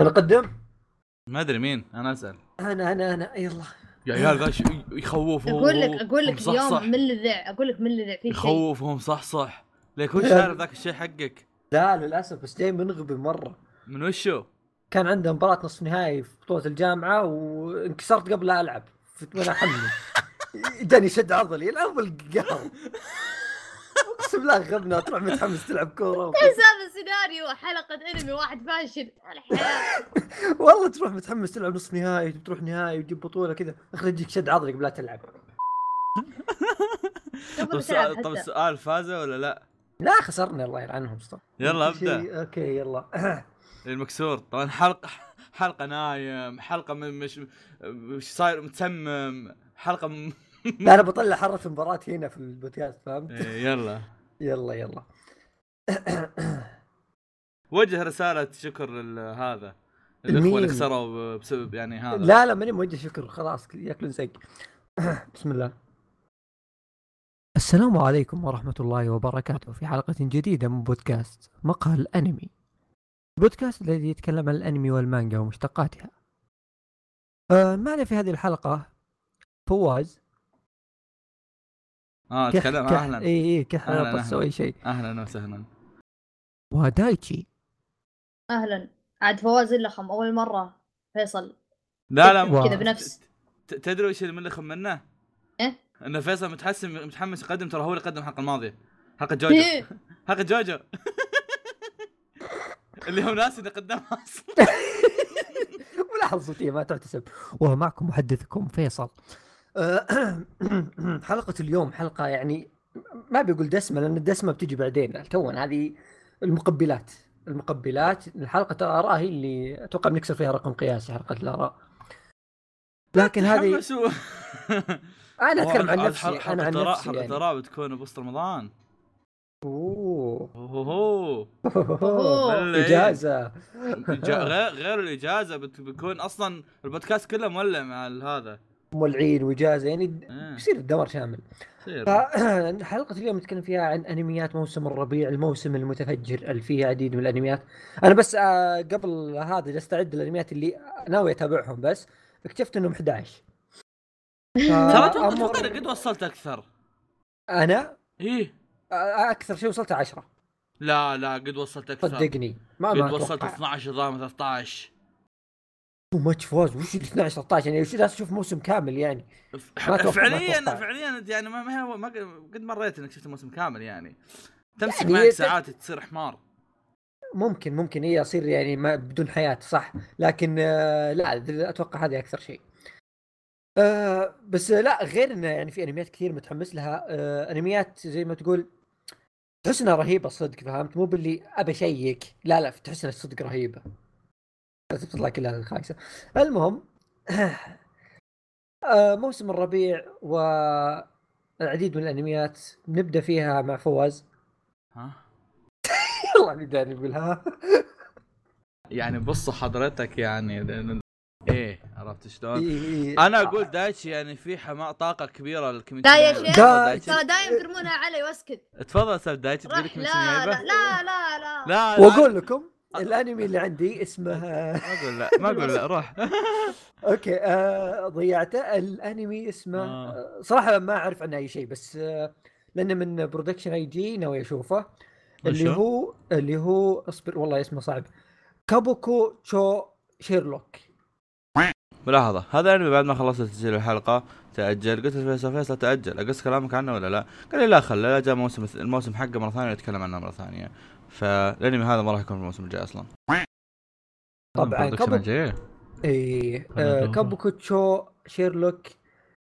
أنا اقدم ما أدري مين أنا أسأل. أنا أنا أنا. يلا يا عيال ذا ش- يخوف أقول لك أقول لك صح صح. اليوم من الذع أقول لك من الذع في شيء. يخوفهم صح صح. ليك وش عارف ذاك الشيء حقك؟ لا للأسف بس جاي منغبي مرة. من وشو؟ كان عنده مباراة نصف نهائي في بطولة الجامعة وانكسرت قبل لا ألعب. فت- وأنا أحمل. جاني شد عضلي العب القهر اقسم بالله غبنا تروح متحمس تلعب كورة. بس هذا سيناريو حلقة انمي واحد فاشل. الحياة والله تروح متحمس تلعب نصف نهائي تروح نهائي وتجيب بطولة كذا. اخر يجيك شد عضلي قبل لا تلعب. طب السؤال طب حتى السؤال فازوا ولا لا؟ لا خسرنا الله يلعنهم يلا أبدأ. okay يلا. المكسور. طبعا حلقه حلقة نايم حلقة مش مش صاير متسمم حلقة م... أنا بطلع حرة المباراة هنا في البودكاست فهمت؟ إيه، يلا. يلا يلا. وجه رسالة شكر لل- هذا. الاخوه مين؟ اللي خسروا بسبب يعني هذا. لا لا ماني موجه شكر خلاص ياكلون سق بسم الله. السلام عليكم ورحمة الله وبركاته في حلقة جديدة من بودكاست مقهى الأنمي. البودكاست الذي يتكلم عن الأنمي والمانجا ومشتقاتها. آه معنا في هذه الحلقة فواز آه كح تكلم. كح أهلا. اي اي كح أهلاً. تسوي شيء. أهلا وسهلا. ودايتشي. أهلا. عاد فواز اللخم أول مرة. فيصل. لا لا. كذا بنفس. ت- تدري وش اللي منه؟ إيه؟ انه فيصل متحسن متحمس يقدم ترى هو اللي قدم الحلقة الماضية. حلقه جوجو. حلقه جوجو. اللي هو ناس اللي قدمها أصلا. ملاحظ صوتية ما تحتسب ومعكم محدثكم فيصل. حلقة اليوم حلقة يعني ما بيقول دسمة لأن الدسمة بتجي بعدين. تونا هذه المقبلات المقبلات. الحلقة الآراء هي اللي أتوقع بنكسر فيها رقم قياسي حلقة الآراء. لكن هذه. أنا أتكلم عن حلقة- نفسي حلقة أنا عن نفسي حلقة يعني. ترى بتكون بوسط رمضان. أوه. إيه؟ إجازة. إجا- غير غير الإجازة بت- بتكون أصلا البودكاست كله مولع مع هذا. مولعين وإجازة يعني يصير الدمر شامل. فحلقة اليوم نتكلم فيها عن أنميات موسم الربيع الموسم المتفجر اللي فيه عديد من الأنميات. أنا بس آه، قبل هذا استعد الأنميات اللي ناوي أتابعهم بس اكتشفت إنهم 11 ترى أتوقع قد وصلت أكثر. أنا؟ إيه. آه، أكثر شيء وصلت 10 لا لا قد وصلت أكثر. صدقني ما قد وصلت أتوقع. 12 ظلام 13 تو ماتش فوز وش اللي 12 13 يعني وش جالس أشوف موسم كامل يعني؟ ما فعليا. فعليا يعني ما ما قد- مريت إنك شفت الموسم كامل يعني. تمسك يعني معك ساعات تصير حمار. ممكن ممكن هي اصير يعني ما بدون حياة صح. لكن آه، لا أتوقع هذه أكثر شيء. آه، بس لا غير إنه يعني في أنميات كثير متحمس لها. آه، أنميات زي ما تقول تحس إنها رهيبة صدق فهمت؟ مو باللي أبى أشيك. لا لا تحس إنها صدق رهيبة. تطلع كلها خايسه المهم آه، موسم الربيع والعديد من الأنميات نبدأ فيها مع فواز. ها؟ يلا نبدأ نقولها يعني بص حضرتك يعني إيه عرفت شلون؟ إيه. أنا أقول دايتشي يعني في حماء طاقة كبيرة لل community لا يا شيخ. دايتشي. ترى دايم ترمونها علي واسكت. تفضل أستاذ دايتشي تقول لك لا لا لا. لا لا. وأقول لكم الأنمي اللي عندي اسمه ما أقول لا ما أقول لا روح okay آه ضيعته الأنمي اسمه آه. آه. صراحة ما أعرف عنه أي شيء بس آه لأنه من Production I.G ناوي أشوفه اللي؟ هو اللي هو اصبر والله اسمه صعب كابوكي تشو شيرلوك ملاحظة هذا أنمي بعد ما خلصت تسجيل الحلقة تأجل قلت لفيصل فيصل تأجل أقص كلامك عنه ولا لا؟ قال لي لا خله لا جاء موسم الموسم حقه مرة ثانية نتكلم عنه مرة ثانية فالانمي هذا ما راح يكون في الموسم الجاي أصلا طبعاً، كابو-. اي هذا آه هو. كابوكو تشو شيرلوك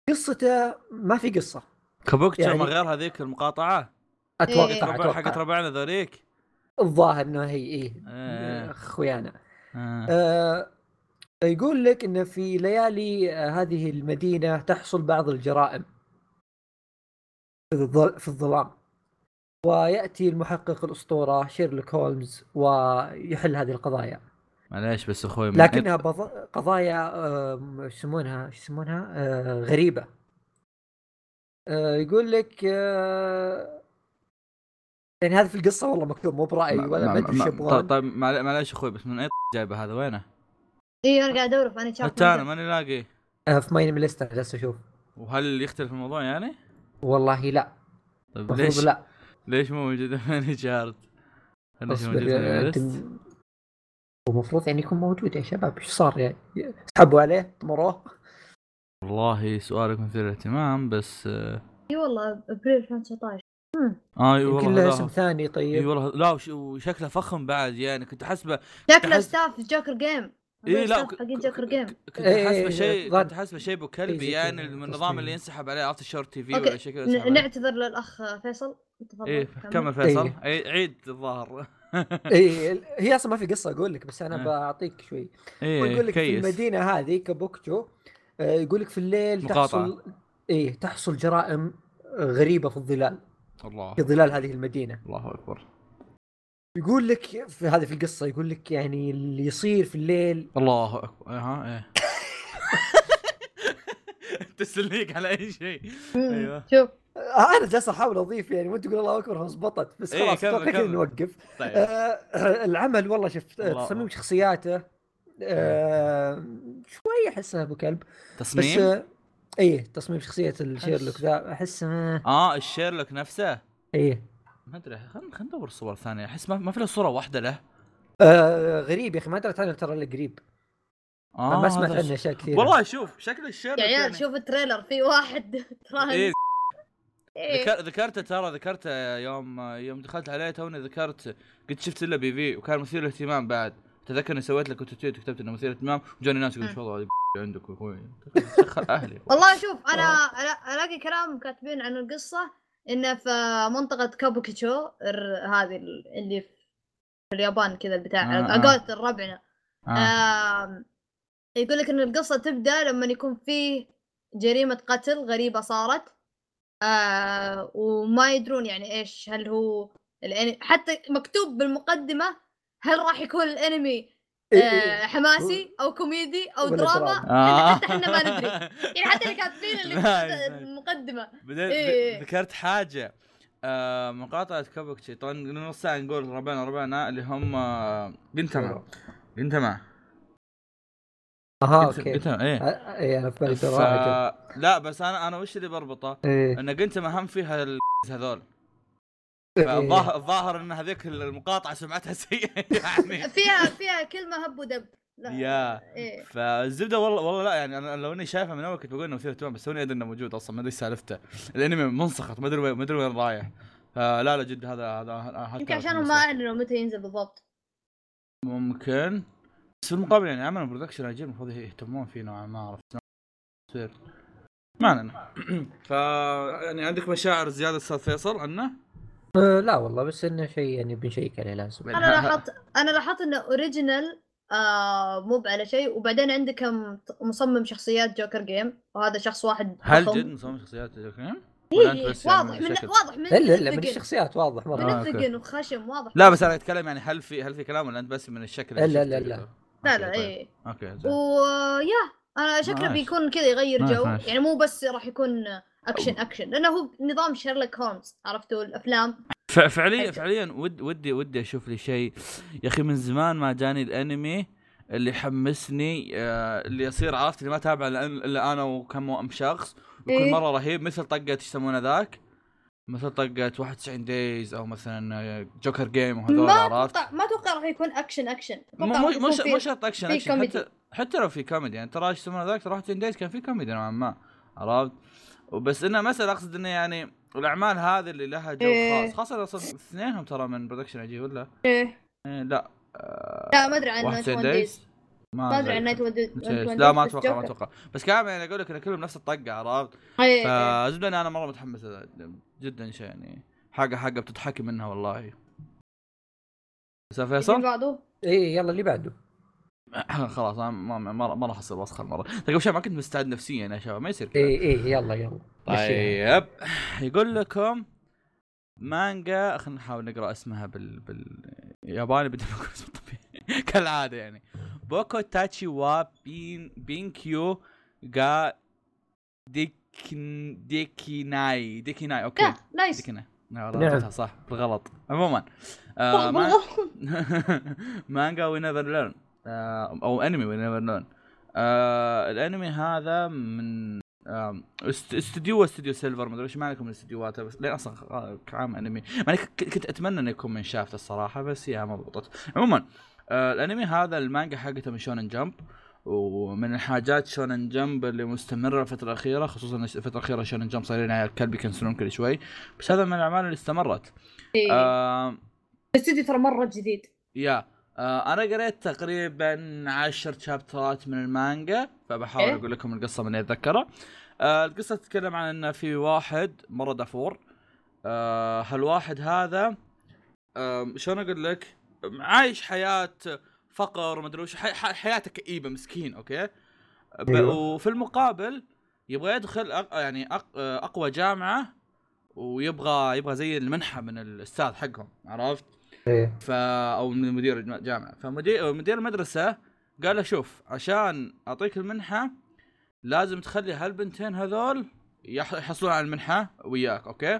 قصته ما في قصة كابوكتشو يعني- ما غير هذيك المقاطعة أتوقع إيه. ربع حقت ربعنا ذوليك الظاهر إنه هي إيه إيه. أخويانا آه. آه يقول لك إن في ليالي آه، هذه المدينة تحصل بعض الجرائم في الظلام ويأتي المحقق الأسطورة شيرلوك هولمز ويحل هذه القضايا. معليش بس أخوي من- لكنها بض... قضايا إيش يسمونها؟ إيش يسمونها؟ آه، غريبة. آه، يقول لك آه، يعني هذا في القصة والله مكتوب مو برأيي ولا ما أدري إيش يبغون. طيب طيب معل- معليش أخوي بس من أي جايبة هذا؟ وينه؟ إي أنا قاعد أدور في اني شابتر حتى أنا ماني لاقي. آه، في MyAnimeList جالس أشوف. وهل يختلف الموضوع يعني؟ والله لا. طيب المفروض ليش؟ لا. ليش مو موجود؟ ما AniChart؟ ليش؟ المفروض يعني يكون موجود يا شباب. إيش صار يعني سحبوا عليه طمروه. والله سؤالك مثير للاهتمام بس آه إي والله أبريل 2019 آه، إي والله له اسم ثاني إي طيب. والله لا وش- وشكله فخم بعد يعني كنت احسبه شكله staff Joker Game إي لا Joker Game كنت حاسبه شيء كنت حاسبه شيء ابو كلبي يعني من النظام. اللي ينسحب عليه عرفت ال short TV ولا شيء كذا عليه. نعتذر للأخ فيصل. إيه كمل. فيصل. عيد- عيد الظاهر. اي هي أصلا ما في قصة أقول لك بس أنا آه. بعطيك شوي. إيه يقول لك في المدينة هذه كابوكتشو آه، يقول لك في الليل مقاطعة. تحصل إيه تحصل جرائم غريبة في الظلال. الله. في ظلال هذه المدينة. الله أكبر. يقول لك في هذه في القصة يقول لك يعني اللي يصير في الليل الله أكبر. ها إيه. تسليك على أي شيء. أيوه. شوف. آه، أنا جالس أحاول أضيف يعني وانت تقول الله أكبر ضبطت بس إيه، خلاص كمل، أتوقع كذا كمل. نوقف. طيب. آه، العمل والله شفت آه، الله. تصميم شخصياته آه، شوي احسها أبو كلب. بس تصميم آه، إيه تصميم شخصية الشيرلوك ذا أحس آه، آه الشيرلوك نفسه؟ إيه. ما أدري خلينا خلينا ندور صور ثانية أحس ما, ما في له صورة واحدة له. آه غريب يا أخي ما دريت عنه ترى الا قريب. آه ما سمعت عنه أشياء كثير والله شوف شكل الشيرلوك يا عيال يعني- شوف ال trailer في واحد. ترانس إيه. ذكر ذكرته ترى ذكرته يوم يوم دخلت عليه توني ذكرت قلت شفت له PV وكان مثير للاهتمام بعد. تذكر إني سويت لك تويت وكتبت إنه مثير اهتمام وجاني ناس يقول والله عندك يا أخوي؟ دخل أهلي. والله شوف أنا ألاقي كلام كاتبين عن القصة إنه في منطقة كابوكيتشو هذه ال- اللي في اليابان كذا البتاع آه، آه. ربعنا آه. آم، يقول لك إن القصة تبدأ لما يكون في جريمة قتل غريبة صارت آه وما يدرون يعني إيش هل هو الأنمي حتى مكتوب بالمقدمة هل راح يكون الأنمي إيه، آه إيه. حماسي أو كوميدي أو دراما. آه. حتى إحنا ما ندري يعني حتى اللي كاتبين اللي. المقدمة إيه. ذكرت حاجة آه مقاطعة كوبكتشي طبعا نص ساعة نقول ربعنا ربعنا اللي هم آه، Gintama Gintama أها أوكي. إيه. إيه أنا بالي ف... لا بس أنا أنا وش اللي بربطه؟ إيه. إن Gintama هم فيها ال- هذول. إيه. الظاهر إن هذيك المقاطعة سمعتها سيئة يعني. فيها فيها كل من هب ودب. لا. يا. إيه. فالزبدة والله والله لا يعني أنا لو إني شايفها من أول كنت بقول إنه مثير اهتمام بس توني ادري إنه موجود أصلا ما أدري إيش سالفته. الأنمي منسخط ما أدري وين ما أدري وين رايح. فلا لا جد هذا هذا هذا يمكن عشانهم ما اعلنوا متى ينزل بالضبط. ممكن. بس في المقابل يعني عمل Production I.G المفروض يهتمون فيه نوعا ما عرفت تصير. ما علينا. ف يعني عندك مشاعر زيادة أستاذ فيصل عنه؟ آه، لا والله بس إنه شيء يعني بنشيك عليه لازم. أنا لاحظت أنا لاحظت إنه original آه مو على شيء. وبعدين عندكم مصمم شخصيات Joker Game وهذا شخص واحد هل. جد مصمم شخصيات ولا أنت إيه، يعني واضح من؟ واضح من الا الا من. الشخصيات واضح من مره آه، أوكي. الثقل وخشم واضح. لا بس أنا أتكلم يعني هل في هل في كلام ولا أنت بس من الشكل اللي لا، لا، شفته لا. لا طيب. إيه أوكي زين ويا أنا شكله. بيكون كذا يغير جو. يعني مو بس راح يكون اكشن اكشن لأنه هو نظام شيرلوك هولمز عرفتوا الأفلام فعليا. فعليا ود ودي ودي أشوف لي شيء يا أخي من زمان ما جاني الأنمي اللي يحمسني آه، اللي يصير عرفت اللي ما تابع إلا أنا وكم شخص وكل إيه. مرة رهيب مثل طقة إيش يسمونه ذاك مثل طقه 91 Days أو مثلا Joker Game وهذول ما عرفت ما أتوقع راح يكون اكشن اكشن مو مو شرط اكشن اكشن. حتى حتى لو في كوميدي يعني ترى إيش يسمونه ذاك؟ 91 Days كان في كوميدي نوعا ما. عرفت؟ وبس انها مسألة أقصد إنه يعني الأعمال هذه اللي لها جو إيه. خاص. خاصة أصلا اثنينهم ترى من Production I.G ولا؟ إيه. إيه لا. آه، لا ما أدري عن 91 91 Days Days ما أدري. ninety Days لا ما أتوقع ما أتوقع. بس كامل يعني أقول لك إن كلهم نفس الطقة عرفت؟ فزبده أنا مرة متحمس جدا شيء يعني. حاجة حاجة بتضحكي منها والله. يا فيصل فيصل بعده؟ إيه يلا اللي بعده. خلاص أنا ما ما ما راح أصير وسخ المره قبل شوي ما كنت مستعد نفسيا يا شباب ما يصير كذا. إيه إيه يلا يلا. طيب يقول لكم مانجا خلينا نحاول نقرأ اسمها بال بالياباني بدون ما أقول اسمه الطبيعي. كالعادة يعني. 僕たちは べん 勉強 が でき できない できない أوكي لا nice できない لا والله. قلتها صح بالغلط عموما آه. مانجا We Never Learn أو انمي We Never آه الانمي هذا من آه، است- استوديو استوديو Silver ما أدري إيش معنى من الاستديوهات بس لين أصلا كعام انمي يعني كنت أتمنى إنه يكون من Shaft الصراحة بس هي ما ضبطت عموما آه الانمي هذا المانجا حقته من شونن جمب ومن الحاجات شونن جمب اللي مستمرة الفترة الأخيرة خصوصا الفترة الأخيرة شونن جمب صايرين على الكلب يكنسلون كل شوي. بس هذا من الأعمال اللي استمرت. إيه. آه الاستوديو ترى مرة جديد. يا آه أنا قريت تقريبا عشر شابترات من المانجا فبحاول إيه؟ أقول لكم القصة من أتذكرها. آه القصة تتكلم عن إن في واحد مره دافور آه هالواحد هذا آه شلون أقول لك؟ عايش حياة فقر مدري وش حي- حي- حياته كئيبة مسكين أوكي؟ أيوه. وفي المقابل يبغى يدخل أق... يعني أق... أقوى جامعة ويبغى يبغى زي المنحة من الأستاذ حقهم عرفت؟ إيه. ف أو من مدير الجامعة فمدير مدير المدرسة قال له شوف عشان أعطيك المنحة لازم تخلي هالبنتين هذول يح- يحصلون على المنحة وياك أوكي؟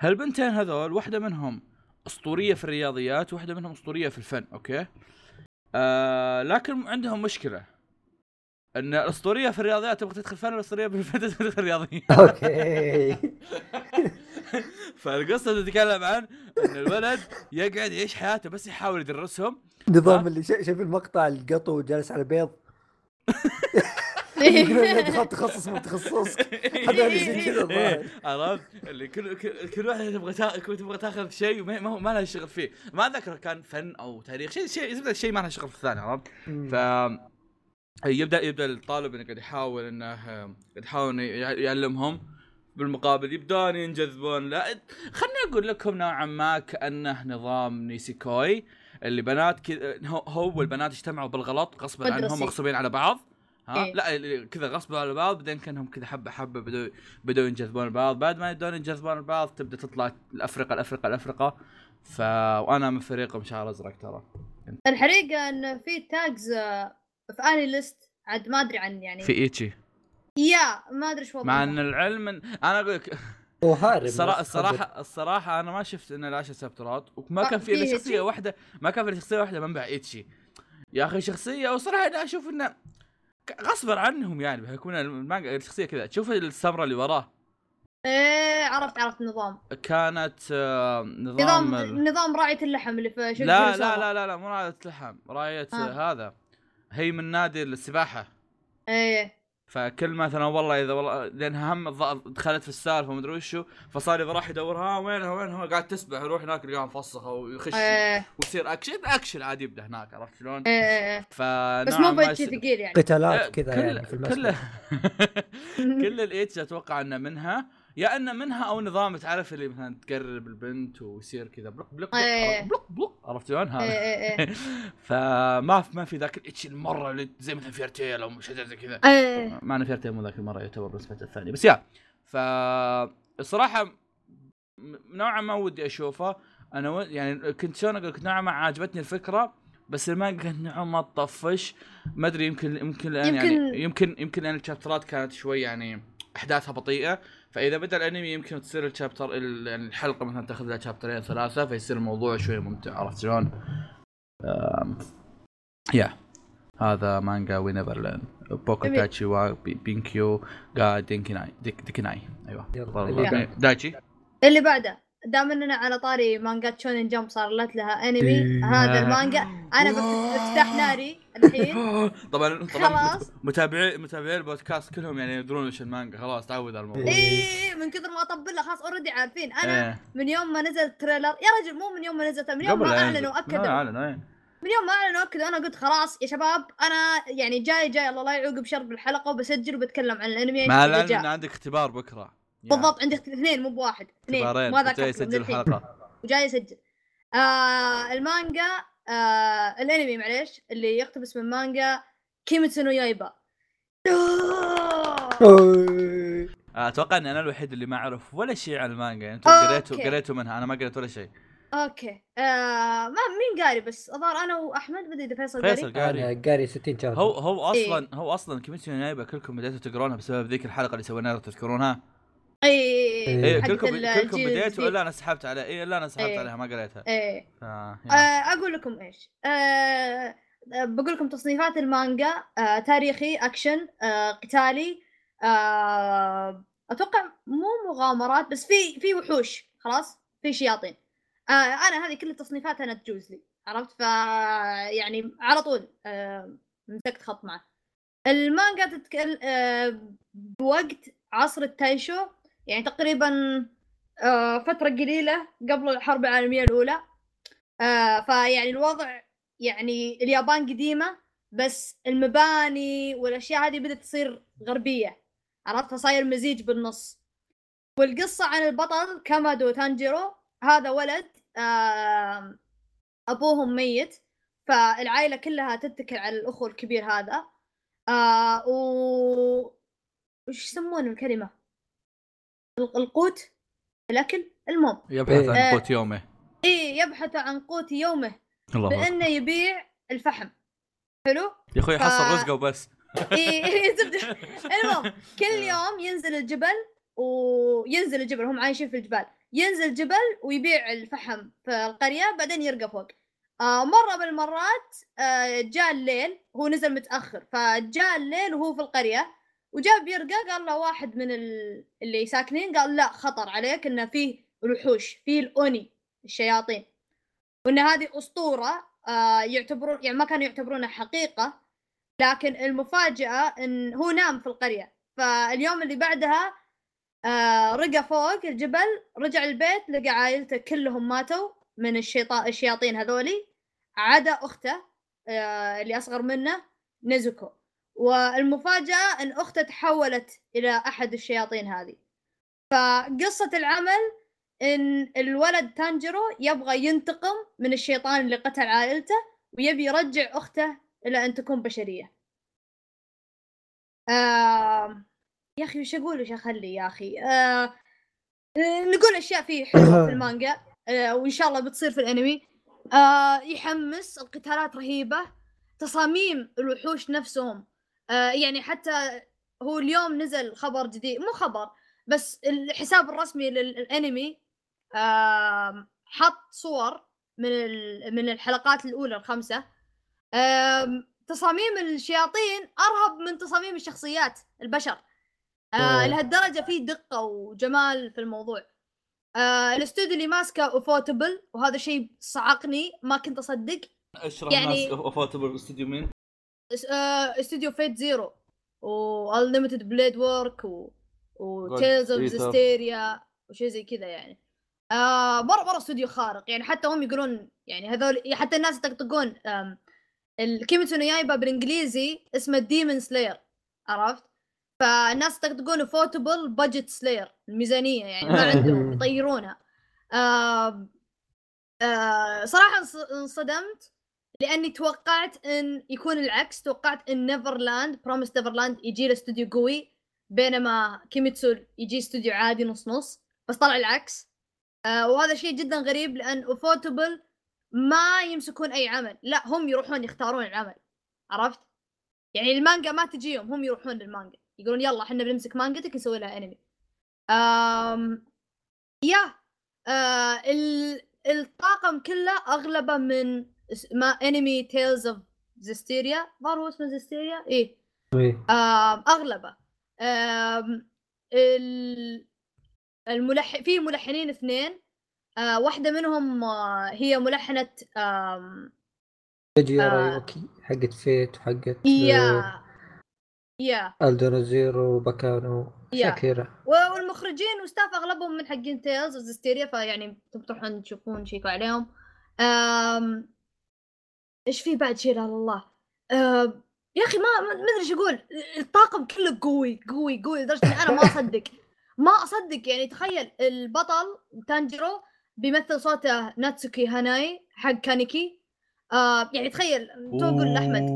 هالبنتين هذول واحدة منهم أسطورية في الرياضيات واحدة منهم أسطورية في الفن okay؟ آه لكن عندهم مشكلة. إن الأسطورية في الرياضيات تبغى تدخل فن والاسطوريه في الفن تدخل رياضيات أوكي. فالقصة تتكلم عن إن الولد يقعد يعيش حياته بس يحاول يدرسهم. نظام؟ اللي شا- شايف المقطع القطو جالس على بيض يقولون دخلت تخصص من تخصصك. هذول زي كذا الظاهر. إيه، عرفت؟ اللي كل كل, كل واحد تبغى تا... كل تبغى تاخذ شيء وما ما, هو- ما لها شغل فيه. ما أتذكر كان فن أو تاريخ شيء شيء زبده شيء ما لها شغل في الثاني عرفت؟ ف يبدا يبدأ الطالب إنه قاعد يحاول إنه قاعد يحاول يعلمهم. بالمقابل يبدون ينجذبون. لا خليني أقول لكم نوعا ما كأنه نظام نيسيكوي اللي بنات كذا هو- هو والبنات اجتمعوا بالغلط غصبا عنهم. مغصوبين على بعض. ها؟ إيه. لا كذا غصبا على بعض بعدين كأنهم كذا حبة حبة بدوا بدوا ينجذبون البعض. بعد ما يبدون ينجذبون البعض تبدأ تطلع الأفرقة الأفرقة الأفرقة. ف وأنا من فريقهم شعر أزرق ترى. الحقيقة إن في تاجز آه، في اني ليست عاد ما أدري عن يعني. في ايتشي يا ما أدري شو مع. إن العلم من... أنا أقول لك هو هارب الصراحه بس الصراحه الصراحة أنا ما شفت ان العشر سبترات. وما آه، كان في شخصية شيء؟ واحدة ما كان في إلا شخصية واحدة منبع ايتشي يا أخي شخصية وصراحة أنا أشوف إنه ك- غصبا عنهم يعني بيكون المانجا الشخصية كذا. تشوف السمره اللي وراه. إيه عرفت عرفت النظام كانت آه، نظام, نظام ال- نظام راعية اللحم اللي في شو لا لا لا لا لا مو رايه لحم رايه آه. هذا. هي من نادي السباحة. إيه. فكل مثلا والله إذا والله لانها هم دخلت في السالفة ومدري وشو فصار إذا راح يدورها وينها وينها قاعد تسبح يروح هناك يلقاها مفسخه ويخش إيه ويصير أكشن أكشن عادي يبدأ هناك عرفت شلون؟ إيه إيه. بس ما مو يصير- ثقيل يعني قتالات كذا كل يعني في كل المسبح كل ال H أتوقع إنه منها يا انه منها أو نظام تعرف اللي مثلا تقرب البنت ويصير كذا إيه. block block, block عرفت شلون؟ هذا. إيه إيه فما في ما في ذاك ال H المرة اللي زي مثلا Fairy Tail أو شيء زي كذا. مع ان فيرتيل مو ذاك المرة يعتبر بالنسبة الثاني بس يا فالصراحه م- نوعا ما ودي أشوفه. أنا و... يعني كنت شلون أقول كنت نوعا ما عجبتني الفكرة بس المانجا كانت نوعا ما تطفش. ما أدري يمكن يمكن لأن يمكن- يعني يمكن يمكن لأن الشابترات كانت شوي يعني إحداثها بطيئة. فإذا بدأ الأنمي يمكن تصير الشابتر ال- يعني الحلقة مثلا تأخذ لها شابترين ثلاثة فيصير الموضوع شوي ممتع عرفت شلون؟ يا هذا مانجا We Never Learn boku جميل. tachi wa be- benkyou ga dekinai deki dekinai أيوه. دايتشي اللي بعده. دام إننا على طاري مانجات Shonen Jump صارت لها انمي إيه. هذا المانجا أنا بفتح ناري الحين طبعا طبعا خلاص. متابعي متابعي البودكاست كلهم يعني يدرون إيش المانجا خلاص تعود على الموضوع إيه من كثر ما اطبل له خلاص already عارفين أنا إيه. من يوم ما نزل ال trailer يا رجل مو من يوم ما نزلت من يوم ما أعلنوا. أكدوا أعلنوا إيه. من يوم ما أعلنوا أكدوا أنا قلت خلاص يا شباب أنا يعني جاي جاي الله لا يعوقب شر بالحلقة وبسجل وبتكلم عن الأنمي مع إذا العلم جاء. إن عندك اختبار بكرة. بالضبط عندي اثنين مو بواحد اثنين ما جاي ذكرت يسجل. الحلقة وجاي يسجل. آه المانجا آه الانمي معليش اللي يقتبس من مانجا كيميتسو نو يايبا. أوي. أتوقع إني أنا الوحيد اللي ما أعرف ولا شيء عن المانجا. أنتم okay. قريتوا قريتوا منها أنا ما قريت ولا شيء. okay. آه ما مين قاري بس؟ الظاهر أنا وأحمد بدي إذا فيصل قاري. فيصل قاري. أنا قاري 60 chapter. هو هو إيه. أصلا هو أصلا كيميتسو نايبه كلكم بديتوا تقرونها بسبب ذيك الحلقة اللي سويناها تذكرونها؟ إي إيه. إيه كلكم كلكم بديتوا. الا أنا سحبت عليها إيه الا أنا سحبت إيه. عليها ما قريتها. إيه. ف- آه يا. أقول لكم إيش. آه آه، بقول لكم تصنيفات المانجا. آه تاريخي أكشن آه قتالي. آه أتوقع مو مغامرات بس في في وحوش. خلاص؟ في شياطين. آه أنا هذه كل التصنيفات أنا تجوز لي. عرفت؟ ف يعني على طول آه مسكت خط معه. المانجا تتكلم آه بوقت عصر التايشو يعني تقريبا آه فترة قليلة قبل الحرب العالمية الأولى. آه فيعني الوضع يعني اليابان قديمة بس المباني والأشياء هذه بدأت تصير غربية. عرفت؟ فصاير مزيج بالنص. والقصة عن البطل كامادو تانجيرو هذا ولد أبوهم ميت فالعائلة كلها تتكل على الأخو الكبير هذا. آه و وش يسمون الكلمة؟ القوت الأكل المهم يبحث عن آه. قوت يومه. إيه يبحث عن قوت يومه الله. بأنه يبيع الفحم. حلو؟ يا أخوي ف- حصل رزقه وبس. تبدأ المهم كل يوم ينزل الجبل وينزل الجبل هم عايشين في الجبال. ينزل جبل ويبيع الفحم في القرية بعدين يرقى فوق. آه مرة من المرات آه جاء الليل هو نزل متأخر فجاء الليل وهو في القرية. وجاء بيرقى قال له واحد من ال- اللي ساكنين قال لا خطر عليك إنه فيه الوحوش فيه الأوني الشياطين. وإن هذه أسطورة آه يعتبرون يعني ما كانوا يعتبرونها حقيقة لكن المفاجأة إن هو نام في القرية. فاليوم اللي بعدها آه رقى فوق الجبل رجع البيت لقى عائلته كلهم ماتوا من الشيطان الشياطين هذولي. عدا أخته آه اللي أصغر منه نيزوكو والمفاجأة أن اخته تحولت إلى أحد الشياطين هذه. فقصة العمل إن الولد تانجيرو يبغى ينتقم من الشيطان اللي قتل عائلته ويبي يرجع أخته إلى أن تكون بشرية. آه يا أخي وش أقول وش أخلي يا أخي؟ آه نقول أشياء فيه حلوة في المانجا آه وإن شاء الله بتصير في الأنمي. آه يحمس القتالات رهيبة تصاميم الوحوش نفسهم يعني حتى هو اليوم نزل خبر جديد مو خبر بس الحساب الرسمي للانمي آه حط صور من ال- من الحلقات الأولى الخمسه تصاميم الشياطين أرهب من تصاميم الشخصيات البشر. آه. لهالدرجة في دقة وجمال في الموضوع. آه الاستوديو اللي ماسكه اوفوتبل وهذا شيء صعقني ما كنت أصدق. اشرح يعني- الناس ufotable استوديو مين؟ اس- استوديو Fate Zero و Unlimited Blade Works و و Tales of. Zestiria وشيء زي كذا يعني. آه مره مرة استوديو خارق. يعني حتى هم يقولون يعني هذول حتى الناس يطقطقون الكيميتسو نو يايبا بالإنجليزي اسمه Demon Slayer عرفت؟ فالناس يطقطقون ufotable budget slayer الميزانية يعني ما عندهم يطيرونها. آه آه صراحة انص- انصدمت. لأني توقعت إن يكون العكس توقعت إن Neverland Promised Neverland يجي له استوديو قوي بينما كيميتسو يجي استوديو عادي نص نص بس طلع العكس. آه وهذا شيء جدا غريب لأن ufotable ما يمسكون أي عمل. لا هم يروحون يختارون العمل. عرفت؟ يعني المانجا ما تجيهم هم يروحون للمانجا. يقولون يلا إحنا بنمسك مانجتك نسوي لها انمي آم يا آه ال الطاقم كله أغلبه من ما انمي Tales of Zestiria ظهر هو اسمه Zestiria إيه. إيه. أغلبه. آم ال الملح في ملحنين اثنين. آه واحدة منهم آه هي ملحنة آم تجي آه. رايوكي حقت Fate وحقت يا يا Aldnoah Zero و Baccano و- والمخرجين و staff أغلبهم من حقين Tales of Zestiria فيعني تروحون تشوفون تشيكوا عليهم. إيش في بعد شيء؟ لا الله. يا أخي ما ما أدري إيش أقول. الطاقم كله قوي قوي قوي لدرجة إني أنا ما أصدق. ما أصدق. يعني تخيل البطل تانجيرو بيمثل صوته ناتسوكي هاناي حق كانيكي. آه يعني تخيل تو أقول لأحمد.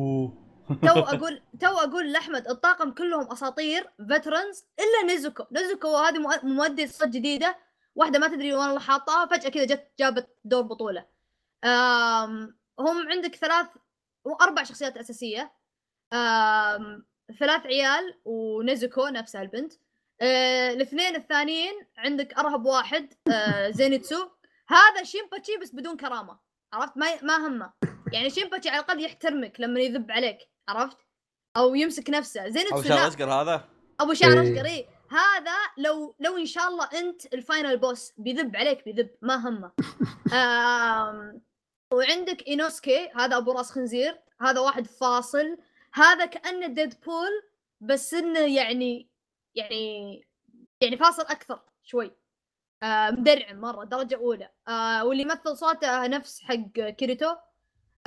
تو أقول تو أقول لأحمد الطاقم كلهم أساطير veterans إلا نيزوكو. نيزوكو هذه مؤ- مؤدية صوت جديدة واحدة ما تدري وين الله حاطها فجأة كذا جت جابت دور بطولة. آم هم عندك ثلاث أربع شخصيات أساسية. آم ثلاث عيال ونيزوكو نفسها البنت آه الاثنين الثانيين عندك أرهب واحد آه زينيتسو. هذا شيمباتشي بس بدون كرامة عرفت؟ ما ما همه. يعني شينباتشي على الأقل يحترمك لما يذب عليك عرفت؟ أو يمسك نفسه. أو زينتسو شعر اشقر هذا؟ أبو شعر. اشقر إيه. هذا لو لو إن شاء الله أنت ال final boss بيذب عليك بيذب. ما همه. آم، وعندك إينوسكي هذا أبو راس خنزير هذا واحد فاصل. هذا كأنه Deadpool بس إنه يعني يعني يعني فاصل أكثر شوي. آه مدرعم مرة درجة أولى. آه واللي يمثل صوته نفس حق كيريتو.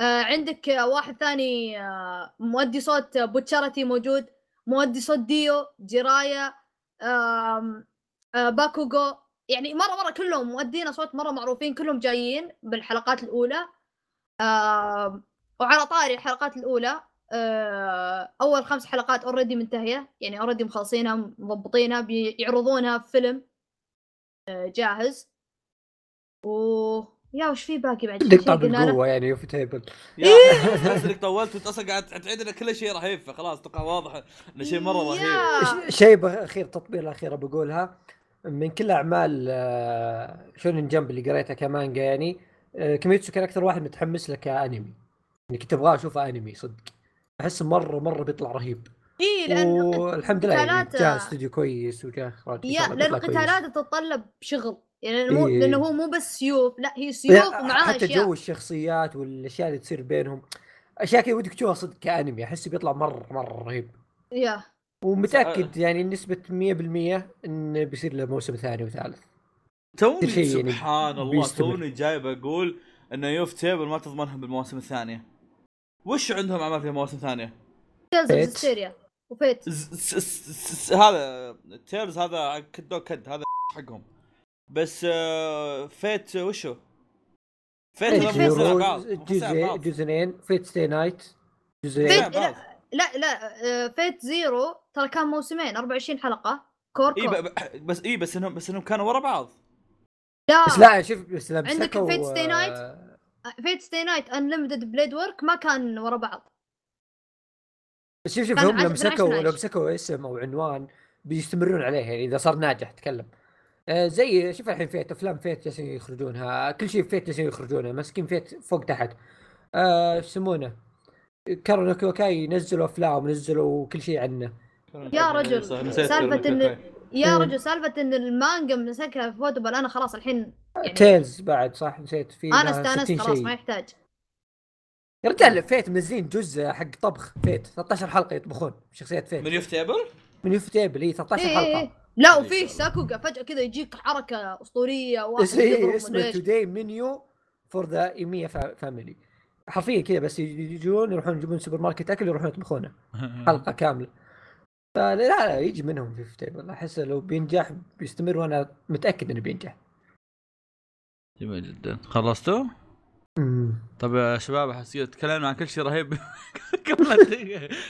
آه عندك آه، واحد ثاني آه مؤدي صوت بوتشارتي موجود. مؤدي صوت ديو جيرايا آم، آه باكوغو. يعني مرة مرة كلهم مؤدين اصوات مرة معروفين كلهم جايين بالحلقات الأولى. آم، وعلى طاري الحلقات الأولى آه، أول خمس حلقات already منتهية يعني already مخلصينها مضبطينها بيعرضونها في فيلم آه، جاهز. و يا وش في باقي بعد عندك شيء طعم قلنا له؟ القوه يعني ufotable يا إيه. تحس إنك طولت وأنت أصلا قاعد تعيد ان كل شيء رهيب فخلاص أتوقع واضح انه شيء مرة رهيب. شيء أخير تطبيق الاخيره بقولها من كل أعمال آه، Shonen Jump اللي قريتها كمانجا يعني آه، كيميتسو كان أكثر واحد متحمس له كأنمي. يعني كنت أبغاه أشوفه أنمي صدق. أحس مره مرة بيطلع رهيب. إي لأنه والحمد لله يعني جاء استوديو كويس وجاء اخراج يا الله لأن بيطلع كويس. قتالات تتطلب شغل. يعني مو إيه. لأنه هو مو بس سيوف لا هي سيوف ومعاها حتى اشياء جو الشخصيات والأشياء اللي تصير بينهم. أشياء كذا ودك تشوفها صدق كأنمي أحس بيطلع مره مرة رهيب. يا. ومتأكد يعني نسبة 100% انه بيصير له موسم ثاني وثالث. توني يعني سبحان الله بيستمر. توني جاي بقول إن ufotable ما تضمنهم بالمواسم الثانية وش عندهم أعمال في مواسم ثانية؟ Tales Fate. و Fate هذا Tales هذا كد كد هذا حقهم بس آه، Fate وشو؟ Fate Fate Fate جزء. جزئين Fate/stay night جزئين Fate- Fate. لا لا لا آه، Fate/Zero ترى كان موسمين 24 حلقة cour إي cour بس إي بس إنهم بس إنهم كانوا ورا بعض لا. بس لا شوف بس لا عندك Fate/stay night. آه، Fate/stay night Unlimited Blade Works ما كان ورا بعض. بس شوف شوف هم لو مسكوا 12. لو مسكوا اسم أو عنوان بيستمرون عليه يعني إذا صار ناجح تكلم. آه، زي شوف الحين Fate أفلام Fate جالسين يخرجونها كل شيء Fate جالسين يخرجونه ماسكين Fate فوق تحت. آه، إيش يسمونه؟ كارا نو كيوكاي نزلوا أفلام نزلوا كل شيء عنه. يا رجل، صح، يا مم. رجل سالفة إن المانجا مسكها ufotable أنا خلاص الحين يعني Tales بعد صح نسيت في أنا استأنست 60 خلاص. ما يحتاج يا رجال Fate منزلين جزء حق طبخ Fate 13 حلقة يطبخون شخصيات Fate من ufotable؟ من ufotable إي 13 إيه إيه حلقة إيه. لا إيه، وفي. ساكوغا فجأة كذا يجيك حركة أسطورية واحد يضرب اسمه. Today's Menu for the Emiya Family حرفيا كذا بس يجون يروحون يجيبون سوبر ماركت أكل يروحون يطبخونه حلقة كاملة فلا لا يجي منهم في ufotable أحس لو بينجح بيستمر وأنا متأكد إنه بينجح. جميل جدا. خلصتوا؟ طب يا شباب أحس تكلمنا عن كل شيء رهيب. قبل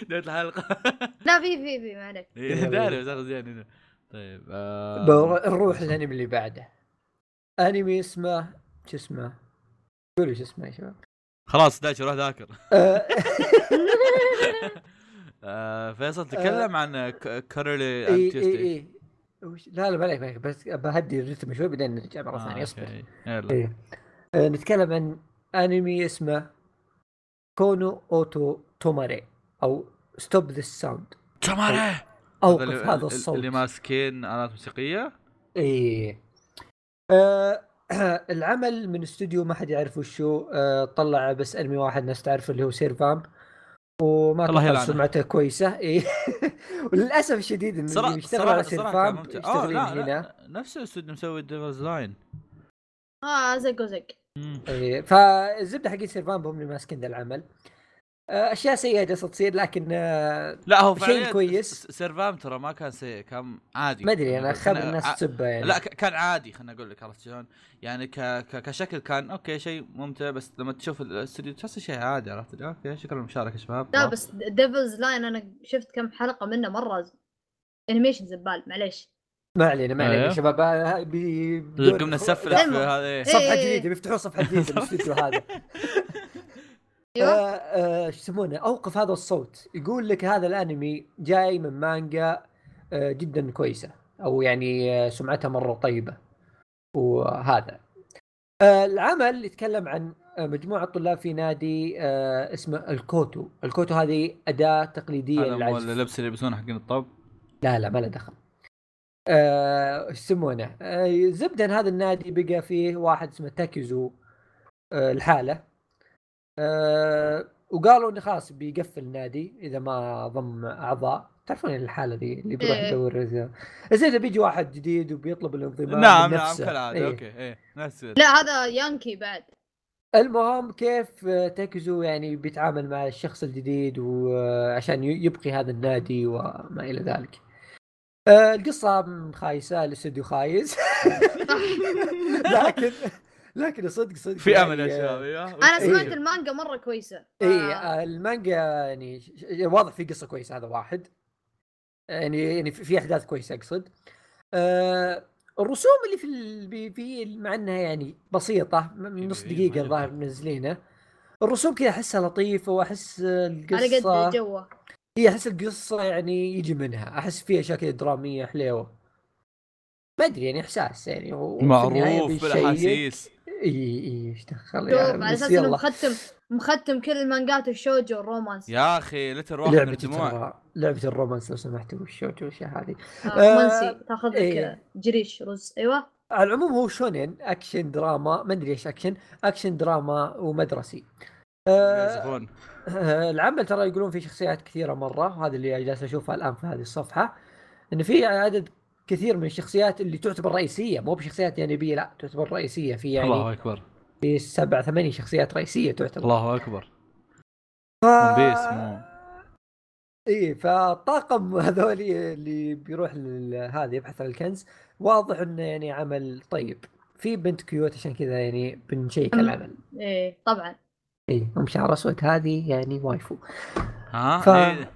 بدايه الحلقة. لا في في في ما عليك. إيه، داري بس أخذ يعني. طيب آه، نروح للأنمي اللي بعده. أنمي اسمه شو اسمه؟ قولوا شو اسمه يا شباب. خلاص دايتش روح ذاكر. آه، آه، فيصل تكلم عن Carole اي اي اي لا لا ما عليك بس بهدي الرتم شوي بعدين نرجع مرة ثانية أصبر. يلا. إيه. آه، نتكلم عن انمي اسمه كونو اوتو توماري أو Stop This Sound تماري أوقف هذا الصوت. اللي ماسكين آلات موسيقية؟ إيه. آه العمل من استوديو ما حد يعرف وشو. آه طلع بس أنمي واحد ناس تعرفه اللي هو Servamp وما الله يلعنه. سمعته كويسة. إيه وللأسف الشديد ان اللي بيشتغل على ممتع. آه، يشتغلين لا، هنا لا، نفس الاستوديو مسوي Devils' Line آه زق وزق. فالزبدة حقين Servamp هم اللي ماسكين ذا العمل. آه أشياء سيئة جالسة تصير لكن آه لا هو شيء كويس. Servamp ترى ما كان سيء كان عادي ما أدري أنا كان- الناس ع- تسبه يعني لا كان عادي خليني أقول لك عرفت شلون؟ يعني ك... ك... كشكل كان okay شيء ممتع بس لما تشوف الاستوديو تحس شيء عادي عرفت okay شكرا للمشاركة يا شباب لا بس Devils' Line أنا شفت كم حلقة منه مرة animation زبال معليش ما علينا ما علينا أيوه. يا شباب آه، بي قمنا المهم. هذا. صفحة. جديدة بيفتحون صفحة جديدة الاستوديو هذا أيوه. آه، آه، شو يسمونه أوقف هذا الصوت. يقول لك هذا الأنمي جاي من مانجا آه، جدا كويسة أو يعني آه، سمعتها مرة طيبة. وهذا. آه، العمل يتكلم عن آه، مجموعة طلاب في نادي آه، اسمه الكوتو. الكوتو هذه أداة تقليدية للعزف. اللبس اللي يلبسونه حقين الطب؟ لا لا ما له دخل. آه، إيش يسمونه؟ آه، زبدة هذا النادي بقى فيه واحد اسمه تاكيزو آه، آه، وقالوا إنه خلاص بيقفل النادي إذا ما ضم أعضاء تعرفون الحالة ذي اللي بيروح إيه. يدور زي إذا بيجي واحد جديد وبيطلب الانضمام نعم نعم نفسه. كالعادة إيه. okay إيه نفس لا هذا يانكي بعد المهم كيف تاكيزو يعني بيتعامل مع الشخص الجديد وعشان يبقي هذا النادي وما إلى ذلك. آه، القصة خايسة الاستوديو خايس لكن لكن صدق صدق في أمل يا يعني، شباب أيوه أنا إيه. سمعت المانجا مرة كويسة اي آه، آه، المانجا يعني ش- واضح في قصة كويسة هذا واحد يعني يعني في في أحداث كويسة أقصد. آه، الرسوم اللي في ال- بي- في مع إنها يعني بسيطة من نص دقيقة مرة الظاهر. منزلينه. الرسوم كذا أحسها لطيفة وأحس القصة على قد جوه هي أحس القصة يعني يجي منها أحس فيها أشياء كذا درامية حليوة ما أدري يعني إحساس يعني معروف. بالأحاسيس إي إي إيش دخل؟ شوف يعني على أساس إنه مختم مختم كل المانجات الشوجو والرومانس يا أخي لا تروح من لعبتي الدموع لعبة الرومانس لو سمحتوا والشوجو والاشياء هذه. آه، آه، رومانسي تاخذ لك إيه. جريش رز أيوه. على العموم هو شونين أكشن دراما ما أدري إيش أكشن أكشن دراما ومدرسي. آه آه، العمل ترى يقولون في شخصيات كثيرة مرة وهذا اللي جالس اشوفها الآن في هذه الصفحة انه في عدد كثير من الشخصيات اللي تعتبر رئيسية مو بشخصيات جانبية لا تعتبر رئيسية في يعني الله أكبر. في سبع ثمانية شخصيات رئيسية تعتبر. الله أكبر. ف... One Piece مو. إيه فالطاقم هذول اللي بيروح لل- هذا يبحث عن الكنز واضح إنه يعني عمل طيب. في بنت cute عشان كذا يعني بنشيك. العمل. إيه طبعا. إيه أم شعر أسود هذه يعني waifu. ها؟ ف- إي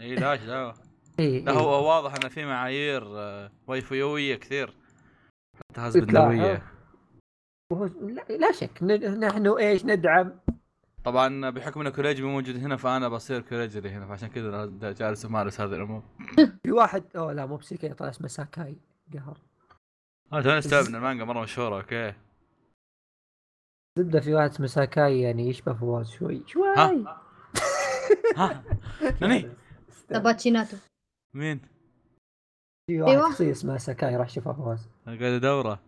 إي لا لا إيه لا إيه. هو واضح انه في معايير آه، ويفويويه كثير. حتى لا، لويه وهو- لا, لا شك ن- نحن إيش ندعم؟ طبعا بحكم إن كوريجي مو موجود هنا فأنا بصير كوريجي هنا فعشان كذا جالس أمارس هذه الأمور. في واحد أوه لا مو بسيكي طلع اسمه ساكاي قهر. أنا توني استوعب ان المانجا مرة مشهورة okay. زبدة في واحد اسمه ساكاي يعني يشبه فواز شوي شوي. ها؟ ها なに تاباتشيناتو مين؟ في واحد أيوة. شخصية اسمها ساكاي راح شوفها فواز قاعد أدوره.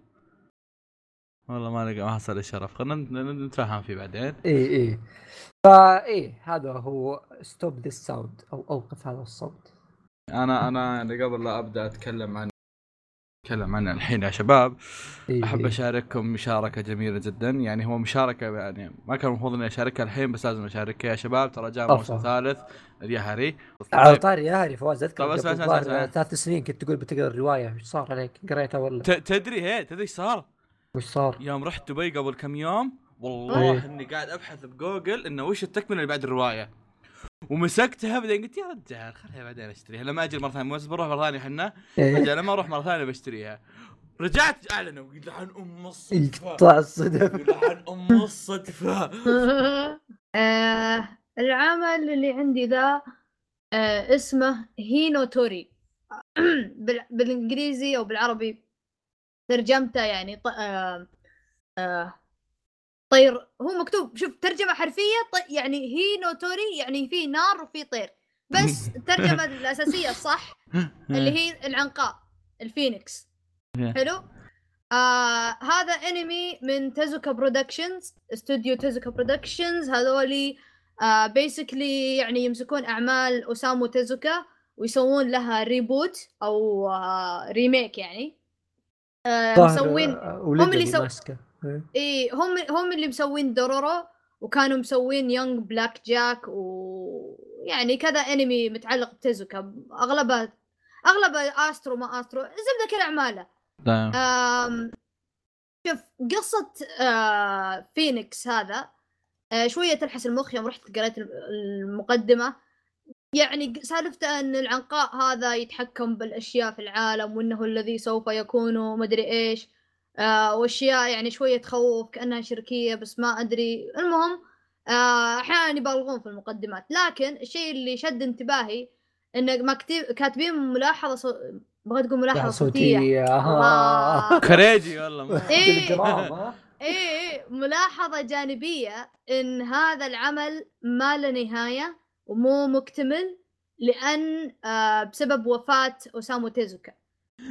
والله ما لقى ما حصل لي الشرف خلينا نتفاهم فيه بعدين. إيه إيه. فا إيه هذا هو stop this sound أو أوقف هذا الصوت. أنا أنا يعني قبل لا أبدأ أتكلم عن اتكلم عنه الحين يا شباب إيه أحب إيه. أشارككم مشاركة جميلة جدا يعني هو مشاركة يعني ما كان المفروض إني أشاركها الحين بس لازم أشاركها يا شباب ترى جاء موسم. ثالث اليهري على طيب طاري يا هاري فواز أذكر طب اسمع- قبل اسمع- الظاهر اسمع. ثلاث سنين كنت تقول بتقرأ الرواية إيش صار عليك؟ قريتها ولا؟ تدري هي تدري إيش صار؟ وش صار؟ يوم رحت دبي قبل كم يوم والله إيه. إني قاعد أبحث بجوجل إنه وش التكملة اللي بعد الرواية ومسكتها بعدين قلت يا رجال خليها بعدين اشتريها. لما أجي مرة ثانية بروح مرة ثانية إحنا إيه. رجال لما أروح مرة ثانية بشتريها. رجعت اعلنوا قلت لعن أم الصدفة. يقطع الصدف قلت لعن أم الصدفة. آه العمل اللي عندي ذا آه اسمه هينو توري. بال- بالإنجليزي أو بالعربي ترجمته يعني ط... آه آه طير هو مكتوب شوف ترجمة حرفية ط... يعني هينو توري يعني في نار وفي طير. بس الترجمة الأساسية الصح اللي هي العنقاء الفينيكس. Yeah. حلو؟ آه هذا انمي من Tezuka Productions استوديو Tezuka Productions هذولي آه basically يعني يمسكون أعمال أوسامو تزوكا ويسوون لها reboot أو آه remake يعني. آه مسوين آه، هم اللي سو- إيه. اي هم هم اللي مسوين دورورو وكانوا مسوين Young Black Jack ويعني كذا انمي متعلق بتزوكا اغلبها اغلبها أسترو ما أسترو زبدة كل أعماله. تمام. أم شوف قصة آه فينيكس هذا آه شوية تلحس المخ يوم رحت قريت المقدمة. يعني سالفته إن العنقاء هذا يتحكم بالأشياء في العالم وإنه الذي سوف يكون مدري إيش. آه وأشياء يعني شوية تخوف كأنها شركية بس ما أدري. المهم آه أحيانا يبالغون في المقدمات. لكن الشيء اللي شد انتباهي إنه مكتب كاتبين ملاحظة صو... بغيت تقول ملاحظة لا، صوتية. آه. كريجي والله. إيه. تلجرام ها إيه. ملاحظة جانبية إن هذا العمل ما له نهاية ومو مكتمل لأن آه بسبب وفاة أوسامو تيزوكا.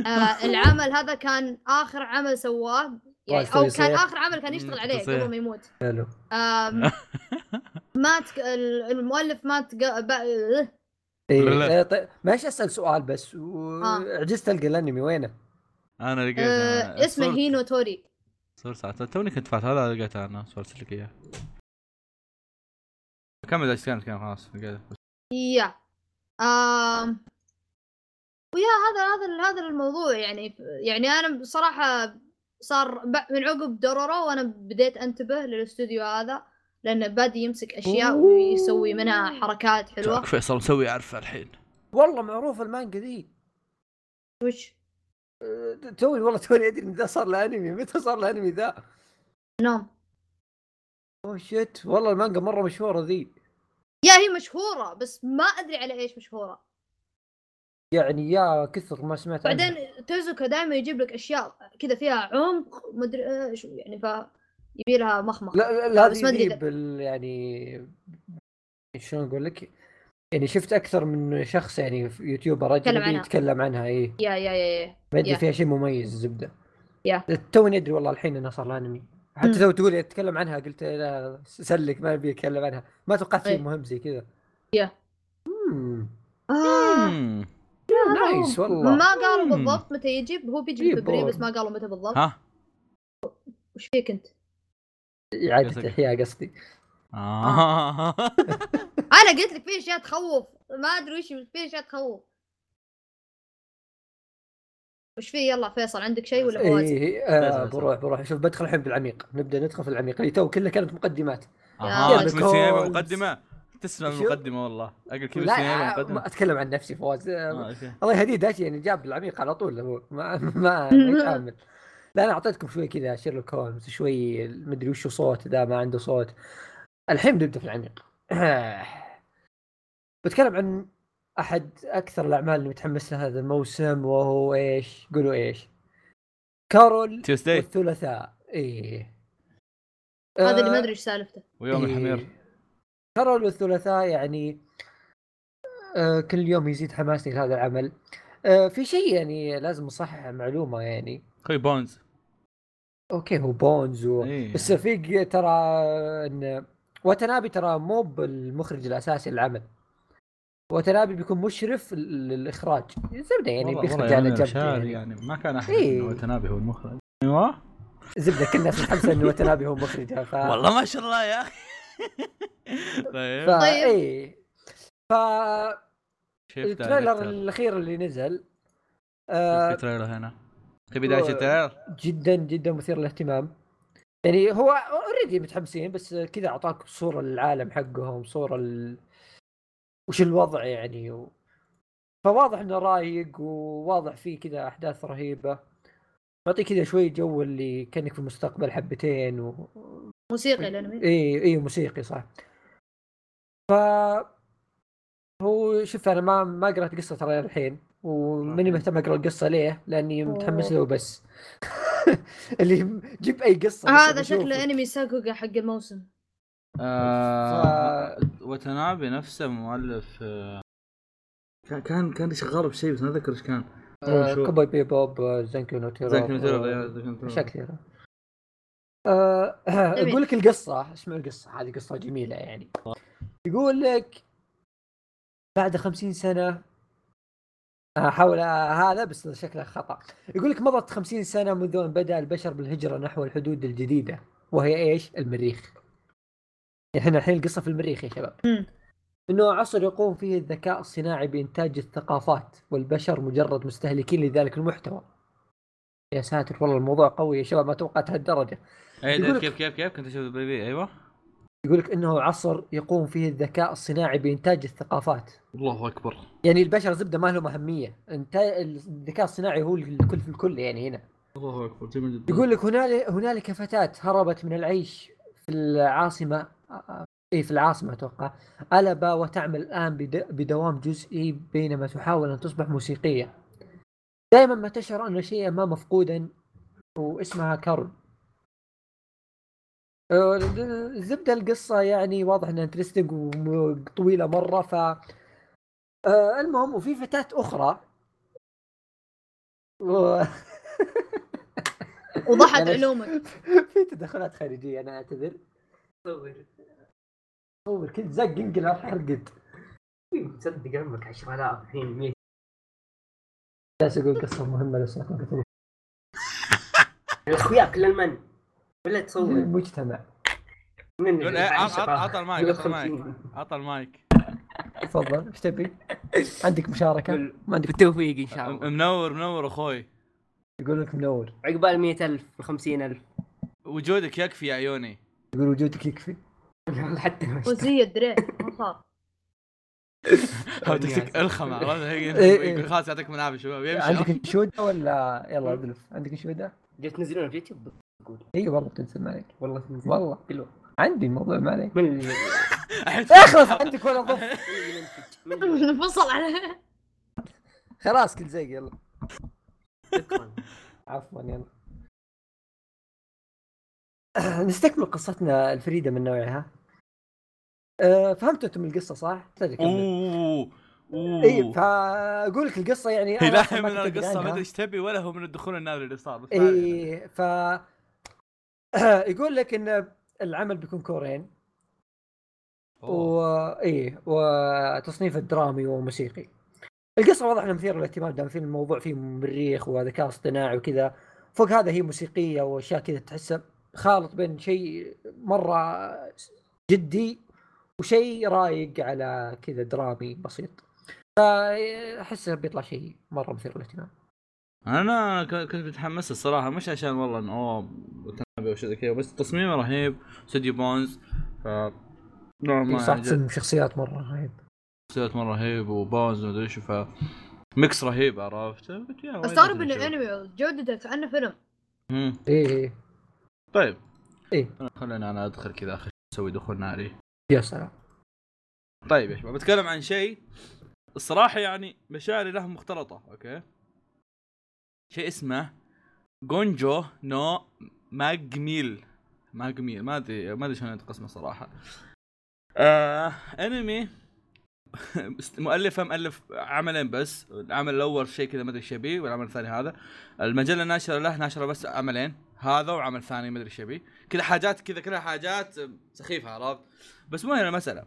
آه العمل هذا كان آخر عمل سواه يعني أو كان تصيح. آخر عمل كان يشتغل عليه. قبل ما يموت حلو مات المؤلف مات إيه. إيه، طيب ماشي أسأل سؤال بس آه. وعجزت ألقى الأنمي وينه؟ أنا لقيت آه، أنا اسمه صورة- هينو توري صور ساعة توني كنت فاتح هذا لقيته أنا صورت لك إياه كمل إيش كان خلاص لقيته يا ويا هذا هذا هذا الموضوع يعني يعني أنا بصراحة صار ب- من عقب دورورو وأنا بديت أنتبه للاستوديو هذا لأنه بادي يمسك أشياء ويسوي منها حركات حلوة. فيصل مسوي عرفه الحين؟ والله معروف المانجا ذي. وش؟ أه، توي والله توني أدري إن ذا صار له انمي متى صار له انمي ذا؟ نوم oh shit. والله المانجا مرة مشهورة ذي. yeah هي مشهورة بس ما أدري على إيش مشهورة. يعني يا كثر ما سمعت عنها. بعدين تيزوكا دائما يجيب لك أشياء كذا فيها عمق مدري إيش يعني ف يبي لها مخمخ لا لا, بس ما إذا- بال يعني شلون أقول لك؟ يعني شفت أكثر من شخص يعني في YouTuber أجنبي عنها. يتكلم عنها اي yeah yeah yeah, yeah. ما أدري. فيها شيء مميز زبدة yeah. توني أدري والله الحين إنه صار له انمي. حتى تو تقول أتكلم عنها قلت لا سلك ما أبي أتكلم عنها ما توقعت شيء إيه. مهم زي كذا yeah. مم. آه. nice والله ما قالوا. بالضبط متى يجي هو بيجي إيه، بفبراير بس بون. ما قالوا متى بالضبط ها وش فيك أنت؟ إعادة احياء قصدي آه. أنا قلت لك في أشياء تخوف ما أدري وش في أشياء تخوف وش في يلا فيصل عندك شيء ولا فواز؟ إيه آه بس- بس. بروح بروح شوف بدخل الحين بالعميق نبدأ ندخل في العميق اللي تو كلها كانت مقدمات يا بكولز. مقدمة تسمع؟ المقدمة والله. أقل كذا لا آه، ما أتكلم عن نفسي فواز. آه، آه،. الله يهديه داشي يعني جاب العميق على طول هو ما ما يتامل لا أنا أعطيتكم شوي كذا شيرلوك هولمز شوي مدري وش صوت ذا ما عنده صوت. الحين بنبدا في العميق. بتكلم عن أحد أكثر الأعمال اللي متحمس لها هذا الموسم وهو إيش؟ قولوا إيش؟ Carole Tuesday والثلاثاء. إيه. هذا اللي ما أدري إيش سالفته. ويوم إيه. الحمير. كارول والثلاثاء يعني آه كل يوم يزيد حماسي لهذا العمل. آه في شيء يعني لازم أصحح معلومة يعني. أخوي بونز. okay هو بونز و... إيه. بس في ترى إن وتنابي ترى مو بالمخرج الأساسي للعمل. وتنابي بيكون مشرف للإخراج. زبدة يعني بيخرج على يعني جنب يعني. يعني ما كان أحد إيه. إنه تنابي هو المخرج. أيوه. زبدة كل الناس متحمسه إنه وتنابي هو مخرجها ف... والله ما شاء الله يا أخي. طيب. فا طيب. إيه. ف ال trailer الأخير اللي نزل آه في trailer هنا في بدايه ال trailer جدا جدا مثير للاهتمام. يعني هو already متحمسين بس كذا أعطاك صورة للعالم حقهم صورة ال... وش الوضع يعني و... فواضح إنه رايق وواضح فيه كذا أحداث رهيبة. يعطي كذا شوي جو اللي كأنك في المستقبل حبتين و... موسيقى الانمي اي اي موسيقى صح. ف هو شوف أنا ما ما قرأت قصة ترى الحين وماني مهتم أقرأ القصة ليه؟ لأني متحمس له بس. اللي جيب أي قصة هذا. شكله انمي ساكوغا حق الموسم. آه وتنابي نفسه مؤلف آه، كان كان كان شغال بشيء بس ما اذكر إيش كان. آه؟ Cowboy Bebop آه، زنكو نوتيرو زنكي نوتيرو، آه، زنكي نوتيرو. اشياء كثيره آه جميل. أقول لك القصة اسمع القصة هذه قصة جميلة يعني يقول لك بعد خمسين سنة احاول هذا بس شكله خطأ يقول لك مضت خمسين سنة منذ أن بدأ البشر بالهجرة نحو الحدود الجديدة وهي إيش المريخ يعني إحنا الحين القصة في المريخ يا شباب. إنه عصر يقوم فيه الذكاء الصناعي بإنتاج الثقافات والبشر مجرد مستهلكين لذلك المحتوى. يا ساتر والله الموضوع قوي يا شباب ما توقعت هالدرجة. اي كيف كيف كيف؟ كنت أشوف البيبي أيوه. يقول لك إنه عصر يقوم فيه الذكاء الصناعي بإنتاج الثقافات. الله أكبر. يعني البشر زبدة ما لهم أهمية. أنت الذكاء الصناعي هو الكل في الكل يعني هنا. الله أكبر جميل جدا. يقول لك هنالك هنالك فتاة هربت من العيش في العاصمة اي في العاصمة أتوقع. ألبا وتعمل الآن بد- بدوام جزئي بينما تحاول أن تصبح موسيقية. دائما ما تشعر أن شيئا ما مفقودا واسمها كارول آه، الزبده القصة يعني واضح إنها انترستنج وطويلة مرة ف آه، المهم وفي فتاة أخرى. و... وضحت يعني علومك. في تدخلات خارجية أنا أعتذر. صور كنت زق انقلع حرقد تصدق عمرك 10000 الحين 100 جالس أقول قصة مهمة بس ما اخوياك للمن ولا تصور. المجتمع من إيه، عط- عط- عط المايك عط المايك عط المايك تفضل إيش تبي؟ عندك مشاركة؟ ما عندك بالتوفيق إن شاء الله. منور منور أخوي. يقول لك منور. عقبال 100000 50000 وجودك يكفي يا عيوني. يقول وجودك يكفي. حتى وزي الدري ما صار. هو تكتك إيه، إيه. يقول خلاص يعطيكم العافية شباب. يمشي عندك انشوده ولا يلا أدلف. عندك انشوده؟ جيت تنزلون في يوتيوب تقول إي والله بتنزل ما عليك والله تنزل. والله. حلو. عندي الموضوع ما عليك. اخلص عندك ولا ضف انفصل عليه خلاص كل زي يلا. شكرا. عفوا يلا. نستكمل قصتنا الفريدة من نوعها. أه، فهمتوا أنتم القصة صح؟ أوه إي فأقول لك القصة يعني هي لا من القصة ما. أدري إيش تبي ولا هو من الدخول النادي اللي صار إي ف يقول لك إن العمل بيكون كورين و إي وتصنيف الدرامي وموسيقي. القصة واضح انها مثيره للاهتمام دام في الموضوع فيه مريخ وذكاء اصطناعي وكذا فوق هذا هي موسيقية وأشياء كذا تحسها خالط بين شيء مرة جدي وشيء رايق على كذا درامي بسيط. فاحسه بيطلع شيء مرة مثير للاهتمام. أنا ك- كنت متحمس الصراحة مش عشان والله إنه أوه متنبي أو شيء زي كذا بس تصميمه رهيب استوديو بونز ف نوعا ما صح تسلم شخصيات مرة رهيب. شخصيات مرة رهيب وبونز ومدري إيش ف ميكس رهيب عرفت؟ استغرب إنه. أنمي جودته كانه فيلم. مم. إيه إيه. طيب. إيه. خلينا أنا أدخل كذا أخش أسوي دخول ناري. يا سلام طيب يا شباب بتكلم عن شيء الصراحة يعني مشاعري له مختلطة أوكي؟ شيء اسمه جونجو نو ماجميل ماجميل ما أدري ما أدري شلون ينطق اسمه صراحة. آه انمي مؤلفه مؤلف عملين بس. العمل الأول شيء كذا ما أدري إيش والعمل الثاني هذا. المجلة ناشرة له ناشرة بس عملين. هذا وعمل ثاني ما أدري إيش كذا حاجات كذا كلها حاجات سخيفة عرفت؟ بس مو هنا المسألة.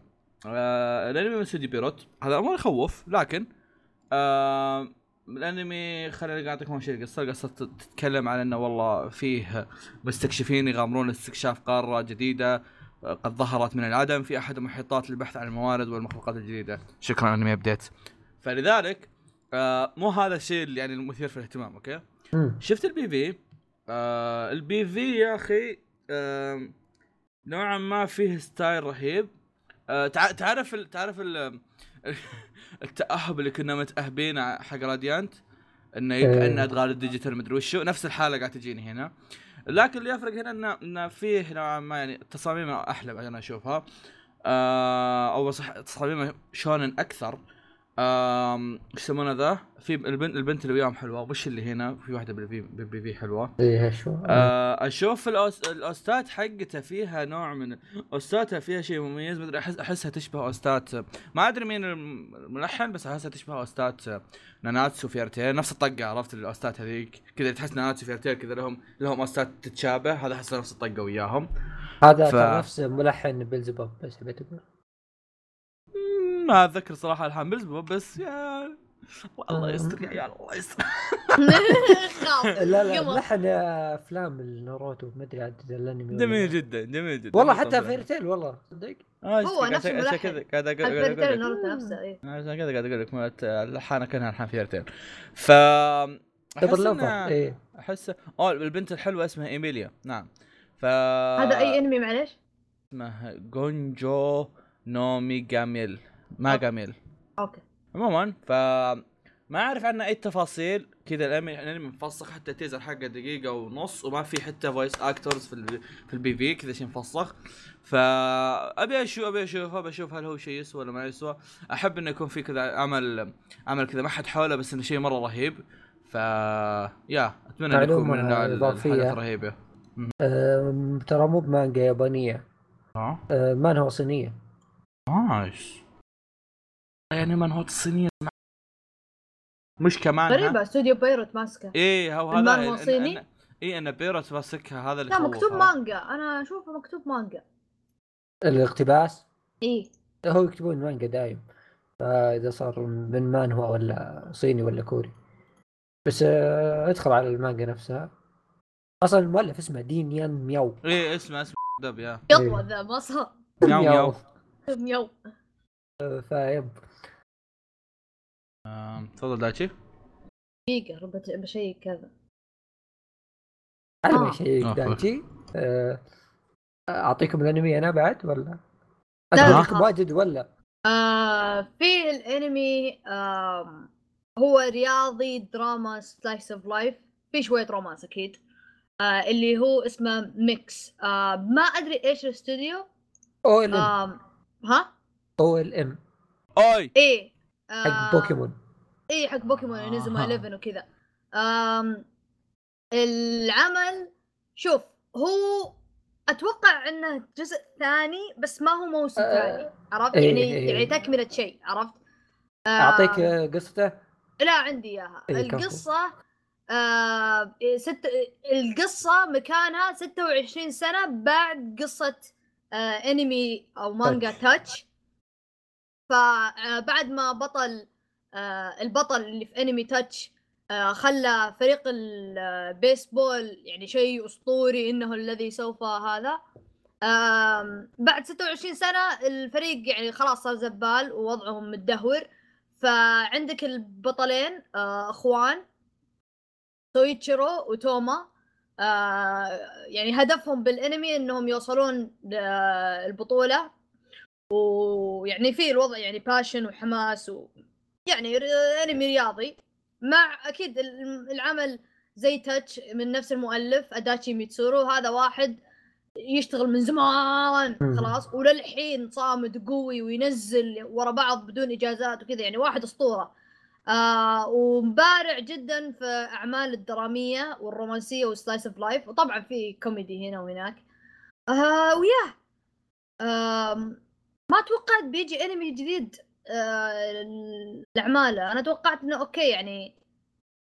آه الأنمي من استوديو بيروت. هذا أمر يخوف لكن آه الأنمي خليني أعطيكم شيء القصة. القصة تتكلم عن إنه والله فيه مستكشفين يغامرون لاستكشاف قارة جديدة آه، قد ظهرت من العدم في أحد المحيطات للبحث عن الموارد والمخلوقات الجديدة. شكرا Anime Update. فلذلك آه مو هذا الشيء اللي يعني المثير في الاهتمام أوكي. شفت ال PV؟ آه ال PV يا أخي آه نوعا ما فيه ستايل رهيب. آه تع- تعرف ال تعرف ال التأهب اللي كنا متأهبين حق راديانت؟ إنه إيه. كانه أدغال ال digital مدري وشو نفس الحالة قاعد تجيني هنا. لكن اللي يفرق هنا إنه إنه فيه نوعا ما يعني تصاميم أحلى أنا أشوفها. آه أو صح تصاميم شونن أكثر. آم، إيش يسمونه ذا؟ في البنت البنت اللي وياهم حلوة. وش اللي هنا؟ في واحدة بال PV حلوة. إيه شو؟ آه أشوف ال OS... ال OSTات حقتها فيها نوع من OSTاتها فيها شيء مميز. مدري احس أحسها تشبه OSTات ما أدري مين الملحن بس أحسها تشبه OSTات ناناتسو فيرتيل. نفس الطقة عرفت؟ ال OSTات هذيك. كذا تحس ناناتسو فيرتيل كذا لهم لهم OSTات تتشابه. هذا أحس نفس الطقة وياهم. هذا ف- نفس ملحن بيلزبوب بس مم، ما أتذكر صراحة ألحان بس يا الله يستر يا عيال الله يستر. لا لا. ملحن أفلام الناروتو ما أدري عاد الانمي جميل. جدا جميل جدا. والله حتى فيرتيل والله. صدق؟ آه هو عشان- نفس عشان الملحن. كذا قاعد أقول لك ناروتو نفسه عشان كذا قاعد أقول لك الحانه كانها ألحان فيرتيل ف أحس إيه. احس اوه البنت الحلوة اسمها إيميليا. نعم. ف هذا أي أنمي معليش؟ اسمها جونجو نومي جاميل ما جاميل أوكي. عموما ف ما أعرف عنه أي تفاصيل. كذا الانمي الانمي مفسخ حتى ال teaser حقه دقيقة ونص وما في حتى voice actors في ال في ال PV كذا شيء مفسخ فابي أشوف أبي اشوفه بشوف هل هو شيء يسوى ولا ما يسوى. أحب إنه يكون في كذا عمل عمل كذا ما حد حوله بس إنه شيء مرة رهيب. ف يا أتمنى إنه يكون من النوع. الحاجات الرهيبه ترى مو بمانجا يابانية. آه. آه، مانهوا صينية. nice. يعني من هو الصينية مش كمان غريبة استوديو بييرو ماسكة. إيه هو هذا هو صيني؟ إن- إيه إن بييرو ماسكها هذا اللي لا مكتوب. مانجا. أنا أشوفه مكتوب مانجا. الاقتباس؟ إيه هو يكتبون مانجا دايم فإذا صار من مانهوا ولا صيني ولا كوري. بس آه، ادخل على المانجا نفسها. أصلا المؤلف اسمه دين يان مياو. إيه اسمه اسمه دب يا. يطوى ذا ما صار. مياو مياو. ميو آه، فيب. تفضل دايتشي. دقيقة بشيك كذا. على آه. شيء آه. دايتشي. آه، أعطيكم الأنمي أنا بعد ولا؟ تكتب واجد ولا؟ آه في الأنمي آه هو رياضي دراما slice of life في شوية romance أكيد. آه اللي هو اسمه ميكس آه ما أدري إيش الاستوديو OLM. آه ها؟ OLM. أوي. إيه. حق بوكيمون. اي حق بوكيمون آه. نزل 11 وكذا العمل شوف هو أتوقع إنه جزء ثاني بس ما هو موسم آه، ثاني عرفت؟ إيه، يعني إيه. يعني تكملة شيء عرفت؟ آم، أعطيك آه، قصته؟ لا عندي إياها. إيه،. القصة آه ست القصة مكانها 26 سنة بعد قصة آه انمي أو مانجا تاتش فبعد ما بطل آه البطل اللي في انمي تاتش آه خلى فريق البيسبول يعني شيء أسطوري إنه الذي سوف هذا. بعد 26 سنة الفريق يعني خلاص صار زبال ووضعهم متدهور. فعندك البطلين آه أخوان سويتشيرو وتوما آه يعني هدفهم بالانمي إنهم يوصلون للبطوله ويعني في الوضع يعني passion وحماس و يعني انمي رياضي. مع أكيد ال- العمل زي تاتش من نفس المؤلف اداتشي ميتسورو هذا واحد يشتغل من زمان. خلاص. وللحين صامد قوي وينزل ورا بعض بدون إجازات وكذا يعني واحد أسطورة. آه ومبارع جدا في أعمال الدرامية والرومانسية وال slice of life وطبعا في كوميدي هنا وهناك. آه و yeah. آم، ما توقعت بيجي انمي جديد آه لاعماله أنا توقعت إنه أوكي يعني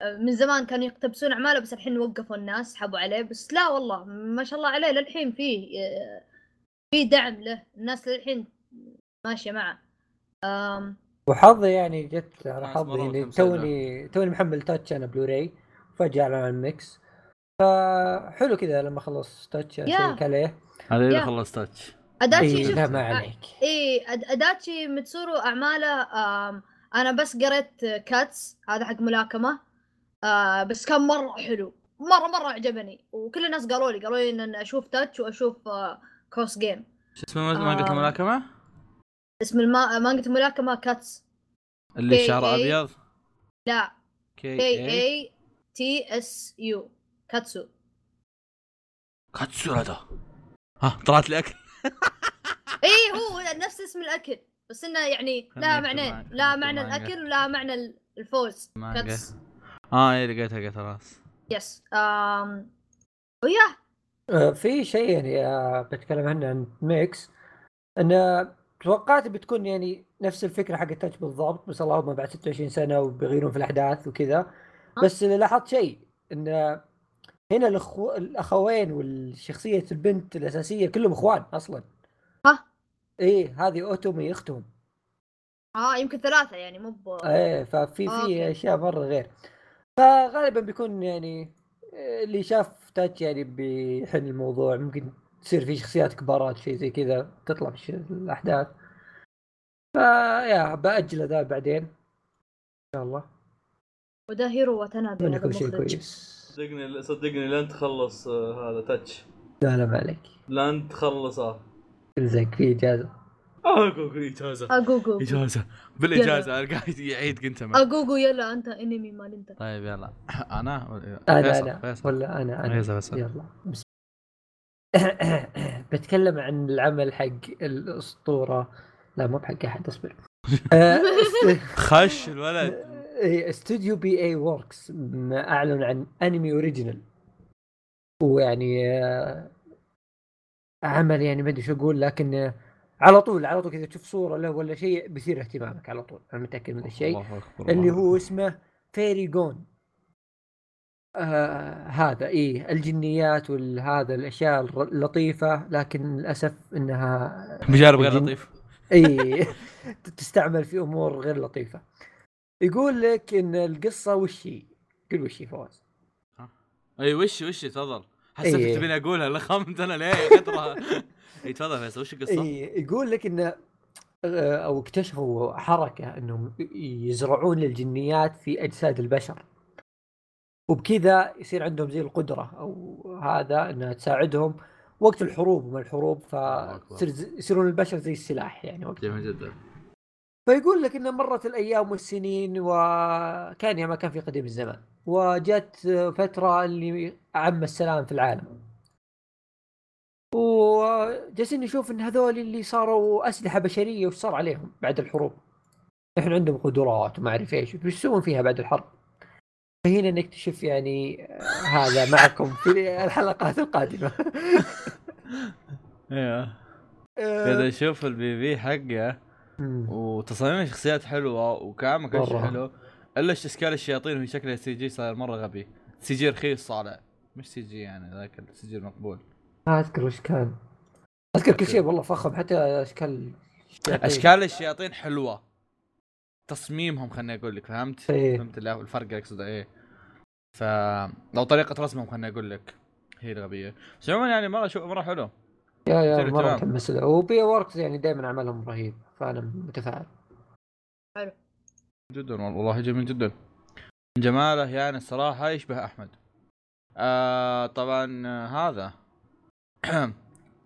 آه، من زمان كانوا يقتبسون أعماله بس الحين وقفوا الناس سحبوا عليه. بس لا والله ما شاء الله عليه. للحين فيه آه، في دعم له. الناس للحين ماشية معه. وحظي يعني جت على حظي إني. توني توني محمل تاتش أنا بلوراي فجأة اعلن عن ال Mix فحلو كذا لما خلص Touch. اشيك عليه. هذا إذا. خلص Touch. أداتشي إيه لا ما عليك. اي أد- أداتشي متسورو أعماله أنا بس قريت كاتس هذا حق ملاكمة آه بس كان مرة حلو مره مرة عجبني. وكل الناس قالوا لي قالوا لي إن أشوف Touch وأشوف آه Cross Game شو اسمه مانجا آم. الملاكمة؟ اسم الما... مانجا الملاكمة كاتس. اللي كي شعر إيه. أبيض؟ لا. K A T S U كاتسو. كاتسو هذا. ها طلعت لي أكل. اي هو نفس اسم الأكل بس إنه يعني لها خليك معنين خليك معنى. الأكل ولها معنى ال- الفوز. كاتس آه اي لقيتها لقيتها خلاص. يس آم... وياه. آه، في شيء يعني آه، بتكلم عنه عن Mix إن توقعت بتكون يعني نفس الفكرة حق تاتش بالضبط بس اللهم بعد 26 سنة وبيغيرون في الأحداث وكذا. بس اللي لاحظت شيء إن هنا الأخو... الأخوين والشخصية البنت الأساسية كلهم إخوان أصلا. ها؟ إيه هذه أوتومي أختهم. آه يمكن ثلاثة يعني مو ب... إيه ففي. في أشياء مرة غير. فغالبا بيكون يعني آه، اللي شاف تاتش يعني بيحن الموضوع. ممكن تصير في شخصيات كبارات شيء زي كذا تطلع في الأحداث. فيا بأجل ذا بعدين. إن شاء الله. وده هيرو وتنابي يكون شيء كويس. صدقني صدقني لن تخلص آه، هذا تاتش. لا لا ما عليك. لن تخلصه زيك في إجازة. أقول إجازة. اجوجو إجازة. بالإجازة قاعد يعيد معه اجوجو يلا أنت انمي مال أنت. طيب يلا. أنا؟ أنا فيصل أنا ولا أنا أنا. فيصل فيصل. يلا. بتكلم عن العمل حق الأسطورة. لا مو بحق أحد أصبر. آه، خش الولد. استوديو P.A. Works أعلن عن انمي original ويعني آه، عمل يعني ما أدري شو أقول لكن آه، على طول على طول كذا تشوف صورة له ولا شيء بيثير اهتمامك على طول أنا متأكد من الشيء. اللي هو. اسمه Fairy Gone آه هذا إيه الجنيات وهذا الأشياء اللطيفة لكن للأسف إنها بجانب غير الجن- لطيف. اي تستعمل في أمور غير لطيفة. يقول لك إن القصة وش هي؟ قل وش هي فواز؟ إي وش وش تفضل. حسيت إيه. تبيني أقولها لا خمت أنا ليه؟ يا خطره إي تفضل فيصل وش القصة؟ إيه يقول لك انه آه، أو اكتشفوا حركة إنهم يزرعون الجنيات في أجساد البشر. وبكذا يصير عندهم زي القدرة أو هذا إنها تساعدهم وقت الحروب وما الحروب أكبر. فيصير يصيرون البشر زي السلاح يعني وقت جميل جدا. فيقول لك ان مرت الأيام والسنين وكان يا ما كان في قديم الزمان وجت فترة اللي اعم السلام في العالم. وجالسين نشوف إن هذول اللي صاروا أسلحة بشرية وش صار عليهم بعد الحروب. إحنا عندهم قدرات وما أعرف إيش وش يسوون فيها بعد الحرب. فهنا نكتشف يعني هذا معكم في الحلقات القادمة. أيوه كذا شوف ال PV حقه. وتصاميم الشخصيات حلوة وكلامه كل شيء. حلو إلا إشكال الشياطين وهي شكلها CG صاير مرة غبي. CG رخيص صالح. مش CG يعني ذاك ال CG المقبول. ما أذكر وش كان. أذكر كل شيء والله فخم حتى إشكال إشكال الشياطين حلوة. تصميمهم خليني أقول لك فهمت؟ إيه. فهمت الفرق اللي أقصده إيه. ف لو طريقة رسمهم خليني أقول لك. هي الغبية. بس عموما يعني مرة شو مرة حلو. يا يا مرة. متحمس له و P.A. Works يعني دائما أعمالهم رهيب فأنا متفائل. جدا والله جميل جدا. من جماله يعني الصراحه يشبه أحمد. آه طبعا هذا.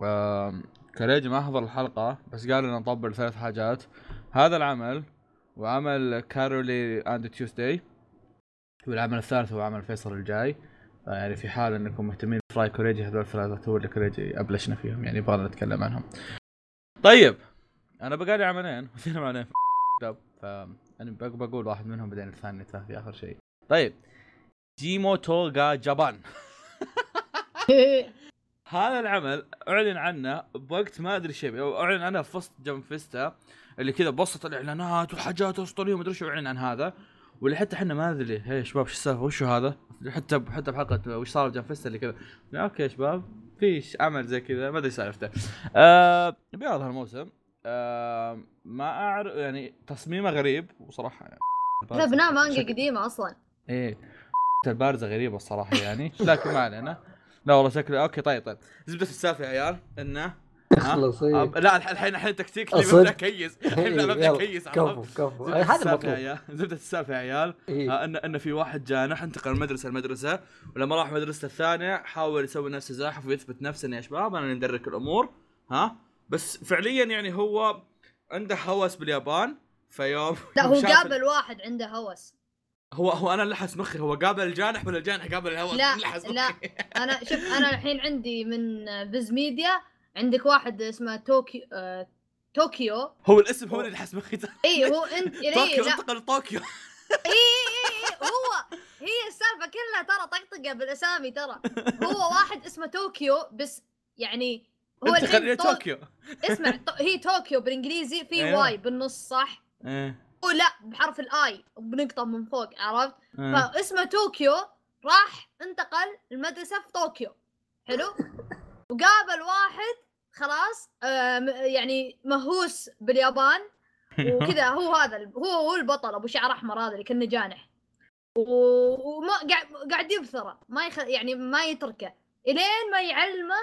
آه كريجي ما حضر الحلقة بس قال لنا نطبل ثلاث حاجات. هذا العمل وعمل Carole and Tuesday والعمل الثالث هو عمل فيصل الجاي. يعني في حال انكم مهتمين برأي كوريجي هذول الثلاثة هو اللي كوريجي أبلشنا فيهم يعني يبغى نتكلم عنهم. طيب أنا بقى لي عملين واثنين عملين كتاب فانا بق- بقول واحد منهم بعدين الثاني في آخر شيء. طيب جيموتو غا Japan. هذا العمل أعلن عنه بوقت ما أدري شيء أو أعلن عنه في وسط Jump Festa اللي كذا بوسط الإعلانات وحاجات أسطورية ومدري شو أعلن عن هذا. واللي حتى إحنا ما أدري هي شباب شو السالفة؟ وشو هذا؟ حتى حتى بحلقة وش صار Jump Festa اللي كذا. أوكي يا شباب في ش- عمل زي كذا. ما أدري سالفته. آه بيعرض هالموسم آه ما أعرف يعني تصميمه غريب وصراحة يعني. بناء مانجا قديمة أصلا. إيه. البارزه غريبة الصراحة يعني لكن ما علينا. لا والله شكله أوكي طيب طيب. زبدة السالفة يا عيال إنه ها؟ اخلص إيه. لا الح- الحين الحين تكتيك. ببدا كيس. الحين إيه، ببدا يلا، كيس كفو كفو. هذا المطلوب عيال. زبدة السالفة يا عيال. إيه. آه، ان إن في واحد جانح انتقل من مدرسه لمدرسه ولما راح مدرسته الثانية حاول يسوي نفسه زاحف ويثبت نفسه إنه يا شباب أنا اللي ندرك الأمور. ها؟ بس فعليا يعني هو عنده هوس باليابان فيوم لا هو قابل واحد عنده هوس. هو هو أنا اللي لحس مخي. هو قابل الجانح ولا الجانح قابل الهوس. لا اللي لحس لا. أنا شوف أنا الحين عندي من بز ميديا عندك واحد اسمه طوكيو آه، طوكيو هو الاسم هو اللي لحس مخي اي هو انت إيه طوكيو لا انتقل لطوكيو اي اي اي هو هي السالفة كلها ترى طقطقة بالأسامي ترى هو واحد اسمه طوكيو بس يعني هو انتقل الحين طو... طوكيو اسمع. هي طوكيو بالإنجليزي في أيوة. Y بالنص صح؟ إيه هو لا بحرف ال I بنقطة من فوق عرفت؟ إيه. فاسمه طوكيو راح انتقل المدرسة في طوكيو حلو؟ وقابل واحد خلاص يعني مهووس باليابان وكذا هو هذا هو هو البطل أبو شعر أحمر هذا اللي كانه جانح. وما قاعد يبثره ما يخ... يعني ما يتركه. إلين ما يعلمه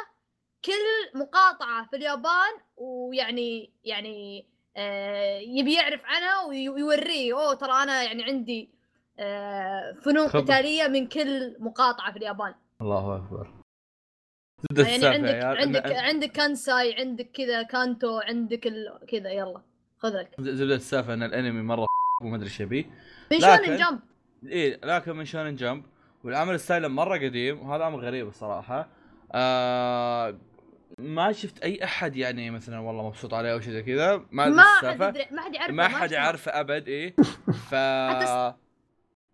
كل مقاطعة في اليابان ويعني يعني آه يبي يعرف عنها وي- ويوريه أوه ترى أنا يعني عندي آه فنون. قتالية من كل مقاطعة في اليابان. الله أكبر. يعني عندك عيال. عندك عندك كانساي عندك كذا كانتو عندك ال... كذا يلا خذ لك زبدة السالفة أن الأنمي مرة وما أدري إيش يبي. من لكن- شونن جمب إيه لكن من شونن جمب والعمل ستايله مرة قديم وهذا أمر غريب الصراحة. آه ما شفت أي أحد يعني مثلا والله مبسوط عليه أو شيء زي كذا. ما ما حد ما حد يعرفه ما حد. يعرفه أبد إيه. ف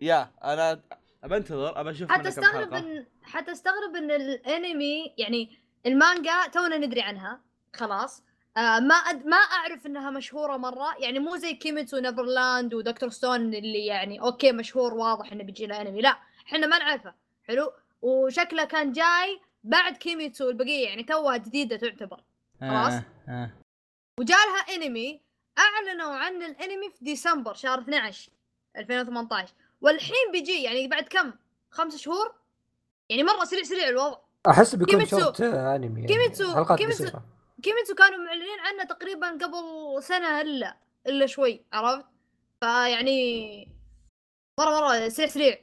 يا أنا أبى أنتظر أبى أشوف حتى استغرب. ان حتى استغرب ان الانمي يعني المانجا تونا ندري عنها خلاص آه ما أد... ما أعرف إنها مشهورة مرة يعني مو زي كيميتسو Neverland و Dr. Stone اللي يعني okay مشهور واضح إنه بيجي له انمي لا إحنا ما نعرفه حلو وشكله كان جاي بعد كيميتسو البقية يعني توها جديدة تعتبر خلاص. آه. آه. وجاء لها انمي أعلنوا عن الانمي في ديسمبر شهر 12 2018 والحين بيجي يعني بعد كم؟ خمس شهور؟ يعني مرة سريع سريع الوضع. أحس بيكون كيميتسو. شورت آه، انمي يعني. كيميتسو- حلقات كيميتسو. كيميتسو كانوا معلنين عنه تقريبا قبل سنة إلا إلا شوي عرفت؟ فيعني مرة مرة سريع سريع.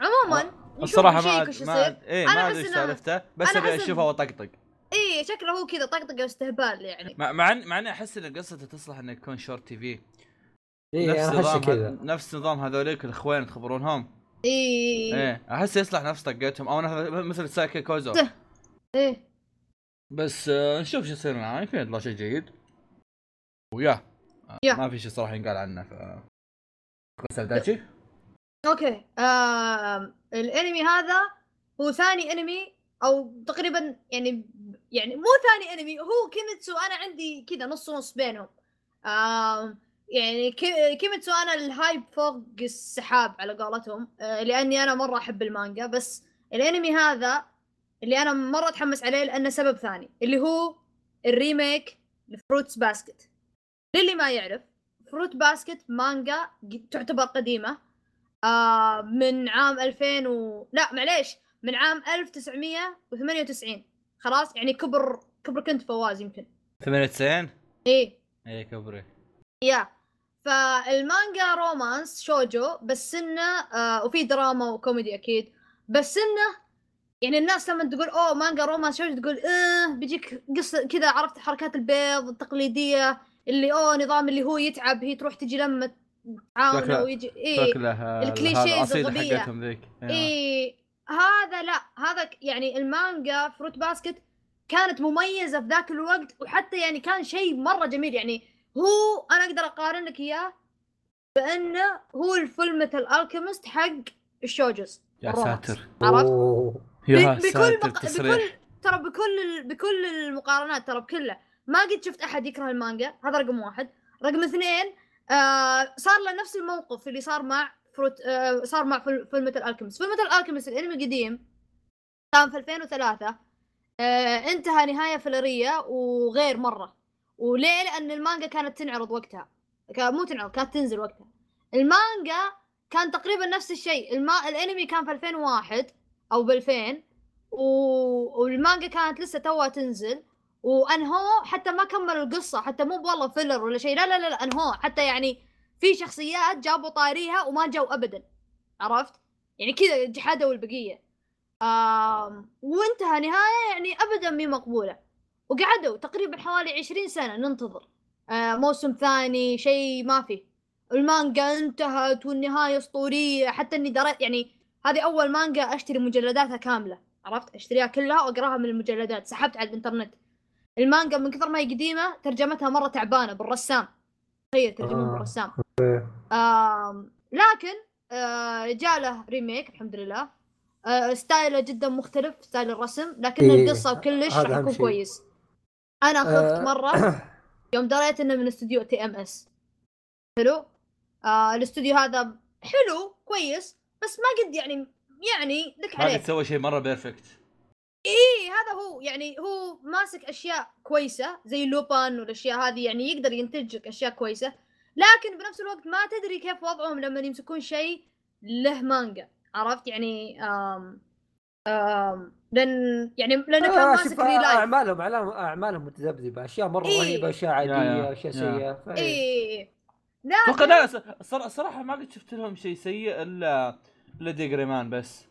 عموما الصراحة نشيك ما أد- ما أد- أنا ما أدري إيش إنه- سالفته بس أنا أبي أشوفه وأطقطق. إيه شكله هو كذا طقطقة واستهبال يعني. مع مع إن- مع اني أحس إن قصته تصلح إنه يكون short TV اي نفس نظام كذا. نفس نظام هذوليك الاخوين تخبرونهم؟ إيه إيه أحس يصلح نفس طقتهم أو مثل سايكي كوزو. إيه. بس آه، نشوف شو يصير معاه يمكن يطلع شيء جيد. و yeah آه،. ما في شيء صراحة ينقال عنه. ف بس that's it okay. آم... الأنمي هذا هو ثاني أنمي أو تقريبا يعني يعني مو ثاني أنمي هو كيميتسو. أنا عندي كذا نص نص بينهم. آم... يعني كي... كيميتسو أنا ال hype فوق السحاب على قولتهم آه لأني أنا مرة أحب المانجا بس الأنمي هذا اللي أنا مرة أتحمس عليه لأنه سبب ثاني اللي هو ال remake ل Fruits Basket. للي ما يعرف Fruits Basket مانجا تعتبر قديمة آه من عام 2000 و... لا معليش من عام 1998 خلاص؟ يعني كبر كبر كنت فواز يمكن. 98 إيه. إيه كبري. yeah. فالمانجا romance شوجو بس إنه آه وفي دراما وكوميدي أكيد بس إنه يعني الناس لما تقول أوه مانجا romance شوجو تقول آه بيجيك قصة كذا عرفت حركات البيض التقليدية اللي أوه نظام اللي هو يتعب هي تروح تجي لما تعاونه ويجي شكله ال clichés. حقتهم ذيك إيه. هذا لا هذا يعني المانجا Fruits Basket كانت مميزة في ذاك الوقت وحتى يعني كان شيء مرة جميل يعني هو أنا أقدر أقارن لك إياه بأنه هو ال Fullmetal Alchemist حق الشوجز يا. ساتر. عرفت؟ يا بكل ساتر بق... بكل ترى بكل ال... بكل المقارنات ترى بكلها ما قد شفت أحد يكره المانجا هذا رقم واحد. رقم اثنين آه صار له نفس الموقف اللي صار مع Fruits آه صار مع Fullmetal Alchemist Fullmetal Alchemist الأنمي القديم كان في 2003 آه انتهى نهاية filler يه وغير مرة. وليه؟ لأن المانجا كانت تنعرض وقتها. كان مو تنعرض كانت تنزل وقتها. المانجا كان تقريبا نفس الشيء. الما... الأنمي كان في 2001 أو ب 2000 و... والمانجا كانت لسه توها تنزل. وأنهو حتى ما كملوا القصة حتى مو والله filler ولا شيء. لا لا لا, لا أنهو. حتى يعني في شخصيات جابوا طاريها وما جو ابدا. عرفت؟ يعني كذا جحدوا البقية. آم... وانتهى نهاية يعني ابدا مي مقبولة. وقعدوا تقريبا حوالي عشرين سنة ننتظر. آه موسم ثاني شيء ما فيه المانجا انتهت والنهاية أسطورية. حتى إني دريت يعني هذه أول مانجا أشتري مجلداتها كاملة عرفت؟ أشتريها كلها وأقراها من المجلدات. سحبت على الإنترنت. المانجا من كثر ما هي قديمة ترجمتها مرة تعبانة بالرسام. تخيل ترجمون آه. بالرسام. آم لكن آه جاء له remake الحمد لله. آه style ه جدا مختلف style الرسم لكن إيه، القصة وكلش راح يكون. كويس. أنا خفت آه، مرة. يوم دريت إنه من استوديو TMS حلو؟ آه الاستوديو هذا حلو كويس بس ما قد يعني يعني لك ما عليه قد سوى شيء مرة perfect إيه هذا هو يعني هو ماسك أشياء كويسة زي لوبان والأشياء هذه يعني يقدر ينتج لك أشياء كويسة لكن بنفس الوقت ما تدري كيف وضعهم لما يمسكون شيء له مانجا عرفت؟ يعني آم آم لأن يعني لأنه كان آه، ماسك شوف ReLIFE اعمالهم أعمالهم- أعمالهم متذبذبه أشياء مرة إيه. رهيبة أشياء يا- عادية يا. أشياء يا. سيئة فإيه. إيه أتوقع لا الص- الصرا- الصراحه ما قد شفت لهم شيء سيء الا إلا D.Gray-man بس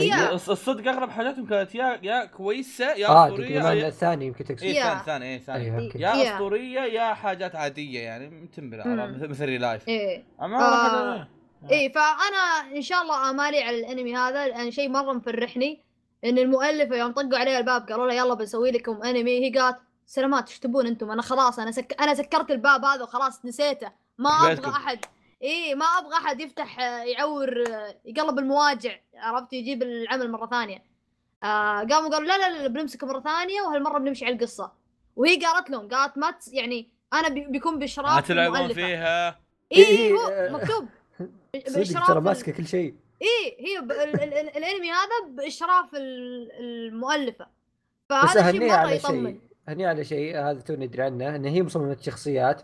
الص- الصدق أغلب حاجاتهم كانت يا يا كويسة يا آه أسطورية D.Gray-man يا الثاني يمكن تقصد اي يا. ثاني ثاني اي ثاني okay يا. أسطورية يا حاجات عادية يعني. عرفت؟ مثل مثل ReLIFE أما آه. آه. إيه فأنا إن شاء الله آمالي على الأنمي هذا لأن شيء مرة مفرحني إن المؤلفه يوم طقوا عليها الباب قالوا لها يلا بنسوي لكم انمي هي قالت سلامات إيش تبون أنتم؟ أنا خلاص أنا سك... أنا سكرت الباب هذا وخلاص نسيته. ما أبغى. أحد. إيه ما أبغى أحد يفتح يعور يقلب المواجع عرفت؟ يجيب العمل مرة ثانية. آه قاموا قالوا لا لا لا بنمسك مرة ثانية وهالمرة بنمشي على القصة. وهي قالت لهم قالت ما يعني أنا بي- بيكون ما باشراف تلعبون. فيها. إيه إيه، إيه، هو آه. مكتوب. صدق بإشراف ترى ماسكة كل شيء. إيه هي ب... ال... ال... ال... الأنمي هذا بإشراف ال... المؤلفة. بس فهذا شيء مرة على يطمن. شيء اهنيه على شيء هذا تو ندري عنه إن هي مصممة شخصيات.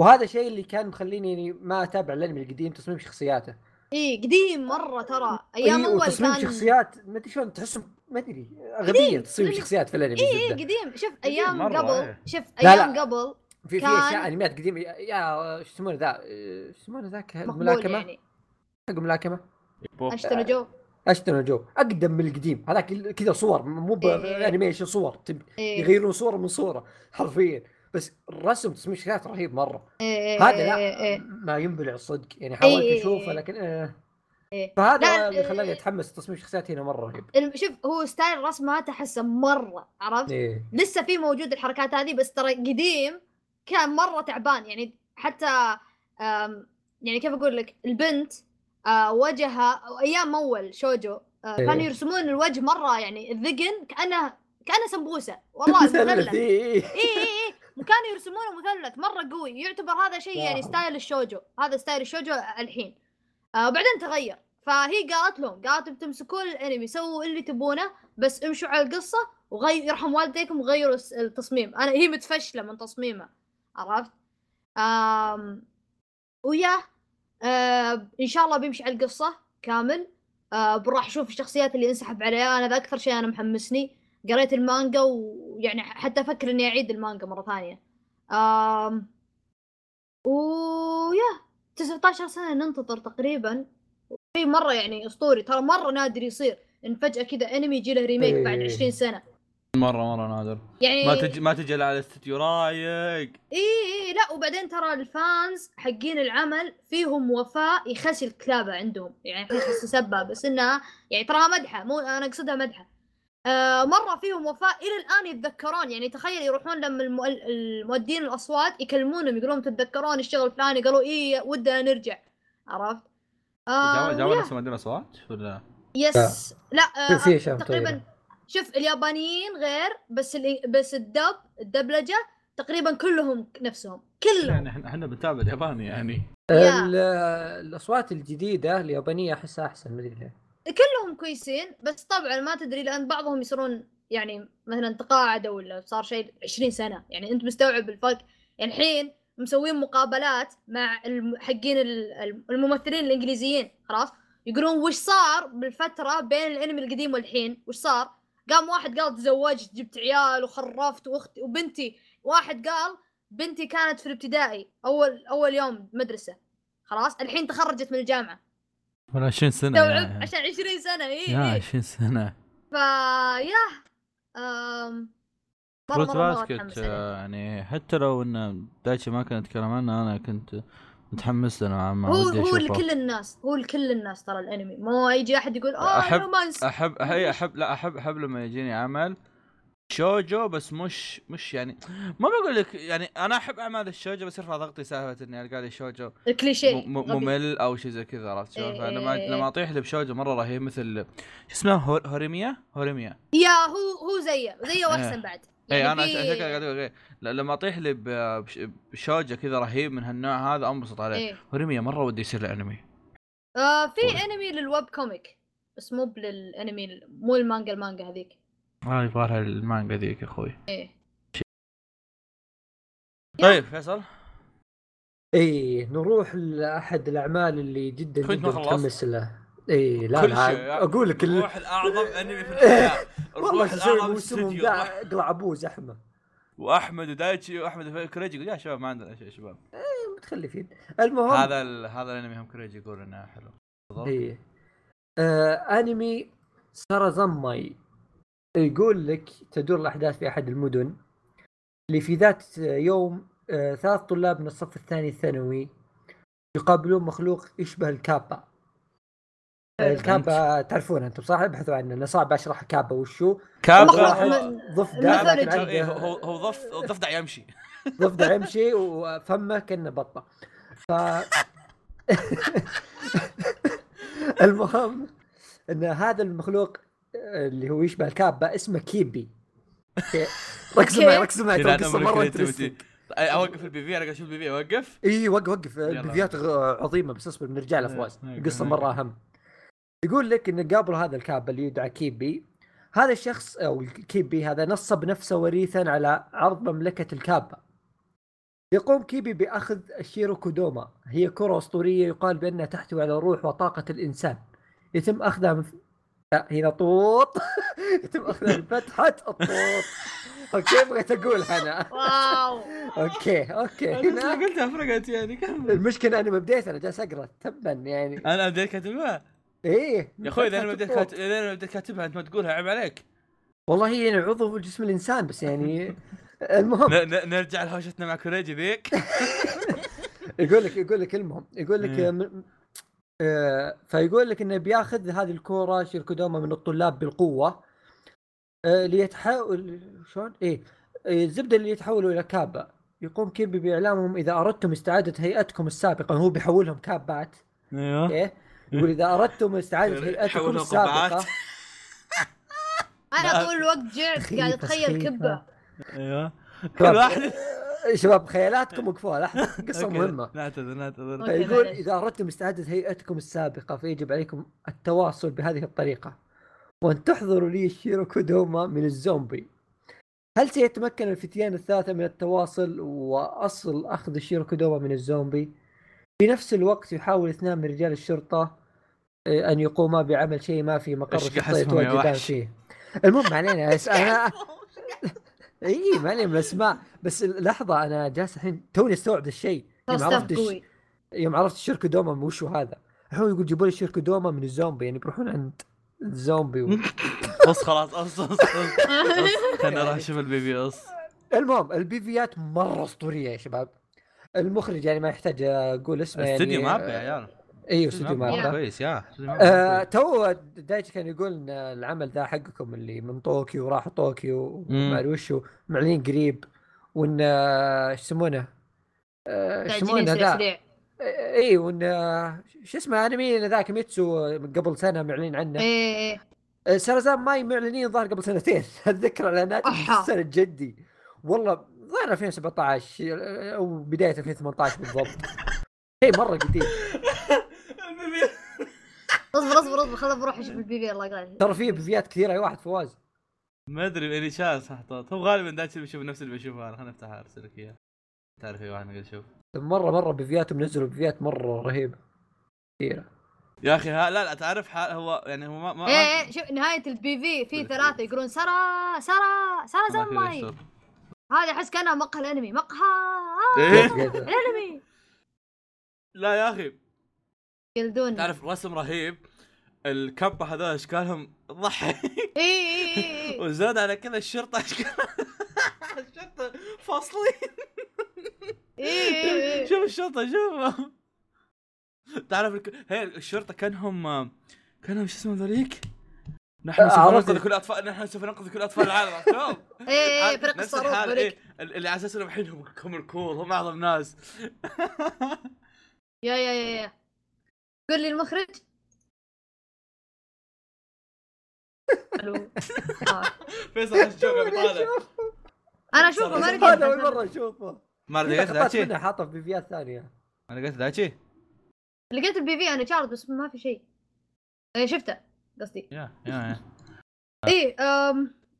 وهذا الشيء اللي كان مخليني يعني ما أتابع الأنمي القديم تصميم شخصياته. إيه قديم مرة ترى. أيام إيه، أول وتصميم كان شخصيات ما أدري شلون تحسهم ما أدري غبية تصميم لأن- شخصيات في الأنمي إيه. قديم. شوف أيام مرة، قبل إيه. شوف لا، أيام لا. قبل في في أشياء أنميات قديمة. يا- إيش يسمونه ذا؟ إيش يسمونه ذاك؟ الملاكمة؟ يعني. حق الملاكمه اشتروا جو. اشتري جو. أقدم من القديم. هذاك كذا صور. مو إيه، إيه. بانيميشن صور. إيه. يغيرون صورة من صورة. حرفيا. بس الرسم تصميم شخصيات رهيب مرة. إيه هذا إيه لا. إيه إيه. ما ينبلع صدق يعني حاولت إيه، إيه، أشوفه إيه. لكن آه. إيه. فهذا لا، اللي إيه. خلاني أتحمس. تصميم شخصيات هنا مرة رهيب. شوف هو ستايل رسمه احسه مرة عرفت؟ إيه. لسه في موجود الحركات هذه بس ترى قديم كان مرة تعبان. يعني حتى يعني كيف أقول لك؟ البنت آه، وجهها أو أيام أول شوجو. آه، إيه. كانوا يرسمون الوجه مرة يعني الذقن كأنه كأنه سمبوسة. والله مثلث. إي إيه. إي إي. كانوا يرسمونه مثلث مرة قوي. يعتبر هذا شيء يعني wow. style الشوجو. هذا style الشوجو الحين. آه بعدين تغير. فهي قالت لهم قالت بتمسكون الانمي سووا اللي تبونه بس امشوا على القصة وغير يرحم والديكم وغيروا التصميم. أنا هي متفشلة من تصميمه. عرفت؟ آم ويا آه إن شاء الله بيمشي على القصة كامل. آه راح أشوف الشخصيات اللي انسحب عليها. أنا ذا أكثر شيء أنا محمسني. قريت المانجا ويعني حتى أفكر إني أعيد المانجا مرة ثانية. آم ويا 19 سنة ننتظر تقريبا. شيء مرة يعني أسطوري ترى مرة نادر يصير إن فجأة كذا انمي يجي له ريميك بعد إيه. 20 سنة. مرة مرة نادر. يعني ما تجي ما تجي إلا على الاستديو رايق. إي إي لا وبعدين ترى الفانز حقين العمل فيهم وفاء يخسي الكلابه عندهم. يعني احس سبه بس إنها يعني تراها مدحة مو أنا أقصدها مدحة. آه مرة فيهم وفاء إلى الآن يتذكرون. يعني تخيل يروحون لما. المؤدين الأصوات يكلمونهم يقولون تتذكرون الشغل الفلاني؟ قالوا إي ودنا نرجع. عرفت؟ آه جاوا ويا. نفسهم عندنا اصوات ولا؟ يس. لا. آه تقريبا. شوف اليابانيين غير بس ال... بس الدب الدبلجة تقريبا كلهم نفسهم كلهم. يعني إحنا إحنا بنتابع الياباني يعني. الأصوات الجديدة اليابانية أحسها أحسن ما أدري ليه. كلهم كويسين بس طبعا ما تدري لأن بعضهم يصيرون يعني مثلا تقاعدوا ولا صار شيء 20 سنة. يعني أنت مستوعب الفرق؟ يعني الحين مسوين مقابلات مع الم- حقين ال- الم- الممثلين الإنجليزيين خلاص؟ يقولون وش صار بالفترة بين الأنمي القديم والحين؟ وش صار؟ قام واحد قال تزوجت جبت عيال وخرفت واختي وبنتي. واحد قال بنتي كانت في الابتدائي أول أول يوم مدرسة. خلاص؟ الحين تخرجت من الجامعة. ولا 20 سنة يعني. عشان 20 سنة اي يا اي 20 سنة. فيا أم... Fruits مرة Basket. آه، يعني حتى لو إن دايتشي ما كان يتكلم عنه أنا كنت متحمس له نوعا ما هو هو لكل الناس هو لكل الناس ترى الأنمي. مو يجي أحد يقول آه أحب- romance. احب هي احب لا احب أحب لما يجيني عمل شوجو بس مش مش يعني ما بقول لك يعني أنا أحب أعمال الشوجو بس يرفع ضغطي سالفة إني ألقى لي شوجو الكليشيه. ممل أو شيء زي كذا عرفت شلون؟ إيه فلما إيه لما أطيح لي بشوجو مرة رهيب مثل شو اسمه؟ هور- هوريميا؟ هوريميا. يا هو هو زيه زيه وأحسن بعد. اي أنا عشان كذا قاعد أقول ل- لما أطيح لي ب- بش- بشوجو كذا رهيب من هالنوع هذا انبسط عليه. إيه. هوريميا مرة ودي يصير له أنمي. آه في طيب. أنمي لل web comic بس مو للانمي مو المانجا المانجا هذيك. ما يبغى لها المانجا ذيك يا أخوي. إيه. طيب فيصل؟ اي نروح لأحد الأعمال اللي جدا جدا؟ متحمس له اي لا كل لا أقول لك ال- الروح الأعظم أنمي في الحياة. والله الأعظم استوديو. اقلع ابوه زحمة. وأحمد ودايتشي وأحمد كريجي يقول يا شباب ما عندنا شيء يا شباب. متخلفين. المهم هذا ال... هذا الأنمي هم كريجي يقول إنه حلو. اي آه أنمي سارازاماي يقول لك تدور الأحداث في أحد المدن. اللي في ذات يوم آه ثلاث طلاب من الصف الثاني الثانوي يقابلون مخلوق يشبه الكابا. الكابا تعرفونه أنتم صح؟ ابحثوا عنه أنا صعب أشرح كابا وشو؟ كابا. ضفدع إيه، هو هو ضف ضفدع يمشي. ضفدع يمشي وفمه كأنه بطة. ف المهم إن هذا المخلوق آه، اللي هو يشبه الكابا اسمه كيبي. ركزوا معي. ركزوا معي القصة مرة أوقف ال PV أنا قاعد أشوف ال PV أوقف؟ إي وقف وقف. يلا. البيفيات غ- عظيمة بس اصبر بنرجع لها فواز. إيه، القصة إيه. مرة أهم. يقول لك انه قابل هذا الكابا اللي يدعى كيبي هذا الشخص أو الكيبي هذا نصب نفسه وريثا على عرض مملكة الكابا يقوم كيبي بأخذ الشيرو كودوما. هي كرة أسطورية يقال بأنها تحتوي على روح وطاقة الإنسان. يتم أخذها من لا هنا طوط. يتم أخذها من فتحة الطوط. أوكي بغيت اقولها أنا. واو. أوكي أوكي هنا. قلتها فرقت يعني كمل. المشكلة أنا ما بديت أنا جالس أقرأ تبا يعني. أنا بديت كاتبها. إيه يا أخوي إذا أنا بديت إذا أنا بديت كاتبها أنت ما تقولها عيب عليك. والله هي يعني عضو في جسم الإنسان بس يعني المهم. نرجع لهوشتنا مع كوريجي ذيك. يقول لك يقول لك المهم. يقول لك إيه. آه، فيقول لك إنه بياخذ هذه الكورة شيركودوما من الطلاب بالقوة آه، ليتحول شلون؟ إيه الزبدة اللي يتحولوا إلى كابا يقوم كيبي بإعلامهم إذا أردتم استعادة هيئتكم السابقة هو بيحولهم كابات. أيوه. إيه يقول إذا أردتم استعادة هيئتكم السابقه. أنا. طول الوقت جعت قاعد أتخيل. كبة أيوه كل شباب، واحد شباب خيالاتكم وقفوها لحظه قصة مهمة نعتذر نعتذر معليش. إذا أردتم استعادة هيئتكم السابقة فيجب عليكم التواصل بهذه الطريقة وأن تحضروا لي الشيروكودوما من الزومبي هل سيتمكن الفتيان الثلاثة من التواصل وأصل أخذ الشيروكودوما من الزومبي؟ في نفس الوقت يحاول اثنان من رجال الشرطة آه، أن يقوما بعمل شيء ما في مقر يتواجدان. فيه. المهم ما علينا بس أنا اي ما علينا من الاسماء بس لحظة أنا جالس الحين توني استوعب الشيء. staff عرفت قوي. يوم عرفت الشيروكودوما وشو هذا. هو يقول جيبوا لي شيروكودوما من الزومبي يعني بيروحون عند الزومبي و... بص خلاص بص بص بص خلينا نروح نشوف ال PVs المهم البيفيات مرة أسطورية يا شباب. المخرج يعني ما يحتاج أقول اسمه يعني استوديو مابا يا عيال. أيوه استوديو. مابا كويس يا آه. تو دايتش كان يقول إن العمل ذا حقكم اللي من طوكيو راح طوكيو. وما أدري وشو معلنين قريب وإن آه، إيش يسمونه؟ آه، إيش يسمونه ذا؟ سريع اي وإن آه، شو اسمه انمي ذاك ميتسو قبل سنة معلنين عنه إيه إيه سرزان ماي معلنين ظهر قبل سنتين أتذكر اعلانات. السنة الجدي والله ظهر 2017 أو بداية 2018 بالضبط شيء مرة قديم اصبر اصبر اصبر خلنا بروح أشوف البي في الله يقال ترى في بيفيات كثيرة أي واحد فواز. ما أدري اني شاس محطوط هو غالبا دايتش بيشوف نفس اللي بشوفه أنا. خلينا نفتح ارسل لك إياه. تعرف أي واحد نقدر نشوف. مرة مرة بيفياتهم نزلوا بيفيات مرة رهيبة. كثيرة. يا أخي ها لا لا تعرف حال هو يعني هو ما ما إيه إيه شوف نهاية البي في في ثلاثة يقولون سارة سارة سارة زماي. هذا احس كانها مقهى الأنمي. مقهى. إيه؟ الأنمي. لا يا أخي يلدون تعرف رسم رهيب؟ الكبة هذول أشكالهم تضحك إي إي إي وزاد على كذا الشرطة أشكال. الشرطة فاصلين. إي شوف الشرطة شوف. تعرف الك... هي الشرطة كأنهم كأنهم شو اسمه ذوليك؟ نحن سوف عرفت. ننقذ كل أطفال نحن سوف ننقذ كل أطفال العالم. شوف. إي إي فرق نفس الصاروخ إيه اللي على أساس انهم الحين هم هم الكول هم أعظم ناس. يا يا يا يا. قول لي المخرج؟ ألو. آه. فيصل إيش طالع. أنا أشوفه. ما هذا اول. مرة أشوفه. ما في لقيت منها حاطه في بيفيات ثانية ما لقيت دايتشي لقيت البي في أنا شارد بس ما في شيء إيه، شفته قصدي. يا يا يا. اي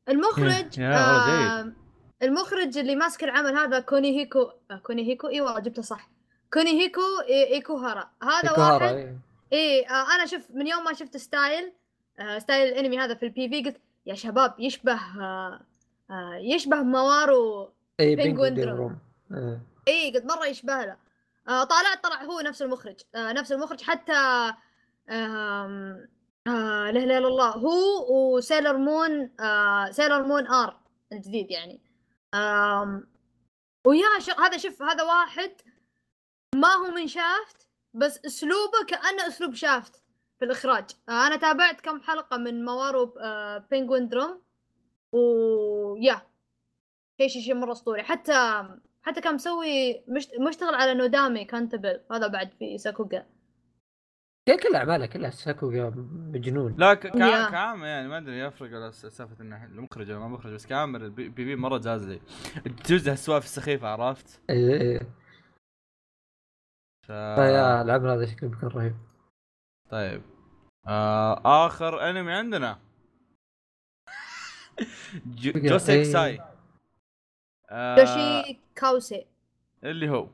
المخرج. أم، المخرج اللي ماسك العمل هذا كوني هيكو آه، كوني هيكو اي والله جبته صح. كوني هيكو إي- ايكوهارا هذا الكهرة، واحد إيه. إي آه أنا شوف من يوم ما شفت ستايل آه ستايل الأنمي هذا في البي في قلت يا شباب يشبه آه آه يشبه موارو إي بينجوين Drum. روم إيه. إي قلت مرة يشبه له آه طالعت طلع هو نفس المخرج آه نفس المخرج حتى آم، آه لا إلا الله هو وسيلر مون آه سيلر مون آر الجديد يعني آم ويا. هذا شوف هذا واحد ما هو من Shaft بس أسلوبه كأنه أسلوب Shaft في الإخراج. أنا تابعت كم حلقة من Mawaru Penguindrum ويا شيء شيء شيء مرة أسطوري. حتى حتى كان مسوي مش... مشتغل على Nodame Cantabile هذا بعد في sakuga كل أعماله كلها sakuga مجنون. لا ك- yeah. كا- كعام يعني ما أدري يفرق ولا س- سالفة إنه المخرج ولا ما مخرج بس كامل ال PV مرة جاز لي تجوز السوالف السخيفة عرفت؟ إيه، إيه. ف... يا لعبنا هذا شكله بيكون رهيب. طيب. آه آخر أنمي عندنا. جوسيك. ساي آه Joshikausei. اللي هو.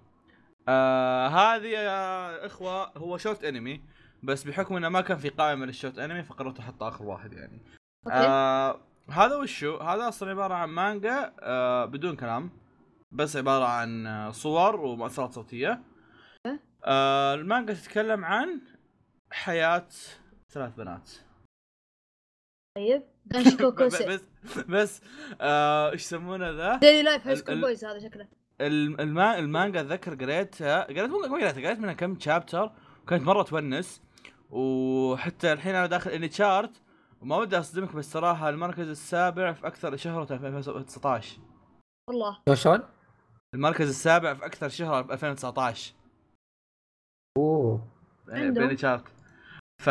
آه هذه يا إخوة هو short anime بس بحكم إنه ما كان في قائمة لل short anime فقررت أحط آخر واحد يعني. okay. آه هذا وشو؟ هذا أصلا عبارة عن مانجا آه بدون كلام بس عبارة عن صور ومؤثرات صوتية. آه المانجا تتكلم عن حياة ثلاث بنات. طيب. Danshi Ko- ب- Koukousei بس بس آه، إيش يسمونه ذا؟ daily life high ال- school boys هذا شكله. الم- الما المانجا اتذكر قريتها قريت مو ما قريتها قريت منها كم chapter وكانت مرة تونس وحتى الحين أنا داخل AniChart وما ودي أصدمك بس صراحة المركز السابع في أكثر شهره في 2019 والله. شلون؟ المركز السابع في أكثر شهره في 2019 أوه. عندهم. AniChart ف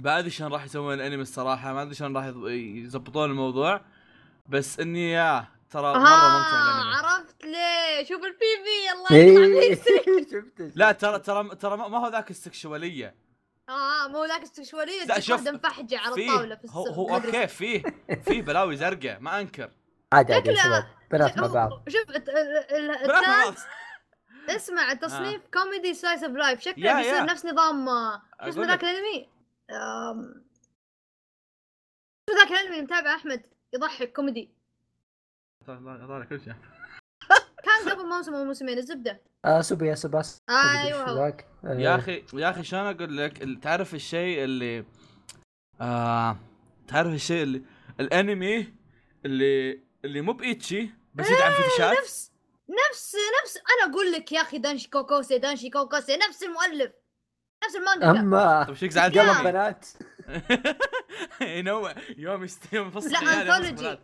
ما أدري شلون راح يسوون الأنمي الصراحة ما أدري شلون راح يزبطون الموضوع. بس إنه yeah ترى مرة ممتع آه الأنمي. عرفت ليه شوف ال PV في الله يقطع إيه فيك. شفت لا ترى ترى ترى ما هو ذاك ال sexual يه. آه مو ذاك ال sexual يه لا، شوف، مفحجة على فيه الطاولة في هو هو. okay فيه فيه بلاوي زرقاء ما أنكر. عادي عادي شباب بنات مع بعض شوف الت- ال- ال- بنات مع التاج بعض. اسمع التصنيف كوميدي slice of life يا- شكله بيصير يا. نفس نظام آه، شو اسمه أقول ذاك. الأنمي؟ شو ذاك الأنمي اللي متابع أحمد يضحك كوميدي طالع طالع كل شيء كان قبل موسم أو موسمين الزبدة آه Asobi Asobase أيوه؟ آه، يا أخي يا أخي شلون أقول لك تعرف الشيء اللي آه تعرف الشيء اللي الأنمي اللي اللي مو ب ecchi بس يدعم fetish ات نفس نفس نفس أنا أقول لك يا أخي Danshi Koukousei Danshi Koukousei نفس المؤلف نفس المانجا أما طيب فيك زعلت قلب مني؟ بنات ينوع يوم يوم يفصل لا،. يفصل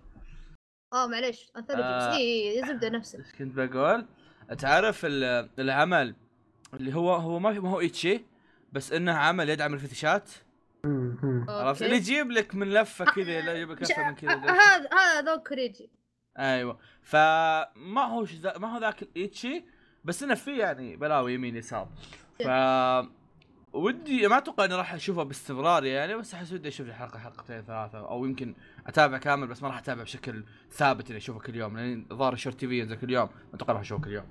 آه معليش anthology آه. بس اي زبدة نفسه إيش كنت بقول؟ تعرف ال- العمل اللي هو هو ما هو ecchi بس إنه عمل يدعم ال fetish ات. عرفت. اللي يجيب لك من لفة كذا لا يجيب لك لفة من آه، كذا هذا هذا ذوق كوريجي أيوه. فما هو ذا- ما هو ذاك ال ecchi بس إنه في يعني بلاوي يمين يسار. ف ودي ما أتوقع إني راح أشوفه باستمرار يعني بس أحس ودي أشوف لي حلقة حلقتين ثلاثة أو يمكن أتابع كامل بس ما راح أتابع بشكل ثابت إني أشوفه كل يوم لأن ظاهر ال short TV ينزل كل يوم ما أتوقع راح أشوفه كل يوم.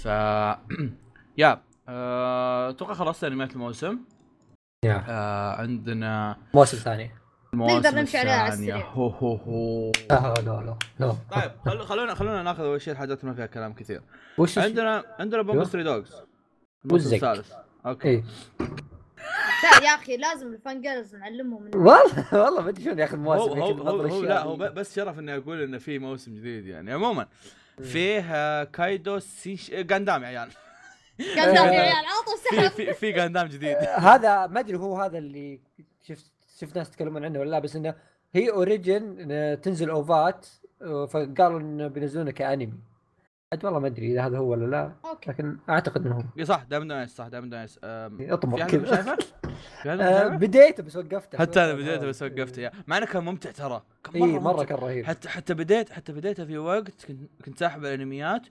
ف yeah آه، أتوقع خلصت أنميات الموسم. yeah. آه عندنا موسم ثاني. المواسم نمشي عليها على. السريع. هو هو هو. لا لا لا لا. طيب خلو خلونا خلونا ناخذ أول شيء الحاجات اللي ما فيها كلام كثير. وش عندنا عندنا Bungo. Stray Dogs الموسم. الثالث. okay. إيه. لا يا أخي لازم ال fangirls نعلمهم والله والله ما أدري شلون ياخذ مواسم هو, هيك هو, بغض هو لا هو بس شرف إني أقول إنه في موسم جديد يعني. عموما فيه آه، كايدو سيش Gundam يا عيال. قال يا عيال عطوا سحب في في Gundam جديد. هذا ما أدري هو هذا اللي شفت شفت ناس يتكلمون عنه ولا لا بس إنه The Origin تنزل OVA ات فقالوا إنه بينزلونه كأنمي. عاد والله ما أدري إذا هذا هو ولا لا okay. لكن أعتقد إنه هو. صح Diamond no Ace صح Diamond no Ace آم، أطمر. كذا. شايفه؟ بديته بس وقفته. حتى أنا بديته بس وقفته yeah. مع إنه كان ممتع ترى. كان إي مرة ممتع. كان رهيب. حتى حتى بديت حتى بديتها في وقت كنت كنت ساحب الأنميات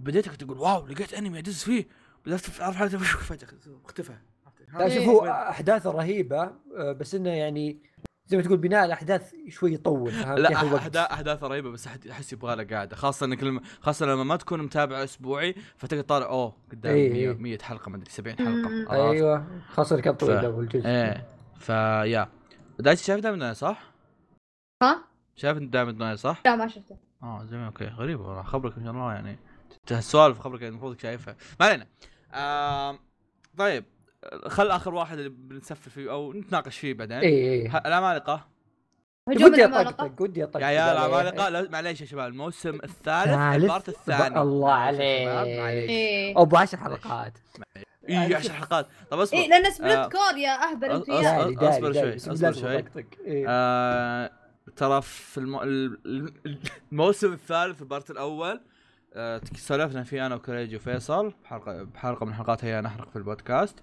وبديت كنت أقول wow لقيت أنمي أدز فيه. بدأت أعرف حالتي فجأة اختفى. لا شوف. هو أحداثه رهيبة آه، بس إنه يعني زي ما تقول بناء الأحداث شوي يطول؟ لا وقت. احداث أحداث رهيبة بس أحس يبغى له قاعدة خاصة إنك لما خاصة لما ما تكون متابع أسبوعي فتقعد طالع أوه قدام إيه، 100 إيه. 100 حلقة ما أدري 70 مم. حلقه؟ أيوه خاصة اللي كان طويل ف- أول جزء إيه فيا دايتي شايف دائما صح؟ ها شايف دائما صح؟ لا ما شفته آه زين أوكي غريب والله خبرك ان شاء الله يعني السوالف خبرك يعني المفروض شايفها ما علينا آم، طيب خل آخر واحد اللي بنسفل فيه أو نتناقش فيه بعدين. اي اي ه- العمالقه هجوم ودي العمالقه اطقطق ودي اطقطق يا عيال. العمالقه لا- معليش يا شباب الموسم الثالث ثالث؟ ال part الثاني. الله يا عليك. معليش. إيه. أو ب 10 حلقات اي 10 حلقات. طب اصبر. إيه لأن split آه. cour يا أهبل انت أصبر داري. شوي، لازم شوي. إيه. آه ترى في الم... ال- ال- الموسم الثالث ال part الأول آه، سولفنا فيه أنا وكريجي وفيصل بحلقة بحلقة من حلقات هي نحرق في البودكاست.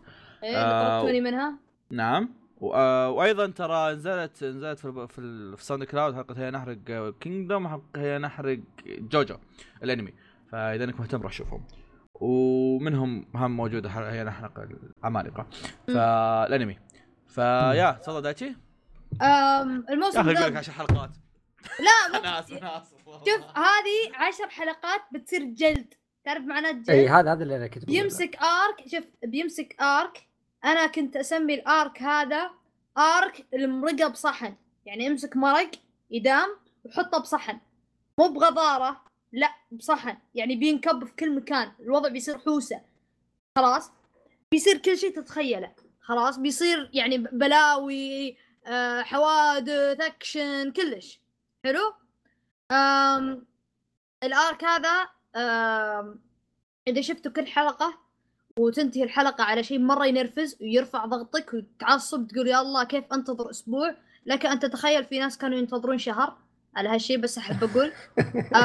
إيه آه، اللي طردتوني منها؟ نعم. و- آه، وأيضا ترى نزلت نزلت في في, ال- في SoundCloud حلقه هي نحرق Kingdom حلقه هي نحرق جوجو الأنمي. فإذا انك مهتم روح شوفهم ومنهم هم موجودة حلقه هي نحرق العمالقة. فالأنمي. ف yeah تفضل دايتشي. أم يا الموسم أخي أقول لك ذا 10 حلقات. لا أنا اسف أنا اسف شوف هذه عشر حلقات بتصير جلد. تعرف معناه جلد اي هذا هذا اللي أنا كنت بقوله. بيمسك ارك شوف بيمسك أرك أنا كنت أسمي الأرك هذا أرك المرقة بصحن. يعني امسك مرق يدام وحطه بصحن. مو بغضاره لا بصحن. يعني بينكب في كل مكان. الوضع بيصير حوسة. خلاص؟ بيصير كل شيء تتخيله. خلاص؟ بيصير يعني بلاوي آه، حوادث أكشن كلش. حلو؟ آم الأرك هذا آم إذا شفتوا كل حلقة وتنتهي الحلقة على شيء مرة ينرفز ويرفع ضغطك وتعصب تقول يا الله كيف أنتظر أسبوع؟ لك أن تتخيل في ناس كانوا ينتظرون شهر على هالشيء بس أحب أقول. آه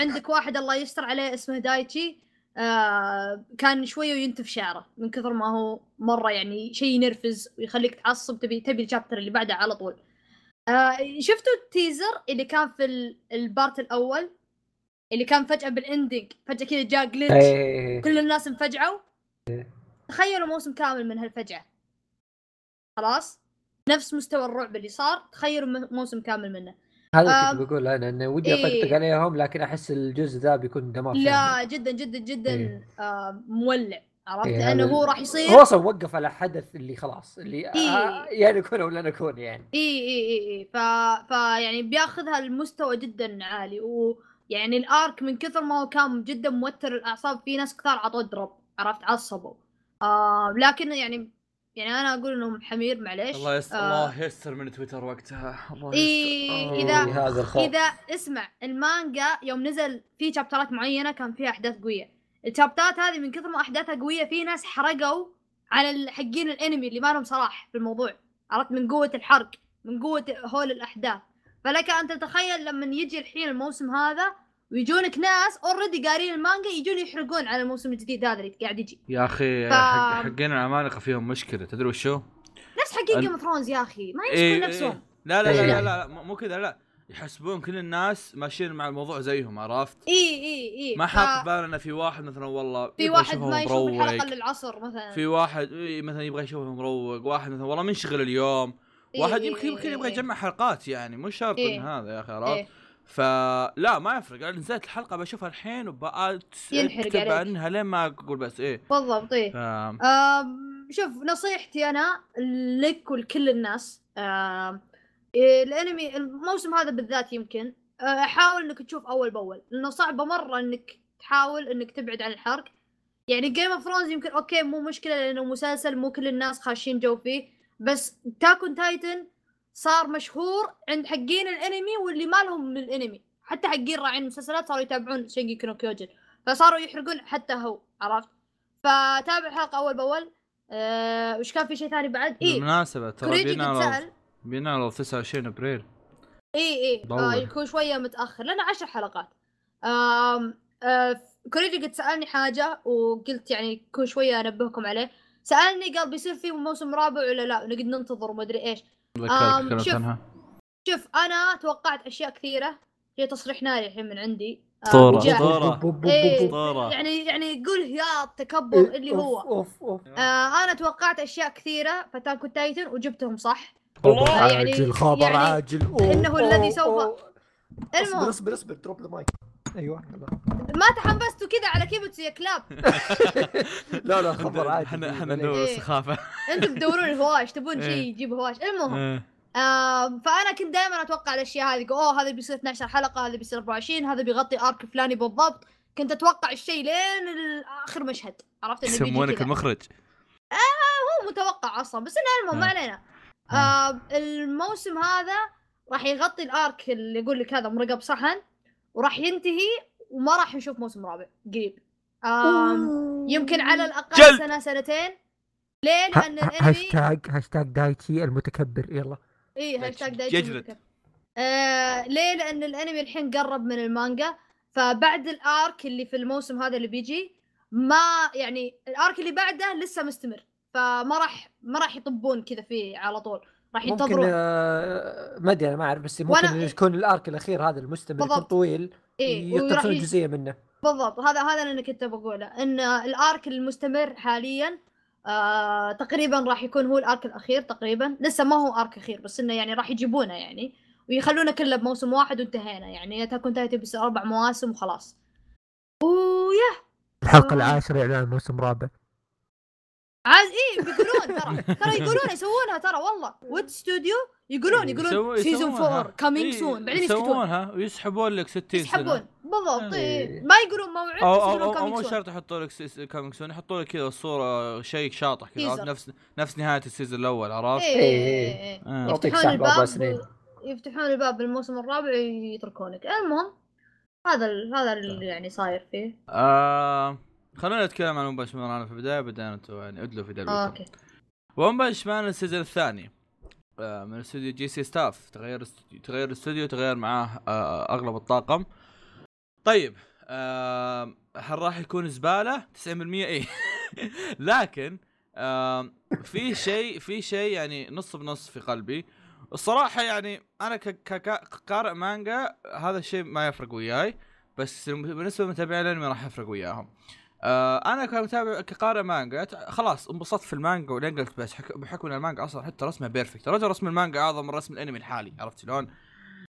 عندك واحد الله يستر عليه اسمه دايتشي آه كان شوية وينتف شعره من كثر ما هو مرة يعني شيء ينرفز ويخليك تعصب تبي تبي الشابتر اللي بعده على طول. آه شفتوا ال teaser اللي كان في ال- البارت الأول؟ اللي كان فجأة بال ending فجأة كذا جاء glitch إيه. كل الناس انفجعوا. تخيلوا موسم كامل من هالفجعة خلاص؟ نفس مستوى الرعب اللي صار تخيلوا موسم كامل منه. هذا كنت بقول أنا انه ودي إيه. اطقطق عليهم لكن أحس الجزء ذا بيكون دمار لا شامل. جدا جدا جدا إيه. آه مولع عرفت؟ إيه، لأنه هو راح يصير. هو أصلا وقف على حدث اللي خلاص اللي إيه. آه يا نكون ولا نكون يعني. اي اي اي اي ف... ف يعني بياخذها لمستوى جدا عالي ويعني ال arc من كثر ما هو كان جدا موتر الأعصاب في ناس كثار عطوه drop. عرفت عصبوا. آه لكن يعني يعني أنا أقول إنهم حمير معليش. الله يستر آه، الله يستر من تويتر وقتها. الله إيه، يستر. إذا- إيه، هذا الخوف. إذا اسمع المانجا يوم نزل في chapterات معينة كان فيها أحداث قوية. ال chapterات هذه من كثر ما أحداثها قوية في ناس حرقوا على حقين الأنمي اللي ما لهم صلاح في الموضوع. عرفت؟ من قوة الحرق من قوة هول الأحداث. فلك أن تتخيل لما يجي الحين الموسم هذا ويجونك ناس already قارين المانجا يجون يحرقون على الموسم الجديد هذا اللي قاعد يجي يا أخي ف- حق حقين العمالقة فيهم مشكلة تدري وشو؟ نفس حقين ال- Game of Thrones يا أخي ما إيه، يمسكون إيه. نفسهم لا لا لا, إيه. لا, لا, لا مو كذا لا يحسبون كل الناس ماشيين مع الموضوع زيهم عرفت؟ اي اي اي ما ف- حاط في بالنا في واحد مثلا والله في يبغى واحد ما يشوف. الحلقة إلا العصر مثلا في واحد إيه، مثلا يبغى يشوفه مروق واحد مثلا والله منشغل اليوم إيه، واحد إيه، يمكن يمكن إيه، يبغى إيه. يجمع حلقات يعني مو شرط إيه. هذا يا أخي عرفت؟ إيه. فلا ما يفرق. أنا نزلت الحلقة بشوفها الحين عليك. عنها لين ما أقول بس إيه. بالضبط إيه. ف... شوف نصيحتي أنا لك ولكل الناس الأنمي الموسم هذا بالذات يمكن آه، حاول إنك تشوف أول بأول. لأنه صعبه مرة إنك تحاول إنك تبعد عن الحرق. يعني Game of Thrones يمكن okay مو مشكلة لأنه مسلسل مو كل الناس خاشين جو فيه. بس Attack on Titan صار مشهور عند حقين الانمي واللي ما لهم من الانمي. حتى حقين راعين المسلسلات صاروا يتابعون Shingeki no Kyojin. فصاروا يحرقون حتى هو عرفت؟ فتابع الحلقة أول بأول. أه وش كان في شيء ثاني بعد؟ اي بالمناسبة ترى بينعرض بينعرض 29 أبريل. اي اي دور. آه يكون شوية متأخر لأنه عشر حلقات. آم آه كوريجي قد سألني حاجة وقلت يعني كل شوية أنبهكم عليه. سألني قال بيصير في موسم رابع ولا لا؟ نقعد ننتظر وما أدري إيش. شوف. عنها. شوف أنا توقعت أشياء كثيرة. هي تصريح ناري الحين من عندي. بوب- إيه. يعني يعني يقول يا التكبر إيه، اللي أوف- هو. أوف أوف. آه أنا توقعت أشياء كثيرة فتاكو تايتن وجبتهم صح. خبر آه، يعني- عاجل خبر يعني عاجل. أوه، إنه الذي سوف- المهم. اصبر اصبر دروب ذا مايك. أيوه. ما تحمستوا كذا على كيبوتسو يا كلاب. لا لا خبر عاجل إحنا إحنا. ندور إيه. السخافة. أنتم تدورون الهواش تبون شيء إيه. يجيب هواش. المهم إيه. آه فأنا كنت دائما أتوقع الأشياء هذه أوه هذا بيصير 12 حلقة هذا بيصير 24 هذا بيغطي ارك فلاني بالضبط. كنت أتوقع الشيء لين اخر مشهد. عرفت؟ إنه يسمونك المخرج. هو متوقع أصلا بس إنه المهم ما آه. علينا آه الموسم هذا راح يغطي الارك اللي يقول لك هذا مرقب صحن وراح ينتهي وما راح نشوف موسم رابع قريب يمكن على الأقل جلد. سنة سنتين ليه؟ لأن الأنمي هاشتاج هاشتاج دايتشي المتكبر يلا اي هاشتاج دايتشي يجلد. مذكر. آه ليه؟ لأن الأنمي الحين قرب من المانجا فبعد الأرك اللي في الموسم هذا اللي بيجي ما يعني الأرك اللي بعده لسه مستمر فما راح ما راح يطبون كذا فيه على طول راح ممكن ينتظرون. آه ما أدري أنا ما أعرف بس ممكن وأنا- يكون الأرك الأخير هذا المستمر يكون بالضبط. طويل وراح يقتبسون يجي جزئية منه. بالضبط. هذا هذا اللي أنا كنت بقوله إن الأرك المستمر حاليا آه تقريبا راح يكون هو الأرك الأخير تقريبا. لسه ما هو أرك أخير بس إنه يعني راح يجيبونه يعني ويخلونه كله بموسم واحد وانتهينا يعني. Attack Titan بس أربع مواسم وخلاص. ويا الحلقة آه. العاشرة إعلان موسم رابع. عاد إيه بيقولون ترى ترى يقولون يسوونها ترى والله Wit Studio يقولون يقولون يسوي- season يسوونها. 4 coming إيه، soon بعدين يسكتون يسوونها ويسحبون لك 60 سنه يسحبون بالضبط إيه. إيه. ما يقولون موعد أو بس أو يقولون أو, أو coming مو soon شرط يحطوا لك coming soon يحطوا لك كذا الصورة شيء شاطح كذا. نفس نفس نهاية ال season الأول عرفت؟ إيه، إيه، إيه، إيه. إيه. آه. يعطيك يفتحون سحب أربع الباب سنين يفتحون الباب بالموسم الرابع ويتركونك المهم هذا ال... هذا اللي يعني صاير فيه آه خلونا نتكلم عن One Punch Man أنا في البداية بعدين أنتم يعني ادلوا في آه، دلوكم okay. One Punch Man ال season الثاني. آه من استوديو J.C.Staff. تغير استوديو تغير الاستوديو تغير معاه آه أغلب الطاقم. طيب آه هل راح يكون زبالة؟ 90% اي لكن آه في شيء في شيء يعني نص بنص في قلبي. الصراحة يعني ك- كقارئ مانجا هذا الشيء ما يفرق وياي. بس بالنسبة لمتابعين الأنمي راح يفرق وياهم. آه أنا كمتابع كقارئ مانجا خلاص انبسطت في المانجا ولين قلت بس حك... بحكم إن المانجا أصلا حتى رسمها perfect رجل رسم المانجا أعظم من رسم الأنمي الحالي عرفت شلون؟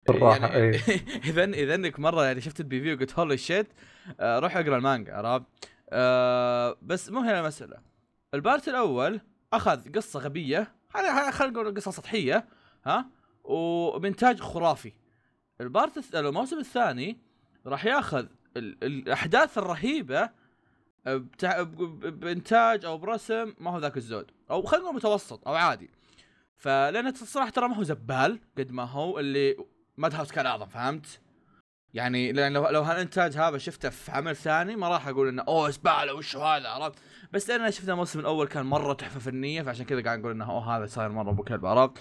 بالراحة، يعني. اذا اذا انك مرة يعني شفت البي في وقلت holy shit آه روح أقرأ المانجا عرفت؟ آه بس مو هنا المسألة البارت الأول أخذ قصة غبية خلينا نقول قصة سطحية ها وبانتاج خرافي البارت الث- الموسم الثاني راح ياخذ ال- الأحداث الرهيبة بتاع ب- ب- بإنتاج أو برسم ما هو ذاك الزود أو خلينا نقول متوسط أو عادي فلأن الصراحه ترى ما هو زبال قد ما هو اللي Madhouse كان أعظم فهمت؟ يعني لأن لو لو هالإنتاج هذا شفته في عمل ثاني ما راح أقول إنه أوه زبالة وش هذا عرفت؟ بس لأن شفنا الموسم الأول كان مرة تحفة فنية فعشان كذا قاعد نقول إنه أوه هذا صاير مرة أبو كلب عرفت؟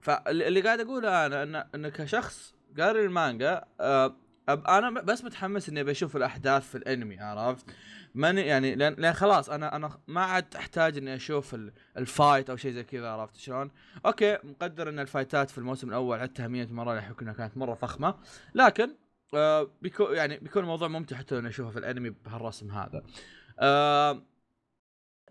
فاللي قاعد أقوله أنا ان ان كشخص قاري المانجا آه، أب أنا بس متحمس إني بشوف الأحداث في الأنمي عرفت؟ ماني يعني لأن لأن خلاص أنا أنا ما عاد أحتاج إني أشوف ال- ال fight أو شيء زي كذا عرفت شلون؟ okay مقدر إن ال fightات في الموسم الأول عدتها 100 مرة لحكم كانت مرة فخمة لكن آه بيكون يعني بيكون الموضوع ممتع حتى لو أشوفه في الأنمي بهالرسم هذا. آه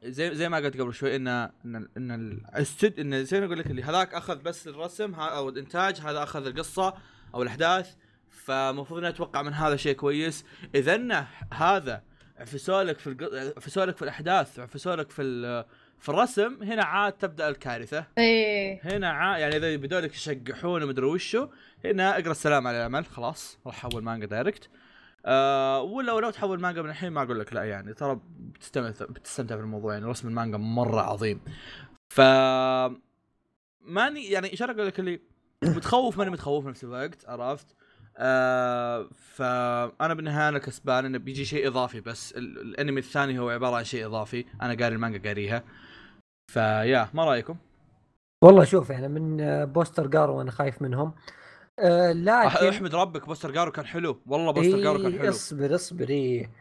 زي زي ما قلت قبل شوي ان إن إن الاستد إن زي ما أقول لك اللي هذاك أخذ بس الرسم أو الإنتاج هذا أخذ القصة أو الأحداث فمفروض اني أتوقع من هذا شيء كويس. إذا هذا عفسولك في الق... عفسولك في الأحداث عفسولك في ال... في الرسم هنا عاد تبدأ الكارثة. إيه. هنا عا... يعني إذا بدولك يشقحون ومدري وشو هنا اقرأ السلام على الأمل خلاص راح أحول مانجا direct آه ولا ولو تحول مانجا من الحين ما أقول لك لا يعني ترى بتستمتع بتستمتع بالموضوع يعني رسم المانجا مرة عظيم. ف ماني يعني إيش أقول لك اللي متخوف ماني متخوف نفس الوقت عرفت؟ آه فأنا بالنهاية أنا كسبان انه بيجي شيء إضافي بس ال- الأنمي الثاني هو عبارة عن شيء إضافي أنا قاري المانجا قاريها. فيا ما رأيكم؟ والله شوف يعني من آه، بوستر جارو وأنا خايف منهم. آه لكن احمد ربك بوستر جارو كان حلو. والله بوستر جارو كان حلو. اصبر اصبر إيه.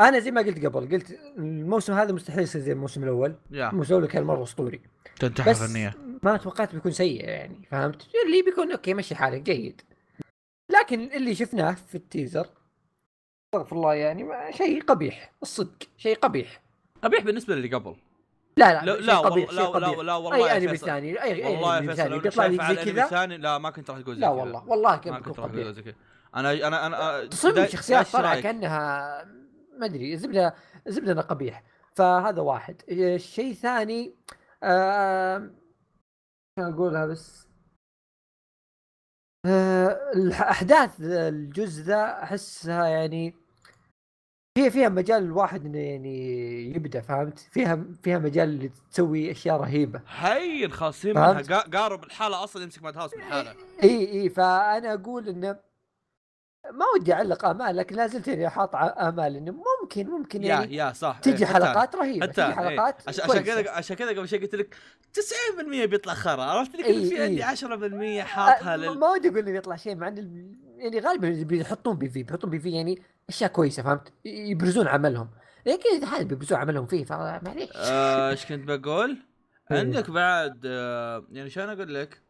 أنا زي ما قلت قبل قلت الموسم هذا مستحيل يصير زي الموسم الأول. yeah. الموسم الأول كان مرة أسطوري. تنتحر بس فنية. ما توقعت بيكون سيء يعني فهمت؟ اللي بيكون okay مشي حالك جيد. لكن اللي شفناه في ال teaser استغفر الله يعني شيء قبيح الصدق شيء قبيح. قبيح بالنسبة للي قبل. لا لا لا لا قبيح لا لا, لا والله أي انمي ثاني أي أي والله انمي ثاني بيطلع على زي كذا. الثاني لا ما كنت راح تقول زي لا كذا. والله والله كان ما كنت راح تقول زي كذا. أنا أنا أنا الشخصيات داش طالعة. كأنها ما أدري زبدة زبدة قبيح. فهذا واحد. الشيء ثاني آه شلون أقولها بس؟ آه الأحداث الجزء ذا أحسها يعني فيها فيها مجال الواحد إنه يعني يبدأ فهمت؟ فيها فيها مجال اللي تسوي أشياء رهيبة. هين خاصين منها فهمت؟ قا- قاروا بالحاله أصلا يمسك ماد هاوس بالحالة. إي إي فأنا أقول إنه ما ودي اعلق امال لكن لا زلت يعني حاط امال انه ممكن ممكن يا يعني يا صح تجي إيه، أنا. حلقات رهيبة حتى تجي إيه. حلقات عشان. كذا عشان كذا قبل شوي قلت لك 90% بيطلع خرا عرفت لك في عندي إيه. 10% حاطها آه، لل ما ودي أقول إنه يطلع شيء مع ان يعني غالبا بيحطون بي في بيحطون بي في يعني أشياء كويسة فهمت يبرزون عملهم لكن إذا هذا بيبرزون عملهم فيه فمعليش آه، إيش كنت بقول؟ عندك بعد آه، يعني شلون أقول لك؟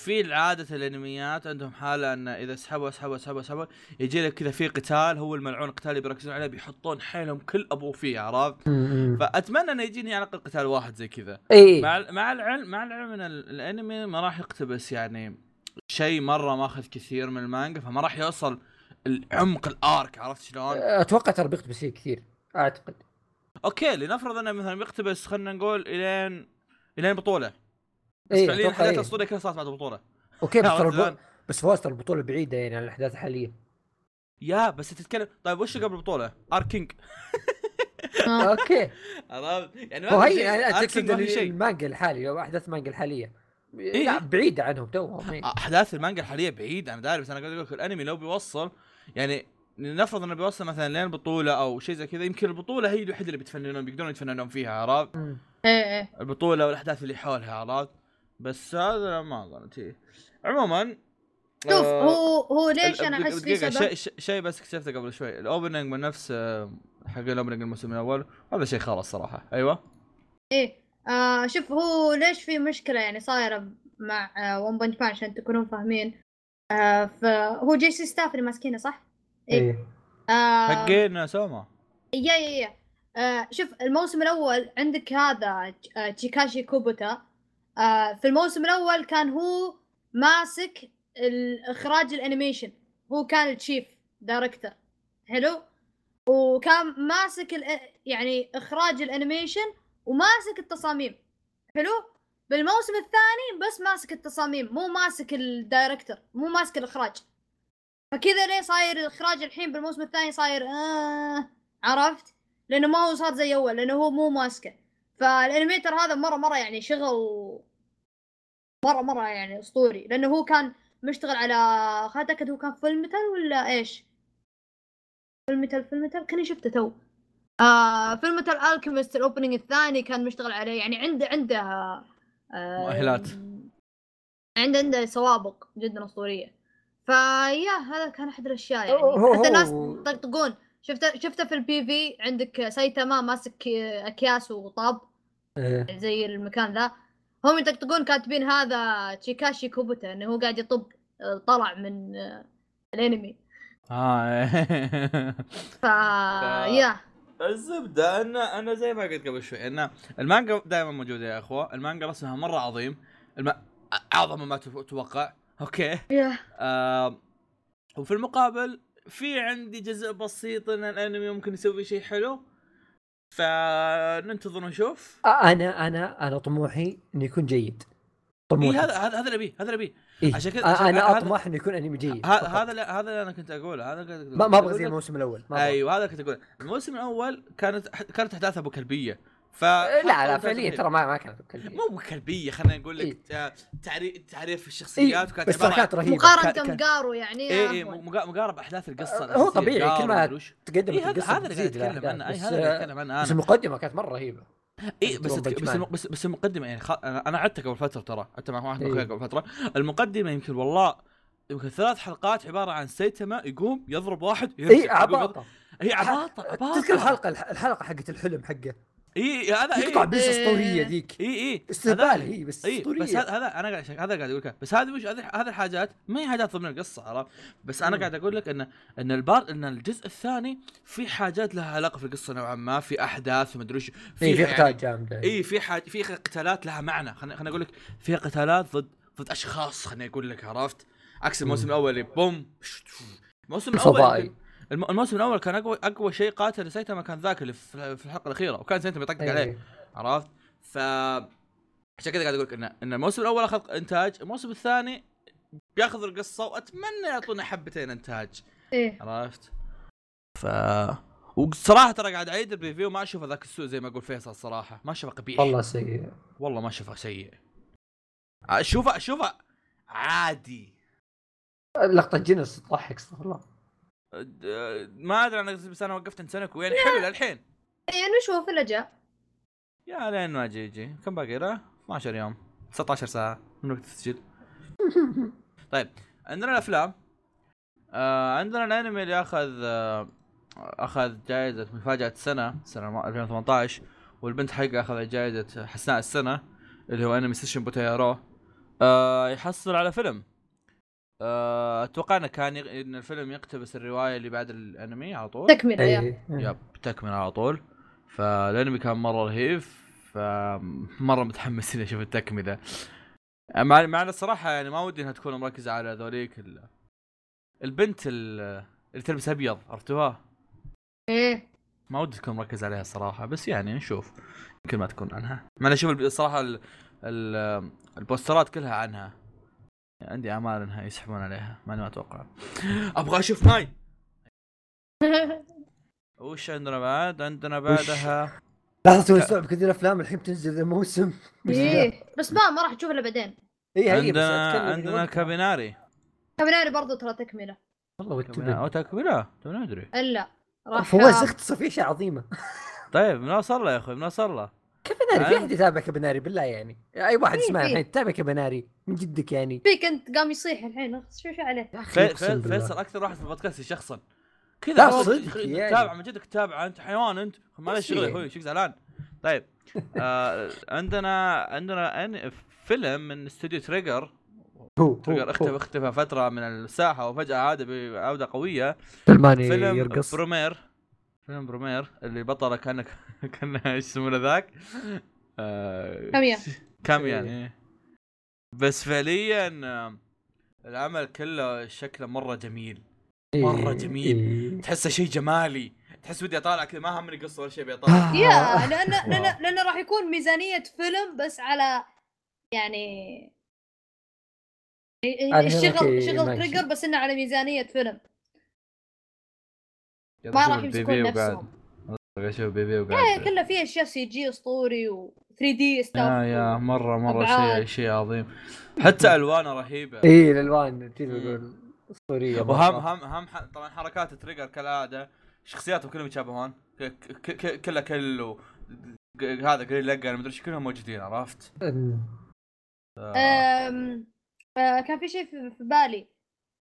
في عادة الأنميات عندهم حالة أن إذا سحبوا سحبوا سحبوا سحبوا يجي لك كذا في قتال هو الملعون القتال اللي بيركزون عليه بيحطون حيلهم كل أبو فيه عرفت؟ فأتمنى إنه يجيني على الاقل قتال واحد زي كذا. إي. مع مع العلم مع العلم إن ال- الأنمي ما راح يقتبس يعني شيء مرة ماخذ كثير من المانجا فما راح يوصل العمق ال arc عرفت شلون؟ أتوقع ترى بيقتبس كثير أعتقد. okay لنفرض إنه مثلا بيقتبس خلينا نقول الين إلين بطولة. بس إيه، فعليا الاحداث إيه. الاسطوريه كلها صارت بعد البطوله okay بس؟ الب- بس فواز ترى البطولة بعيده يعني عن الأحداث الحاليه يا بس تتكلم طيب وش قبل البطولة؟ arc كينج آه. أوكي عرفت؟ يعني ما هي يعني تقصد المانجا الحالي أو أحداث المانجا الحالية إيه. لا بعيدة عنهم توهم إيه. أحداث المانجا الحالية بعيد أنا داري بس أنا قاعد أقول لك الأنمي لو بيوصل يعني نفرض إنه بيوصل مثلا لين البطوله أو شيء زي كذا يمكن البطولة هي الوحيدة اللي بيتفننون بيقدرون يتفننون فيها عرفت؟ إيه إيه البطولة والأحداث اللي حولها عرفت؟ بس هذا ما ظنيت فيه. عموما شوف آه، هو هو ليش أنا أحس في سبب؟ شيء شيء- شيء بس اكتشفته قبل شوي. الأوبننج من نفس آه، حق ال opening الموسم الأول. هذا شيء خلاص صراحة أيوه. إيه آه شوف هو ليش في مشكلة يعني صايرة مع آه ون بنش مان عشان تكونون فاهمين؟ آه فهو جي سي ستاف اللي ماسكينه صح؟ إيه. إيه. آه حقين سوما. yeah yeah yeah آه شوف الموسم الأول عندك هذا آه تشيكاشي كوبوتا. آه في الموسم الأول كان هو ماسك الإخراج ال animation. هو كان ال chief director حلو؟ وكان ماسك يعني إخراج ال animation وماسك التصاميم. حلو؟ بالموسم الثاني بس ماسك التصاميم مو ماسك ال director مو ماسك الإخراج. فكذا ليه صاير الإخراج الحين بالموسم الثاني صاير آه عرفت؟ لأنه ما هو صار زي أول لأنه هو مو ماسكه. فال animator هذا مرة مرة يعني شغل مرة مرة يعني أسطوري. لأنه هو كان مشتغل على خليني اتاكد هو كان فيلم ميتال ولا إيش؟ فيلم ميتال فيلم ميتال كاني شفته تو. آه فيلم ميتال الكيمست ال opening الثاني كان مشتغل عليه. يعني عنده عنده آه مؤهلات. عنده عنده سوابق جدا أسطورية. ف yeah هذا كان أحد الأشياء يعني. حتى الناس يطقطقون. شفته شفته في ال PV عندك سايتاما ماسك أكياس وطاب. إيه. زي المكان ذا. هم يطقطقون كاتبين هذا تشيكاشي كوبوتا إنه هو قاعد يطب آه، طلع من آه، الانمي. آه. ف yeah. الزبدة ان أنا زي ما قلت قبل شوي إن المانجا دائما موجودة يا أخوة. المانجا رسمها مرة عظيم. الم... أعظم ما تتوقع okay. yeah. آه وفي المقابل في عندي جزء بسيط إن الانمي ممكن يسوي شيء حلو. فننتظر ونشوف. أنا أنا أنا طموحي إنه يكون جيد. طموحي. إيه هذا هذا هذا اللي أبيه هذا اللي أبيه. إيه؟ عشان كذا- أنا اطمح إنه يكون أنمي جيد. هذا هذا اللي أنا كنت أقوله هذا كنت ما أبغى زي الموسم الأول. أيوه هذا كنت أقول الموسم الأول كانت كانت احداث أبو كلبية. ف لا لا فعليا ترى ما ما كانت كلبية. مو كلبية خلينا نقول لك إيه. تعريف تعريف الشخصيات إيه وكانت بس ترى عباره كانت رهيبة مقارنة ك- بقارو يعني اي اي مقارب احداث القصة هو طبيعي، كل ما. تقدم في هذا هذا اللي أتكلم. عنه بس، هذا اللي أتكلم عنه بس أنا المقدمة كانت مرة رهيبة اي بس بس. بس بس المقدمة يعني خ... أنا أنا عدت قبل فترة ترى عدت مع واحد من إيه. اخوياي قبل فترة المقدمة يمكن والله يمكن ثلاث حلقات عبارة عن سيتما يقوم يضرب واحد اي عباطة هي عباطه عباطة تذكر الحلقة الحلقة حقت الحلم حقه إي هذا يقطع إي. بيس إيه. أسطورية ذيك إي إي. استهبال هي بس إي أسطورية. بس هذا هذا أنا قاعد هذا قاعد أقول لك. بس هذه مش هذه هذه الحاجات ما هي حاجات ضمن القصة عرفت؟ بس أنا. قاعد أقول لك إن إن البار إن الجزء الثاني في حاجات لها علاقة في القصة نوعا ما في أحداث ومدري إيش اي في يعني- قتال جامدة. إي في حاجة في قتالات لها معنى. خليني أقول لك فيها قتالات ضد ضد أشخاص خليني أقول لك عرفت؟ عكس الموسم. الأول اللي بوم الموسم الأول فضائي الموسم الأول كان أقوى أقوى شيء قاتل سايتاما كان ذاك اللي في الحلقة الأخيرة وكان سايتاما يطقطق عليه إيه. عرفت؟ ف عشان كذا قاعد أقول لك ان إن الموسم الأول أخذ إنتاج الموسم الثاني بياخذ القصة وأتمنى يعطونا حبتين إنتاج إيه. عرفت؟ ف وصراحة ترى قاعد أعيد الريفيو ما اشوفه ذاك السوء زي ما يقول فيصل صراحة ما أشوفه قبيح. والله سيء. والله ما أشوفه سيء. أشوفه أشوفه عادي. لقطة جنس تضحك استغفر الله. ما أدري أنا بس أنا وقفت انسنك وين حلو للحين. إيه نشوف اللي جاء يا لين ما أجي يجي كم باقي له؟ 12 يوم. 19 ساعة من وقت التسجيل طيب عندنا الأفلام. آه عندنا الأنمي اللي أخذ آه أخذ جائزه مفاجأة السنة سنة 2018 والبنت حقه أخذت جائزه حسناء السنة اللي هو أنمي سيشن بوتيارو آه يحصل على فيلم. أتوقع إنه كان يق... إن الفيلم يقتبس الرواية اللي بعد الأنمي على طول. تكملة yeah. إيه. yep تكمل على طول. فالأنمي كان مرة رهيب فمرة متحمس إني أشوف التكملة. مع مع الصراحة يعني ما ودي إنها تكون مركزة على ذوليك ال... البنت ال- اللي تلبس أبيض عرفتوها؟ إيه. ما ودي تكون مركز عليها الصراحة بس يعني نشوف. يمكن ما تكون عنها. ما أنا أشوف الصراحة ال... ال... البوسترات كلها عنها. عندي امال إنها يسحبون عليها ما أنا ما أتوقع أبغى أشوف ماي. وش عندنا بعد؟ عندنا بعدها لاحظت توي استوعب كثير الافلام الحين تنزل ذا الموسم إيه. بس ما ما راح تشوف إلا بعدين. اي هي بس عندنا عندنا. كابيناري. كابيناري برضو ترى تكملة. والله كابيناري. أو وتبن تكمله تو ندري. إلا. راح فواز اختصر في أشياء عظيمة. طيب بنوصل له يا أخوي بنوصل له. كابيناري في أحد يتابع كابيناري بالله يعني. أي واحد يسمع. الحين تتابع كابيناري من جدك يعني. فيك انت قام يصيح الحين. شو شو عليه؟ فيصل أكثر واحد في البودكاست يشخصن كذا صدق يعني. تتابع من جدك تتابع. أنت حيوان أنت ما لك شغل يا يعني. أخوي؟ شفيك زعلان؟ طيب. آه عندنا عندنا فيلم من استوديو Trigger. Trigger اختفى. اختفى فترة من الساحة وفجأة عاد بعودة قوية. فيلم يرقص. Promare. فيلم Promare اللي بطله كأنك كان إيش يسمونه ذاك؟ آه، كامينا. كامينا إيه. بس فعليا آه، العمل كله شكله مرة جميل مرة إيه، جميل. إيه. تحسه شيء جمالي تحس ودي أطالع كذا ما همني قصه ولا شيء ابي اطالع آه. yeah لأن لأن لأن راح يكون ميزانية فيلم بس على يعني الشغل شغل. Trigger بس إنه على ميزانية فيلم ما راح يمسكون نفسهم أشوف بي بي إيه وقاعد كله فيه أشياء CG أسطوري و 3D stuff yeah yeah مرة مرة شيء. شيء عظيم حتى ألوانه رهيبة اي الألوان. يقول أسطورية وهم. هم هم ح- طبعا حركات Trigger كالعادة شخصياتهم كلهم يتشابهون ك- ك- ك- كله كل و هذا قليل لقى مدري إيش كلهم موجودين عرفت؟ آه. آه كان في شيء في في بالي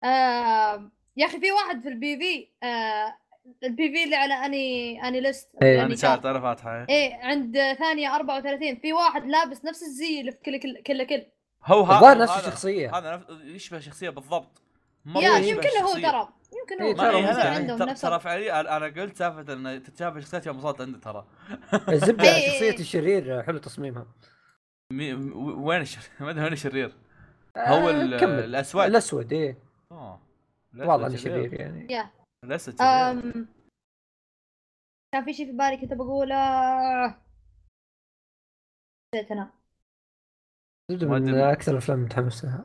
آم... يا أخي في واحد في البي في آه البي في اللي على Ani AniList إيه. أنا AniChart أنا فاتحة إيه عند ثانية 34 في واحد لابس نفس الزي اللي في كل كل كل, كل. هو هذا الظاهر نفس الشخصية. هذا نفس يشبه شخصية بالضبط يا يمكن هو. ترى يمكن إيه، هو ما ترى إيه عندهم ترى نفس ترى فعليا أنا أنا قلت سالفه إن تتشابه شخصيات يوم وصلت عنده ترى الزبده إيه، إيه، شخصية إيه. الشرير حلو تصميمها وين الشر... ما أدري وين الشرير هو آه،. الأسود الأسود إيه آه واضح انه شرير يعني شرير أم... كان في شيء في بالي كنت بقوله. نسيت أنا. من. أكثر الأفلام متحمس لها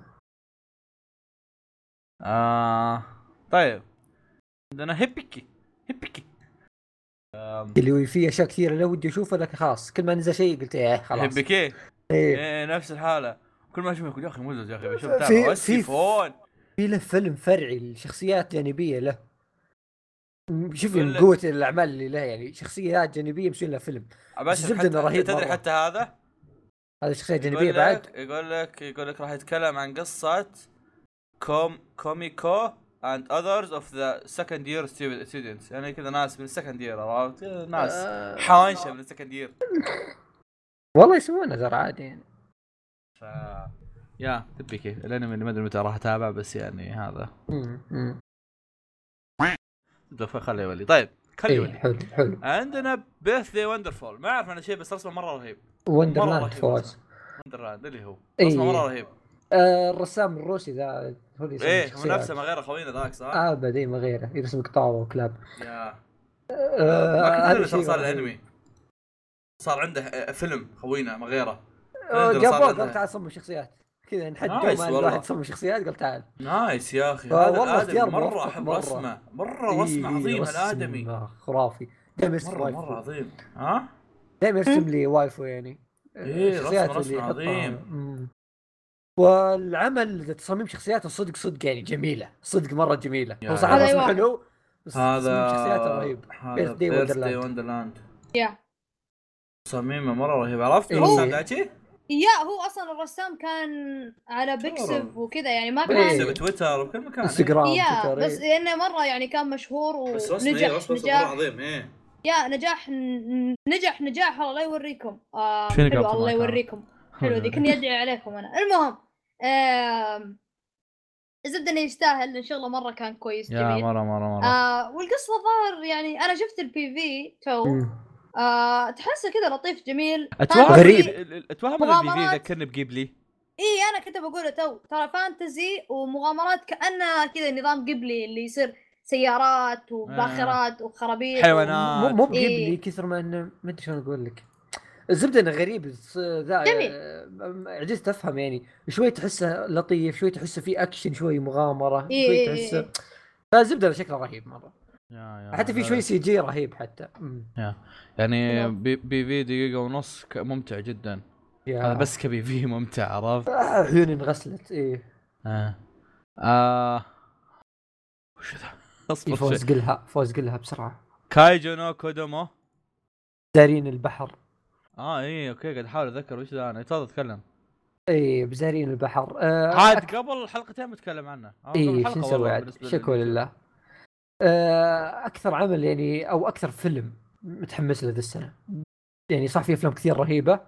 آه... طيب. عندنا هيبيكي. هيبيكي. اللي هو في أشياء كثيرة لو ودي أشوفها لكن خلاص كل ما نزل شيء قلت إيه خلاص. هيبيكي؟ إيه. إيه نفس الحالة. كل ما أشوفه يقول يا أخي مزز يا أخي بشوف في- تابع في- في له فيلم فرعي لشخصيات جانبية له. شوف من قوة الأعمال اللي له يعني شخصيات جانبية مسوين لها فيلم. حتى إنه رهيب تدري. حتى هذا؟ هذه شخصية يقول جانبية بعد. يقول لك يقول لك راح يتكلم عن قصة كوم كوميكو others of the second year stu- students. يعني كذا ناس من ال second year عرفت؟ ناس آه، حوانشة من ال second year والله يسوونها ترى عادي يعني. ف yeah تبي كيف؟ الأنمي اللي ما أدري متى راح أتابع بس يعني هذا. خليه يولي طيب خليه يولي حلو حلو. عندنا Birthday Wonderful ما أعرف أنا شيء بس رسمه مرة رهيب. Wonderland رهيب فواز. Wonderland اللي هو. إيه. رسمه مرة رهيب. آه الرسام الروسي ذا هو اللي يسوي إيه هو الشخصيات. نفسه ما غير خوينا ذاك صح؟ ابد اي ما غيره. يرسم قطاوه وكلاب. يا. آه ما صار. الأنمي. صار عنده آه، فيلم خوينا ما غيره. آه، عنده- تعال صمم شخصيات. كذا نحد nice يوم والله. الواحد صمم شخصيات قال تعال. نايس يا أخي. آه، هذا والله اختيار مرة أحب مرة. رسمه. مرة رسمه إيه، عظيم رسم الآدمي. خرافي. دائما يرسم مرة مرة عظيم. ها؟ دائما يرسم لي waifu يعني. إيه، الشخصيات رسمه- يحطها. عظيم. والعمل تصاميم شخصياته صدق صدق يعني جميلة. صدق مرة جميلة. هو صح هذا رسمه واحد. حلو بس تصميم هذا شخصياته رهيب بيرث داي. وندرلاند يا تصاميمه مرة رهيب. عرفت؟ إيه. يا هو أصلا الرسام كان على Pixiv أوه. وكذا يعني ما. كان Pixiv تويتر بكل مكان. انستغرام yeah بس إيه. انه مرة يعني كان مشهور بس ونجح إيه، رسمه مره نجاح عظيم إيه yeah نجاح نجح نجاح الله يوريكم آه حلو الله؟ يوريكم حلو ذي كني ادعي عليكم أنا المهم آم، الزبدة انه يستاهل لأن شغله مرة كان كويس yeah جميل مرة مرة مرة آه والقصة ظاهر يعني أنا شفت ال PV تو. آه تحسه كذا لطيف جميل اتوهم. غريب. اتوهم ال PV. يذكرني بجيبلي إي أنا كنت بقوله تو ترى fantasy ومغامرات كأنها كذا نظام قبلي اللي يصير سيارات وباخرات وخرابيط حيوانات. مو مو بجيب إيه. كثر ما إنه ما أدري شلون أقول لك الزبدة إنه غريب ذا جميل. آه، عجزت أفهم يعني شوي تحسه لطيف شوي تحسه في أكشن شوي مغامرة إيه شوي تحسه إيه. فالزبدة شكله رهيب مرة yeah yeah حتى في شوي. CG رهيب حتى مم. يعني. P, PV دقيقة ونص ممتع جدا yeah هذا بس ك PV ممتع عرفت آه، عيوني انغسلت إيه آه. آه. وش ذا؟ إيه، اصبر فوز شوي. قلها فوز قلها بسرعة Kaijuu no Kodomo بزارين البحر آه اي okay قاعد أحاول أتذكر وش ذا أنا تفضل تكلم إيه بزارين البحر آه عاد قبل الحلقتين متكلم عنه الحلقة شو نسوي عاد شكوى. لله أكثر عمل يعني أو أكثر فيلم متحمس له ذا السنة. يعني صح في أفلام كثير رهيبة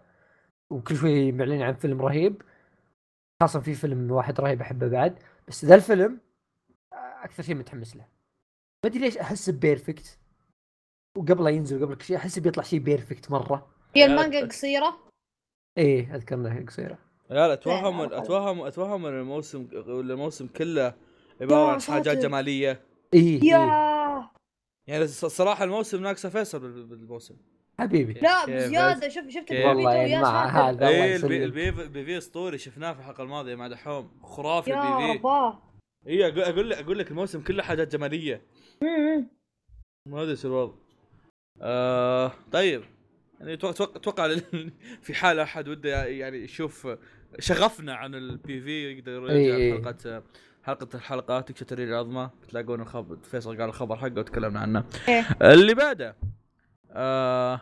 وكل شوي معلن عن فيلم رهيب. خاصة في فيلم واحد رهيب أحبه بعد. بس ذا الفيلم آه، أكثر شيء متحمس له. ما أدري ليش أحس perfect وقبل لا ينزل قبل كل شيء أحس بيطلع شيء perfect مرة. هي المانجا. قصيرة؟ إيه أذكر إنها قصيرة. لا لا أتوهم لا، أتوهم أتوهم إن الموسم الموسم كله عبارة عن حاجات. جمالية. إيه, yeah. إيه. يعني الص- الصراحه الموسم ناقصه فيصل بال- بالموسم. حبيبي. لا بزياده شوف شفت؟ والله يا يا ساتر. هذا الله إيه ال PV اسطوري شفناه في الحلقة الماضيه مع دحوم خرافي يا ال PV. رباه. اي أقول أقول لك أقول لك الموسم كله حاجات جمالية. ما أدري شو الوضع. آه طيب. يعني أتوقع في حال أحد وده يعني يشوف شغفنا عن البي في يقدر يرجع إي. حلقة حلقة الحلقات تكشف تريد العظمى بتلاقون الخبر فيصل قال الخبر حقه وتكلمنا عنه. إيه. اللي بعده آه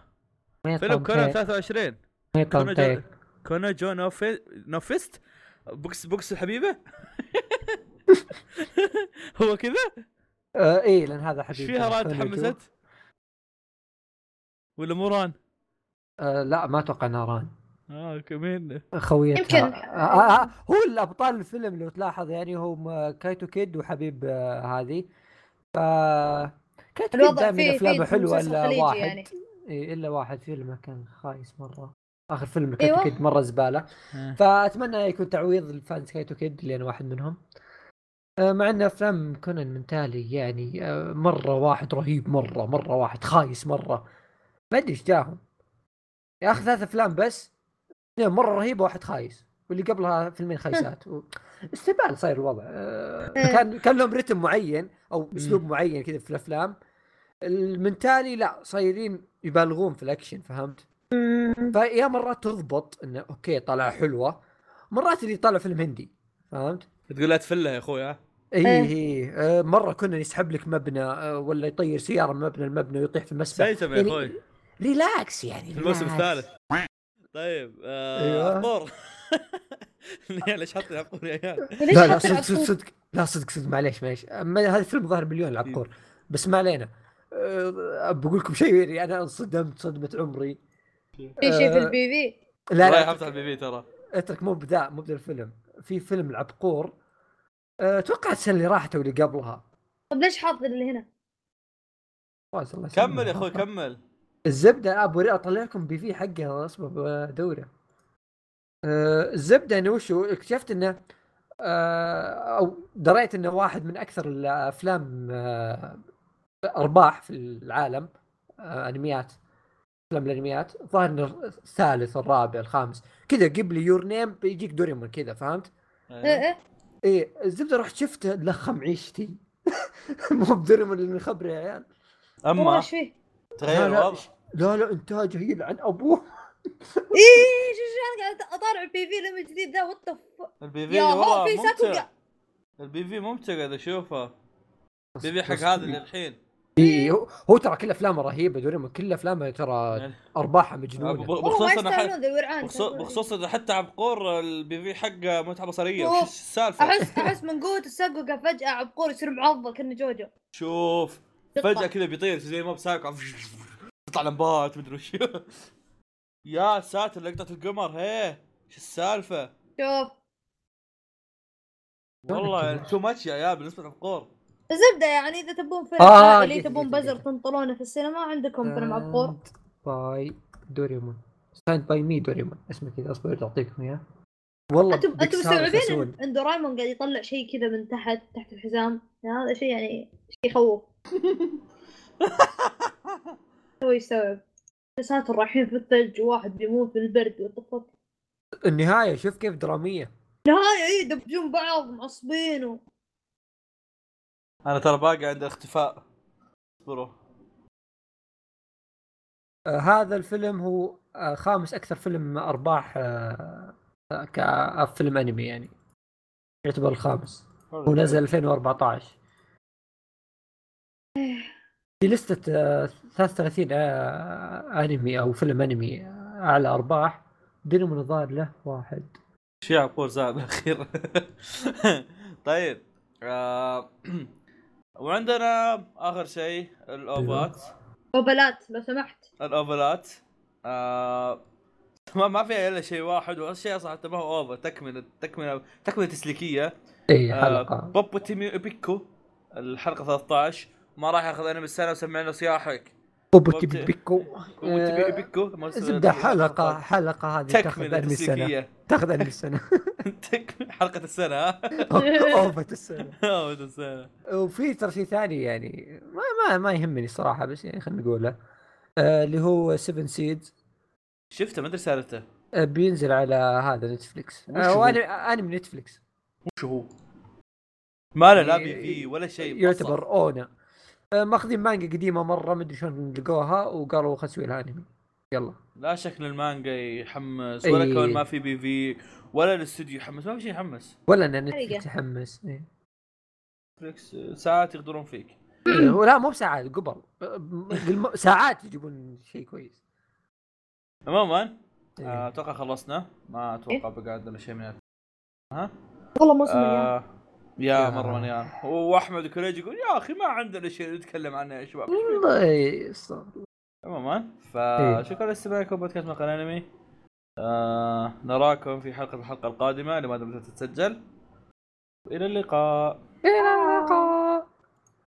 فيلم كونان متى- 23 ما يطلع كونان متى- جو كونان جو نوفي نوفيست؟ بوكس بوكس الحبيبة؟ هو كذا؟ آه إيه لأن هذا إيش حبيبي فيها راد. تحمست ولا موران آه لا ما أتوقع ناران آه كمين خويتها يمكن. آه آه آه هو الأبطال الفيلم لو تلاحظ يعني هم كايتو كيد وحبيب آه هذه. ف كايتو كيد دائما أفلامه حلوة إلا واحد. يعني. إيه إلا واحد فيلمه كان خايس مرة. آخر فيلم كايتو أيوة. كيد مرة زبالة. فأتمنى يكون تعويض لفانز كايتو كيد اللي أنا واحد منهم. آه، مع إن أفلام كونان من تالي يعني آه، مرة واحد رهيب مرة مرة واحد خايس مرة. ما أدري إيش جاهم. يا أخي ثلاث أفلام بس. اثنين مرة رهيبة واحد خايس واللي قبلها فيلمين خايسات. و... استهبال صاير الوضع. آه، كان كان لهم رتم معين أو أسلوب معين كذا في الأفلام. من تالي لا صايرين يبالغون في الأكشن فهمت؟ فيا مرات تضبط إنه okay طلع حلوة. مرات اللي طلع فيلم هندي فهمت؟ تقول لا تفله يا أخوي ها اي إيه. اي آه، مرة كنا يسحب لك مبنى آه، ولا يطير سيارة من مبنى لمبنى ويطيح في المسبح. سيتم يا يعني أخوي. ريلاكس يعني في الموسم. الثالث. طيب آه أيوة. عبور ليش حاطين عبقور يا عيال؟ لا لا صدق صدق؟ صدق. لا صدق صدق معليش معليش. هذا الفيلم ظهر مليون العبقور بس ما علينا. أه، بقول لكم شيء يعني أنا انصدمت صدمة عمري. في شيء في آه، البي في لا رايح لا. افتح ال PV ترى. اترك مو بذا مو بذا الفيلم. في فيلم العبقور. أه، أتوقع السنة اللي راحت أو اللي قبلها. طب ليش حاط اللي هنا؟ كمل يا أخوي كمل. الزبدة ابو اطلع لكم PV حقه أصبر بدوره أه الزبدة إنه وشو اكتشفت إنه أه أو دريت إنه واحد من أكثر الأفلام أه أرباح في العالم أه أنميات أفلام الأنميات. ظاهر إنه الثالث الرابع الخامس. كذا قبل يور نيم بيجيك دوريمون كذا فهمت؟ إيه إيه. إيه الزبدة رحت شفته لخم عيشتي. مو بدوريمون اللي خبري يا عيال. أما إيش فيه؟ تغير لا لا لا لا انتاجه يلعن أبوه. إيه شو شو أنا قاعد أطالع البي في لما الجديد ذا وات البي في يا هو في ممتع. ساكوغا ال PV ممتع قاعد أشوفه. ال PV حق هذا اللي الحين اي هو, هو ترى كل أفلامه رهيبة دوريمون كل أفلامه ترى ارباحها مجنونة. بخصوص بخصوص انه حتى عبقور ال PV حقه متعة بصرية. وش السالفة؟ احس أحس من قوة ال sakuga فجأة عبقور يصير معضل كأنه جوجو. شوف. فجأة كذا بيطير زي ما بساق تطلع لمبات مدري وش. يا ساتر لقطة القمر هي. إيش السالفة؟ شوف. والله تو ماتش يا يا بالنسبة لعبقور الزبده يعني إذا تبون فيلم آه، عائلي لقيت- تبون لقيت- بزر. تنطرونه في السينما عندكم فيلم عبقور باي دوريمون ستاند باي مي دوريمون اسمه كذا أصبر أعطيكم إياه. والله أنتم أنتم مستوعبين إن دورايمون قاعد يطلع شيء كذا من تحت تحت الحزام؟ هذا شيء يعني شيء يخوف. هو يستوعب يا ساتر رايحين في الثلج وواحد بيموت بالبرد وطفت النهاية شوف كيف درامية. نهاية اي يدبجون بعض معصبين و... أنا ترى باقي عند الاختفاء اصبروا. آه هذا الفيلم هو آه خامس أكثر فيلم أرباح آه آه، كفيلم أنمي يعني. يعتبر الخامس. هو نزل 2014 في لستة آه 33 آه أنمي أو فيلم أنمي آه، أعلى أرباح دينامون الظاهر له واحد. شيء عبقور زاد الاخير طيب آه... وعندنا آخر شيء الأوفات. اوبلات لو سمحت. الأوفلات. آه... ما ما فيها إلا شيء واحد والشيء أصلا حتى ما هو أوفر تكملة تكملة تكملة تسليكية. اي آه... حلقة. بوبو تيمي بيكو الحلقة 13 ما راح ياخذ أنمي السنة وسمع له صياحك بوبو بوبو تيبي تي- بيكو. بوبو تيمي بيكو؟ زبدة حلقة حلقة هذه تاخذ أنمي تسليكيه تاخذ أنمي السنة. تكملة. حلقة السنة ها؟ اوفت السنة. أوه، السنة. وفي ترى شيء ثاني يعني ما ما ما يهمني صراحة بس يعني خلينا نقوله. آه اللي هو 7 سيدز شفته؟ ما أدري سالفته. آه بينزل على هذا آه هو؟ وانمي انمي نتفليكس وش هو؟ ما له لا يعني PV ولا شيء يعتبر ONA ماخذين مانجا قديمة مرة مدري شلون لقوها وقالوا خلنا نسوي لها أنمي. يلا. لا شكل المانجا يحمس. ولا كون ما في PV ولا الاستوديو يحمس ما في شيء يحمس. ولا إن نتفليكس حقيقة. يحمس إيه. نتفلكس ساعات يقدرون فيك. إيه، هو لا مو بساعات قبل. آه، ساعات يجيبون شيء كويس. عموما إيه. آه، أتوقع خلصنا. ما أتوقع بقى عندنا شيء من ها والله موسم آه يا يا. مرة مليان وأحمد وكريج يقول يا أخي ما عندنا شيء نتكلم عنه يا شباب. والله استغفر عموما إيه. فشكرا لاستماعكم بودكاست مقال أنمي. آه نراكم في حلقة الحلقة القادمة لماذا بدات تتسجل. والى اللقاء. إلى اللقاء.